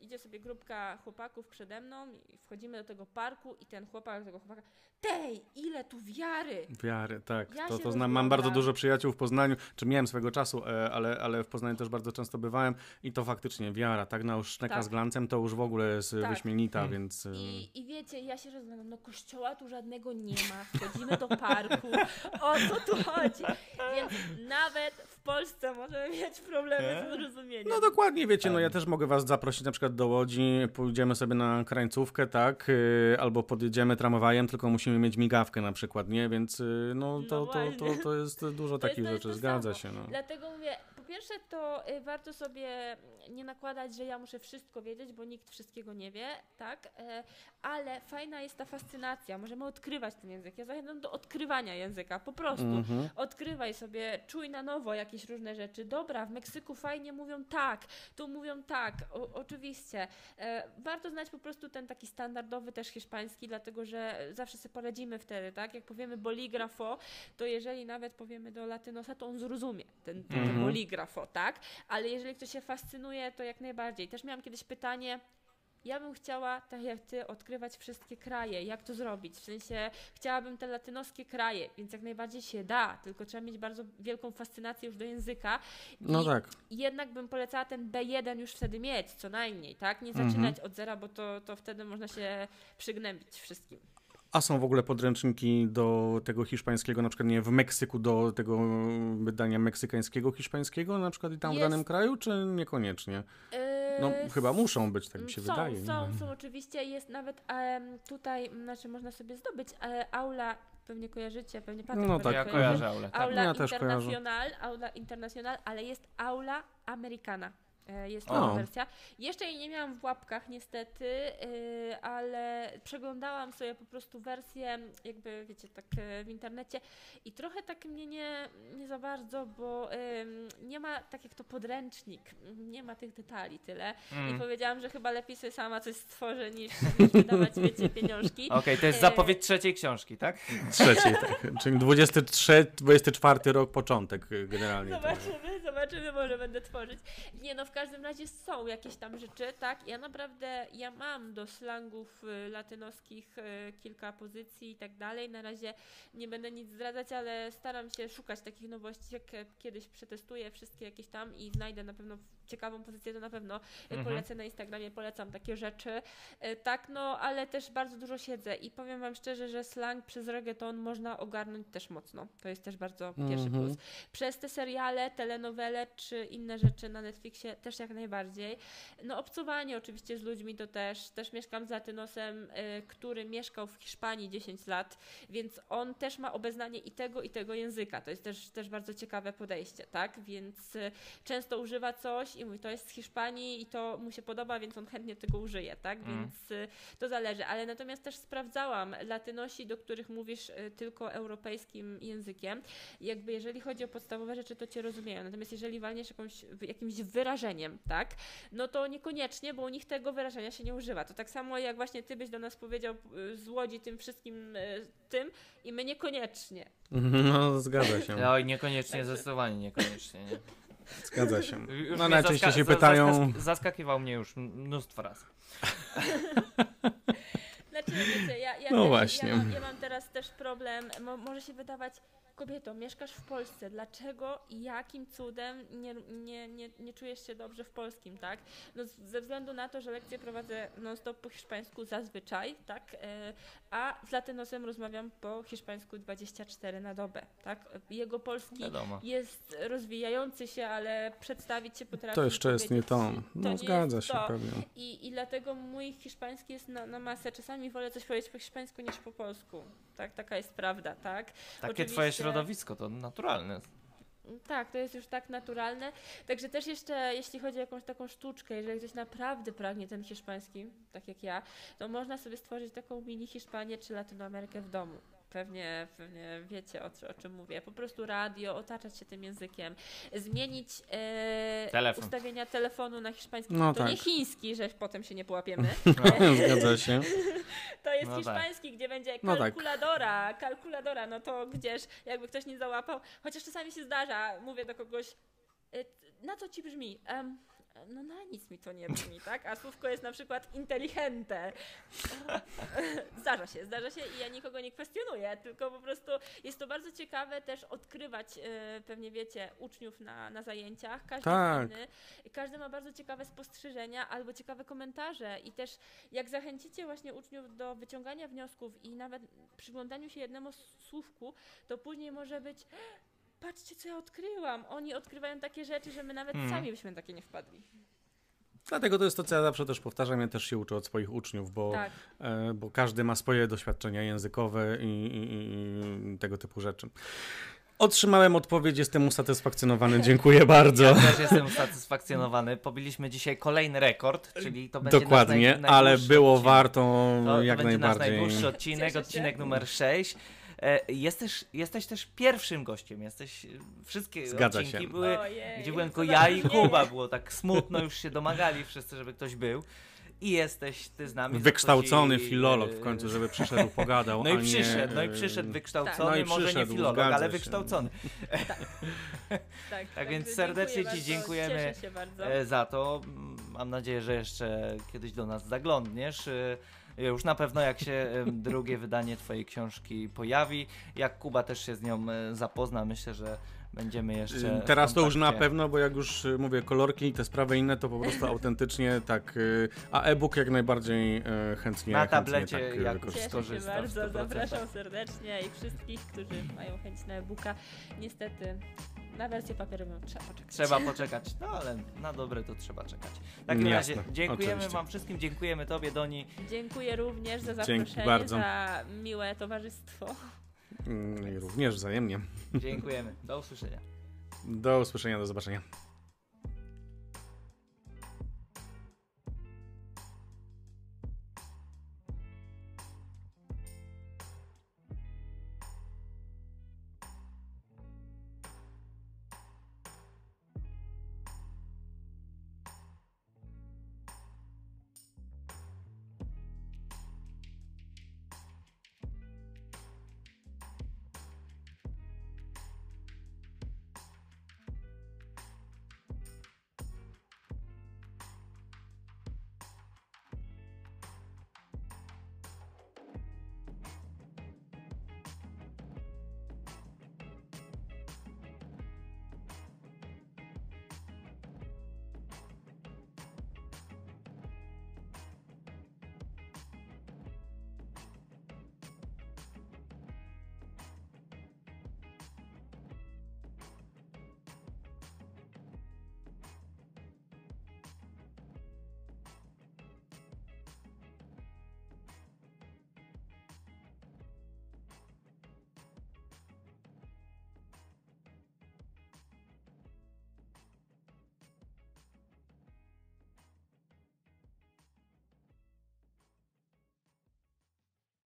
idzie sobie grupka chłopaków przede mną i wchodzimy do tego parku i ten chłopak tego chłopaka, tej, ile tu wiary! Wiary, tak. Ja to, to znam. Mam bardzo dużo przyjaciół w Poznaniu, czy miałem swego czasu, e, ale, ale w Poznaniu też bardzo często bywałem i to faktycznie wiara, tak na szneka Tak. z glancem to już w ogóle jest e, Tak. wyśmienita, Mm. więc... e, I, I wiecie, ja się rozglądam, no kościoła tu żadnego nie ma, wchodzimy do parku, o co tu chodzi? Więc nawet w Polsce możemy mieć problemy z zrozumieniem. No dokładnie, wiecie, no ja też mogę was zaprosić na przykład do Łodzi, pójdziemy sobie na krańcówkę, tak, y, albo podjedziemy tramwajem, tylko musimy mieć migawkę na przykład, nie, więc y, no to, No to, to, to jest dużo To jest- takich to jest rzeczy, to zgadza samo. się, no. Dlatego mówię, pierwsze to y, warto sobie nie nakładać, że ja muszę wszystko wiedzieć, bo nikt wszystkiego nie wie, tak? E, ale fajna jest ta fascynacja, możemy odkrywać ten język. Ja zachęcam do odkrywania języka, po prostu. Mhm. Odkrywaj sobie, czuj na nowo jakieś różne rzeczy. Dobra, w Meksyku fajnie mówią tak, tu mówią tak, o, oczywiście. E, warto znać po prostu ten taki standardowy też hiszpański, dlatego że zawsze sobie poradzimy wtedy, tak? Jak powiemy boligrafo, to jeżeli nawet powiemy do latynosa, to on zrozumie ten, ten Mhm. Boligrafo, tak? Ale jeżeli ktoś się fascynuje, to jak najbardziej. Też miałam kiedyś pytanie, ja bym chciała, tak jak ty, odkrywać wszystkie kraje. Jak to zrobić? W sensie, chciałabym te latynoskie kraje, więc jak najbardziej się da, tylko trzeba mieć bardzo wielką fascynację już do języka. No I tak. Jednak bym polecała ten B1 już wtedy mieć, co najmniej, tak? Nie Mhm. zaczynać od zera, bo to, to wtedy można się przygnębić wszystkim. A są w ogóle podręczniki do tego hiszpańskiego, na przykład nie w Meksyku, do tego wydania meksykańskiego hiszpańskiego, na przykład i tam Jest. w danym kraju, czy niekoniecznie? No Yy, chyba muszą być, tak mi się są, wydaje. Są, nie? są oczywiście, jest nawet em, tutaj, znaczy można sobie zdobyć, ale aula, pewnie kojarzycie, pewnie Patryk No tak. Ja kojarzę, ale tak. Aula Ja. Internacional, Aula Internacional, ale jest Aula Americana. E, Jest to wersja. Jeszcze jej nie miałam w łapkach niestety, yy, ale przeglądałam sobie po prostu wersję, jakby wiecie, tak e, w internecie i trochę tak mnie nie, nie za bardzo, bo nie ma tak jak to podręcznik, nie ma tych detali tyle. I Mm. powiedziałam, że chyba lepiej sobie sama coś stworzę niż, niż wydawać, wiecie, pieniążki. Okej, to jest E, zapowiedź trzeciej książki, tak? Trzeciej, tak. Czyli 23, 24 rok, początek y, generalnie. Zobaczymy, zobaczymy, może będę tworzyć. Nie no, w każdym razie są jakieś tam rzeczy, tak? Ja naprawdę, ja mam do slangów y, latynoskich y, kilka pozycji i tak dalej. Na razie nie będę nic zdradzać, ale staram się szukać takich nowości, jak kiedyś przetestuję wszystkie jakieś tam i znajdę na pewno ciekawą pozycję, to na pewno y, Mhm. polecę na Instagramie, polecam takie rzeczy. Y, Tak, no, ale też bardzo dużo siedzę i powiem wam szczerze, że slang przez reggaeton można ogarnąć też mocno. To jest też bardzo pierwszy Mhm. plus. Przez te seriale, telenowele czy inne rzeczy na Netflixie też jak najbardziej. No obcowanie oczywiście z ludźmi to też. Też mieszkam z Latynosem, y, który mieszkał w Hiszpanii 10 lat, więc on też ma obeznanie i tego, i tego języka. To jest też, też bardzo ciekawe podejście, tak? Więc często używa coś i mówi, to jest z Hiszpanii i to mu się podoba, więc on chętnie tego użyje, tak? Mm. Więc y, to zależy. Ale natomiast też sprawdzałam Latynosi, do których mówisz y, tylko europejskim językiem, jakby jeżeli chodzi o podstawowe rzeczy, to cię rozumieją. Natomiast jeżeli walniesz jakąś, jakimś wyrażeniem, tak, no to niekoniecznie, bo u nich tego wyrażenia się nie używa. To tak samo jak właśnie ty byś do nas powiedział y, z Łodzi tym wszystkim tym i my niekoniecznie. No, zgadza się. Oj, niekoniecznie, Także- zdecydowanie niekoniecznie, nie? Zgadza się. Już No najczęściej się pytają. zaskak- Zaskakiwał mnie już mnóstwo razy. Znaczy, wiecie, ja, ja, No też, właśnie. Ja, mam, ja mam teraz też problem, mo, może się wydawać, kobieto, mieszkasz w Polsce, dlaczego i jakim cudem nie, nie, nie, nie czujesz się dobrze w polskim, tak? No, ze względu na to, że lekcje prowadzę non-stop po hiszpańsku zazwyczaj, tak? E, a z latynosem rozmawiam po hiszpańsku 24 na dobę, tak? Jego polski Wiadomo. jest rozwijający się, ale przedstawić się potrafi. To jeszcze jest nie to. No nie zgadza się to. pewnie. I, I dlatego mój hiszpański jest na, na masę. Czasami wolę coś powiedzieć po hiszpańsku niż po polsku. Tak, taka jest prawda, tak? Takie Oczywiście- twoje środowisko, to naturalne. Tak, to jest już tak naturalne. Także też jeszcze, jeśli chodzi o jakąś taką sztuczkę, jeżeli ktoś naprawdę pragnie ten hiszpański, tak jak ja, to można sobie stworzyć taką mini Hiszpanię czy Latynoamerykę w domu. Pewnie, pewnie wiecie o, o czym mówię. Po prostu radio, otaczać się tym językiem, zmienić e, Telefon. ustawienia telefonu na hiszpański. No to nie tak. chiński, że potem się nie połapiemy. Zgadza się. To jest No tak. hiszpański, gdzie będzie No tak. kalkuladora, kalkuladora, no to gdzież, jakby ktoś nie załapał. Chociaż czasami się zdarza, mówię do kogoś, y, na co ci brzmi? Em, no na nic mi to nie brzmi, tak? A słówko jest na przykład inteligente. Zdarza się, zdarza się i ja nikogo nie kwestionuję, tylko po prostu jest to bardzo ciekawe też odkrywać, y, pewnie wiecie, uczniów na, na zajęciach. Każdy Tak. inny, każdy ma bardzo ciekawe spostrzeżenia albo ciekawe komentarze i też jak zachęcicie właśnie uczniów do wyciągania wniosków i nawet przyglądaniu się jednemu słówku, to później może być patrzcie co ja odkryłam. Oni odkrywają takie rzeczy, że my nawet Mhm. sami byśmy takie nie wpadli. Dlatego to jest to, co ja zawsze też powtarzam. Ja też się uczę od swoich uczniów, bo, Tak. e, bo każdy ma swoje doświadczenia językowe i, i, i tego typu rzeczy. Otrzymałem odpowiedź, jestem usatysfakcjonowany. Dziękuję bardzo. Ja też jestem usatysfakcjonowany. Pobiliśmy dzisiaj kolejny rekord, czyli to będzie Dokładnie, nasz naj, ale było odcinek. warto To, to jak będzie nasz najbardziej. najdłuższy odcinek, odcinek numer 6. E, jesteś, jesteś też pierwszym gościem. Jesteś, e, wszystkie Zgadza odcinki się. były, Ojej, gdzie byłem co tylko ja i. Kuba. Było tak smutno, już się domagali wszyscy, żeby ktoś był. I jesteś ty z nami. Wykształcony filolog e, w końcu, żeby przyszedł, pogadał. No i nie, przyszedł, no i przyszedł wykształcony, No i może nie przyszedł, filolog, zgadza ale się. wykształcony. Tak, Tak także więc serdecznie Ci dziękujemy, za to. Mam nadzieję, że jeszcze kiedyś do nas zaglądniesz. E, Już na pewno jak się drugie wydanie Twojej książki pojawi, jak Kuba też się z nią e, zapozna, myślę, że będziemy jeszcze. Teraz to już na pewno, bo jak już y, mówię, kolorki i te sprawy inne, to po prostu autentycznie tak. y, A e-book jak najbardziej chętnie. Na chętnie tablecie tak, y, jak. Cieszę się bardzo, 100%. zapraszam serdecznie i wszystkich, którzy mają chęć na e-booka. Niestety na wersję papierową trzeba poczekać. Trzeba poczekać, no ale na dobre to trzeba czekać. W takim Jasne, razie dziękujemy oczywiście. Wam wszystkim, dziękujemy Tobie, Doni. Dziękuję również za Dzięki zaproszenie, bardzo. za miłe towarzystwo. Mm, I również wzajemnie. Dziękujemy. Do usłyszenia. Do usłyszenia, do zobaczenia.